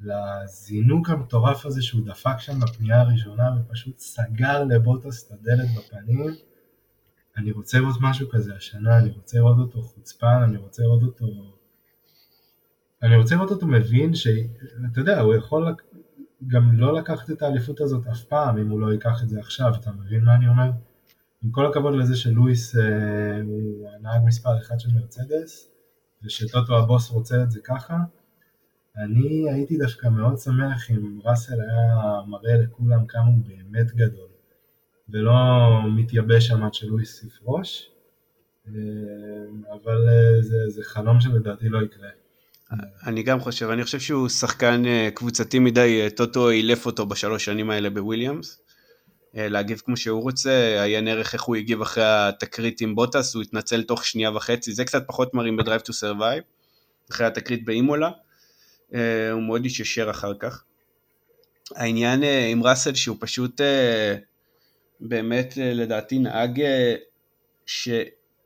לזינוק המטורף הזה שהוא דפק שם בפנייה הראשונה ופשוט סגר לבוטוס את הדלת בפנים. אני רוצה לראות משהו כזה השנה, אני רוצה לראות אותו חוצפן, אני רוצה לראות אותו... אני רוצה לראות אותו מבין שאתה יודע, הוא יכול גם לא לקחת את האליפות הזאת אף פעם אם הוא לא ייקח את זה עכשיו, אתה מבין מה אני אומר? עם כל הכבוד לזה שלואיס אה, הוא הנהג מספר אחד של מרצדס ושטוטו הבוס רוצה את זה ככה, אני הייתי דווקא מאוד שמח אם ראסל היה מראה לכולם כמה הוא באמת גדול. ולא מתייבש שם עד שלואיס יפרוש, אבל זה, זה חלום שלדעתי לא יקרה. אני גם חושב, אני חושב שהוא שחקן קבוצתי מדי, טוטו אילף אותו בשלוש שנים האלה בוויליאמס. להגיב כמו שהוא רוצה, עיין ערך איך הוא הגיב אחרי התקרית עם בוטס, הוא התנצל תוך שנייה וחצי, זה קצת פחות מרים ב Drive to Survive, אחרי התקרית באימולה, הוא מאוד התיישר אחר כך. העניין עם ראסל שהוא פשוט באמת לדעתי נהג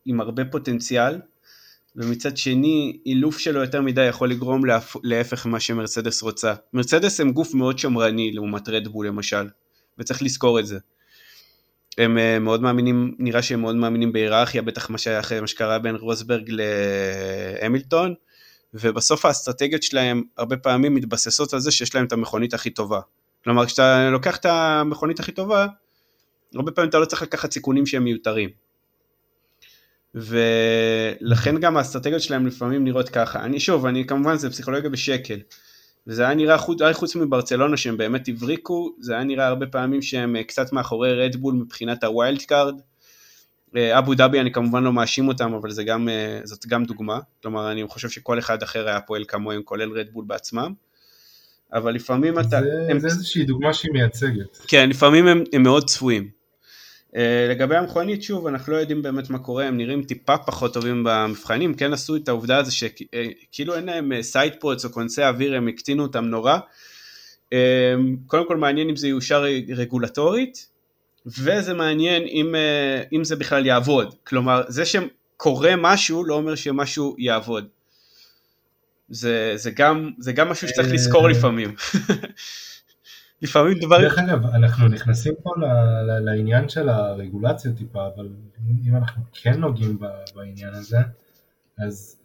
עם הרבה פוטנציאל, ומצד שני אילוף שלו יותר מדי יכול לגרום להפך ממה שמרצדס רוצה. מרצדס הם גוף מאוד שמרני לעומת רדבול למשל, וצריך לזכור את זה. הם מאוד מאמינים, נראה שהם מאוד מאמינים בהיררכיה, בטח מה שהיה אחרי מה שקרה בין רוסברג להמילטון, ובסוף האסטרטגיות שלהם הרבה פעמים מתבססות על זה שיש להם את המכונית הכי טובה. כלומר, כשאתה לוקח את המכונית הכי טובה, הרבה פעמים אתה לא צריך לקחת סיכונים שהם מיותרים. ולכן גם האסטרטגיות שלהם לפעמים נראות ככה. אני שוב, אני כמובן זה פסיכולוגיה בשקל. וזה היה נראה חוץ, חוץ מברצלונה שהם באמת הבריקו, זה היה נראה הרבה פעמים שהם קצת מאחורי רדבול מבחינת הווילד קארד. אבו דאבי אני כמובן לא מאשים אותם, אבל זה גם, זאת גם דוגמה. כלומר, אני חושב שכל אחד אחר היה פועל כמוהם, כולל רדבול בעצמם. אבל לפעמים אתה... זה, הם... זה איזושהי דוגמה שהיא מייצגת. כן, לפעמים הם, הם מאוד צפויים. Uh, לגבי המכונית, שוב, אנחנו לא יודעים באמת מה קורה, הם נראים טיפה פחות טובים במבחנים, כן עשו את העובדה הזו שכאילו אין להם סייד פרוץ או קונסי אוויר, הם הקטינו אותם נורא. Uh, קודם כל מעניין אם זה יאושר רגולטורית, וזה מעניין אם, uh, אם זה בכלל יעבוד. כלומר, זה שקורה משהו לא אומר שמשהו יעבוד. זה, זה, גם, זה גם משהו שצריך לזכור לפעמים. לפעמים דבר... דרך אגב, אנחנו נכנסים פה לעניין של הרגולציה טיפה, אבל אם אנחנו כן נוגעים בעניין הזה, אז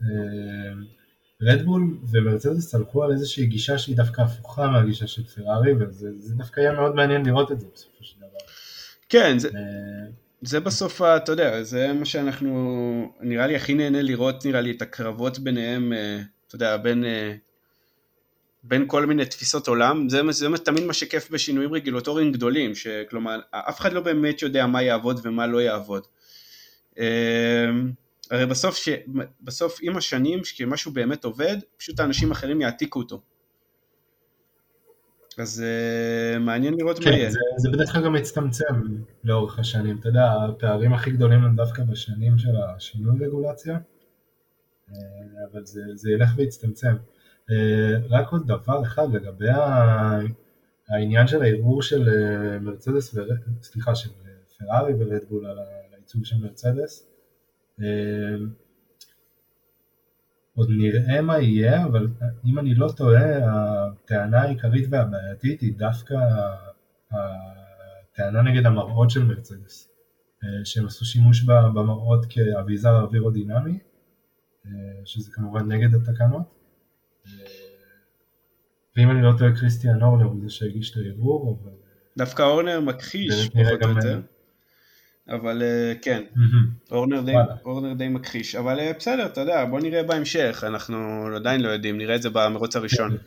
רדבול אה, ומרצדס הלכו על איזושהי גישה שהיא דווקא הפוכה מהגישה של פרארי, וזה דווקא יהיה מאוד מעניין לראות את זה בסופו. כן, זה... אה, זה בסוף, אתה יודע, זה מה שאנחנו, נראה לי הכי נהנה לראות, נראה לי, את הקרבות ביניהם, אה, אתה יודע, בין בין כל מיני תפיסות עולם, זה, זה תמיד מה שכיף בשינויים רגולטוריים גדולים, שכלומר אף אחד לא באמת יודע מה יעבוד ומה לא יעבוד. הרי בסוף, ש, בסוף עם השנים, כשמשהו באמת עובד, פשוט האנשים אחרים יעתיקו אותו. אז uh, מעניין לראות כן, מה יהיה. זה, זה בדרך כלל גם מצטמצם לאורך השנים, אתה יודע, הפערים הכי גדולים הם דווקא בשנים של השינוי רגולציה, אה, אבל זה, זה ילך ויצטמצם. אה, רק עוד דבר אחד לגבי העניין של הערעור של מרצדס, סליחה, של פרארי ורדבול על הייצוג של מרצדס. עוד נראה מה יהיה, אבל אם אני לא טועה, הטענה העיקרית והבעייתית היא דווקא הטענה נגד המראות של מרצדס, שהם עשו שימוש במראות כאביזר אווירודינמי, שזה כמובן נגד התקנות. ואם אני לא טועה קריסטיאן אורנר הוא זה שהגיש את הערעור, אבל... דווקא אורנר מכחיש פחות או יותר. אבל אה, כן, אורנר די, אורנר די מכחיש, אבל אה, בסדר, אתה יודע, בוא נראה בהמשך, אנחנו עדיין לא יודעים, נראה את זה במרוץ הראשון. כן.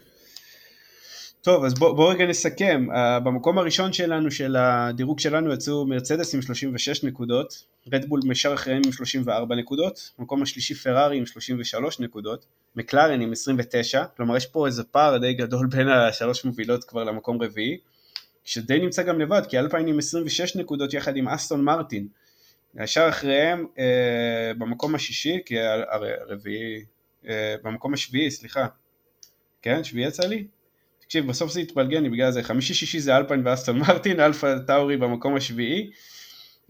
טוב, אז בואו בוא רגע נסכם. Uh, במקום הראשון שלנו, של הדירוג שלנו, יצאו מרצדס עם 36 נקודות, רדבול משאר אחריהם עם 34 נקודות, במקום השלישי פרארי עם 33 נקודות, מקלרן עם 29, כלומר יש פה איזה פער די גדול בין השלוש מובילות כבר למקום רביעי, שדי נמצא גם לבד, כי אלפיין עם 26 נקודות יחד עם אסטון מרטין. ישר אחריהם uh, במקום השישי, כי הרביעי, uh, במקום השביעי, סליחה, כן, שביעי יצא לי? תקשיב, בסוף זה התפלגן לי בגלל זה, חמישי שישי זה אלפיין ואסטון מרטין, אלפה טאורי במקום השביעי,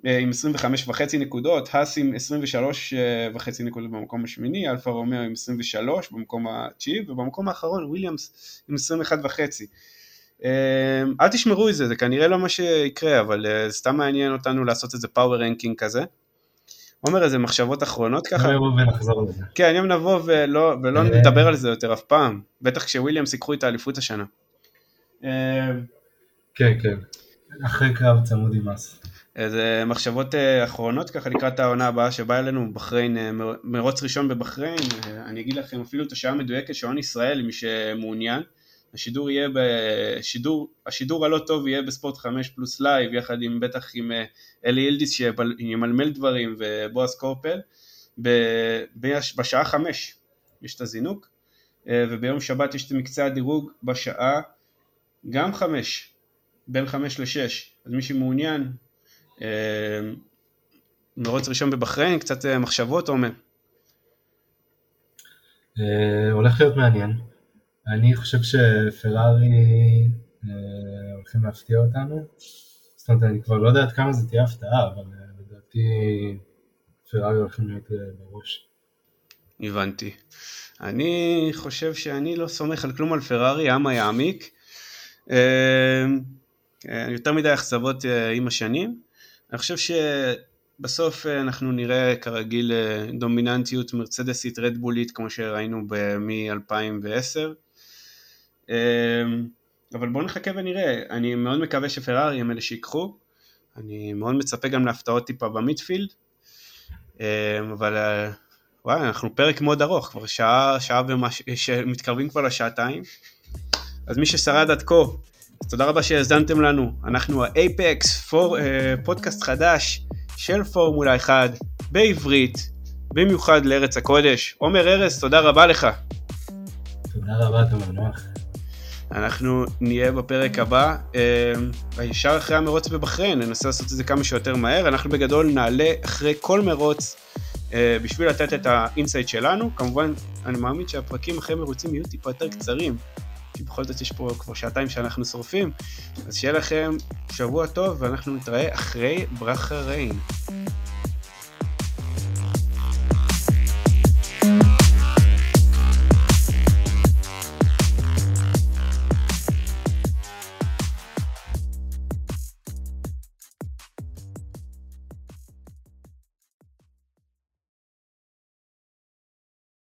אה, עם 25 וחצי נקודות, האס עם 23 אה, וחצי נקודות במקום השמיני, אלפה רומאו עם 23 במקום התשיעי, ובמקום האחרון וויליאמס עם 21 וחצי. אה, אל תשמרו את זה, זה כנראה לא מה שיקרה, אבל זה סתם מעניין אותנו לעשות איזה power ranking כזה. עומר, איזה מחשבות אחרונות ככה? נבוא ונחזור לזה. כן, היום נבוא ולא, ולא נדבר על זה יותר אף פעם, בטח כשוויליאמס ייקחו את האליפות השנה. כן, כן, אחרי קרב צמוד עם האס. איזה מחשבות אה, אחרונות ככה לקראת העונה הבאה שבאה אלינו בחריין, אה, מרוץ ראשון בבחריין, אה, אני אגיד לכם אפילו את השעה המדויקת שעון ישראל למי שמעוניין, השידור יהיה בשידור, השידור הלא טוב יהיה בספורט 5 פלוס לייב, יחד עם בטח עם אה, אלי ילדיס שימלמל דברים ובועז קורפל, בשעה 5 יש את הזינוק, אה, וביום שבת יש את מקצה הדירוג בשעה גם 5, בין 5 ל-6, אז מי שמעוניין, אה, מרוץ ראשון בבחריין, קצת מחשבות עומר. הולך להיות מעניין. אני חושב שפרארי אה, הולכים להפתיע אותנו. זאת אומרת, אני כבר לא יודע עד כמה זה תהיה הפתעה, אבל אה, לדעתי פרארי הולכים להיות אה, בראש. הבנתי. אני חושב שאני לא סומך על כלום על פרארי, אמה יעמיק. יותר מדי אכזבות עם השנים. אני חושב שבסוף אנחנו נראה כרגיל דומיננטיות מרצדסית רדבולית כמו שראינו מ-2010. אמ, אבל בואו נחכה ונראה, אני מאוד מקווה שפרארי הם אלה שיקחו, אני מאוד מצפה גם להפתעות טיפה במיטפילד, אמ, אבל אה, וואי, אנחנו פרק מאוד ארוך, כבר שעה, שעה ומש... מתקרבים כבר לשעתיים, אז מי ששרד עד כה, תודה רבה שהאזנתם לנו, אנחנו האייפקס, פור... אה, פודקאסט חדש של פורמולה 1 בעברית, במיוחד לארץ הקודש. עומר ארז, תודה רבה לך. תודה רבה, תומר נוח. אנחנו נהיה בפרק הבא, אה, ישר אחרי המרוץ בבחריין, ננסה לעשות את זה כמה שיותר מהר, אנחנו בגדול נעלה אחרי כל מרוץ אה, בשביל לתת את ה insight שלנו, כמובן אני מאמין שהפרקים אחרי מרוצים יהיו טיפה יותר קצרים, כי בכל זאת יש פה כבר שעתיים שאנחנו שורפים, אז שיהיה לכם שבוע טוב ואנחנו נתראה אחרי ברכה ריין.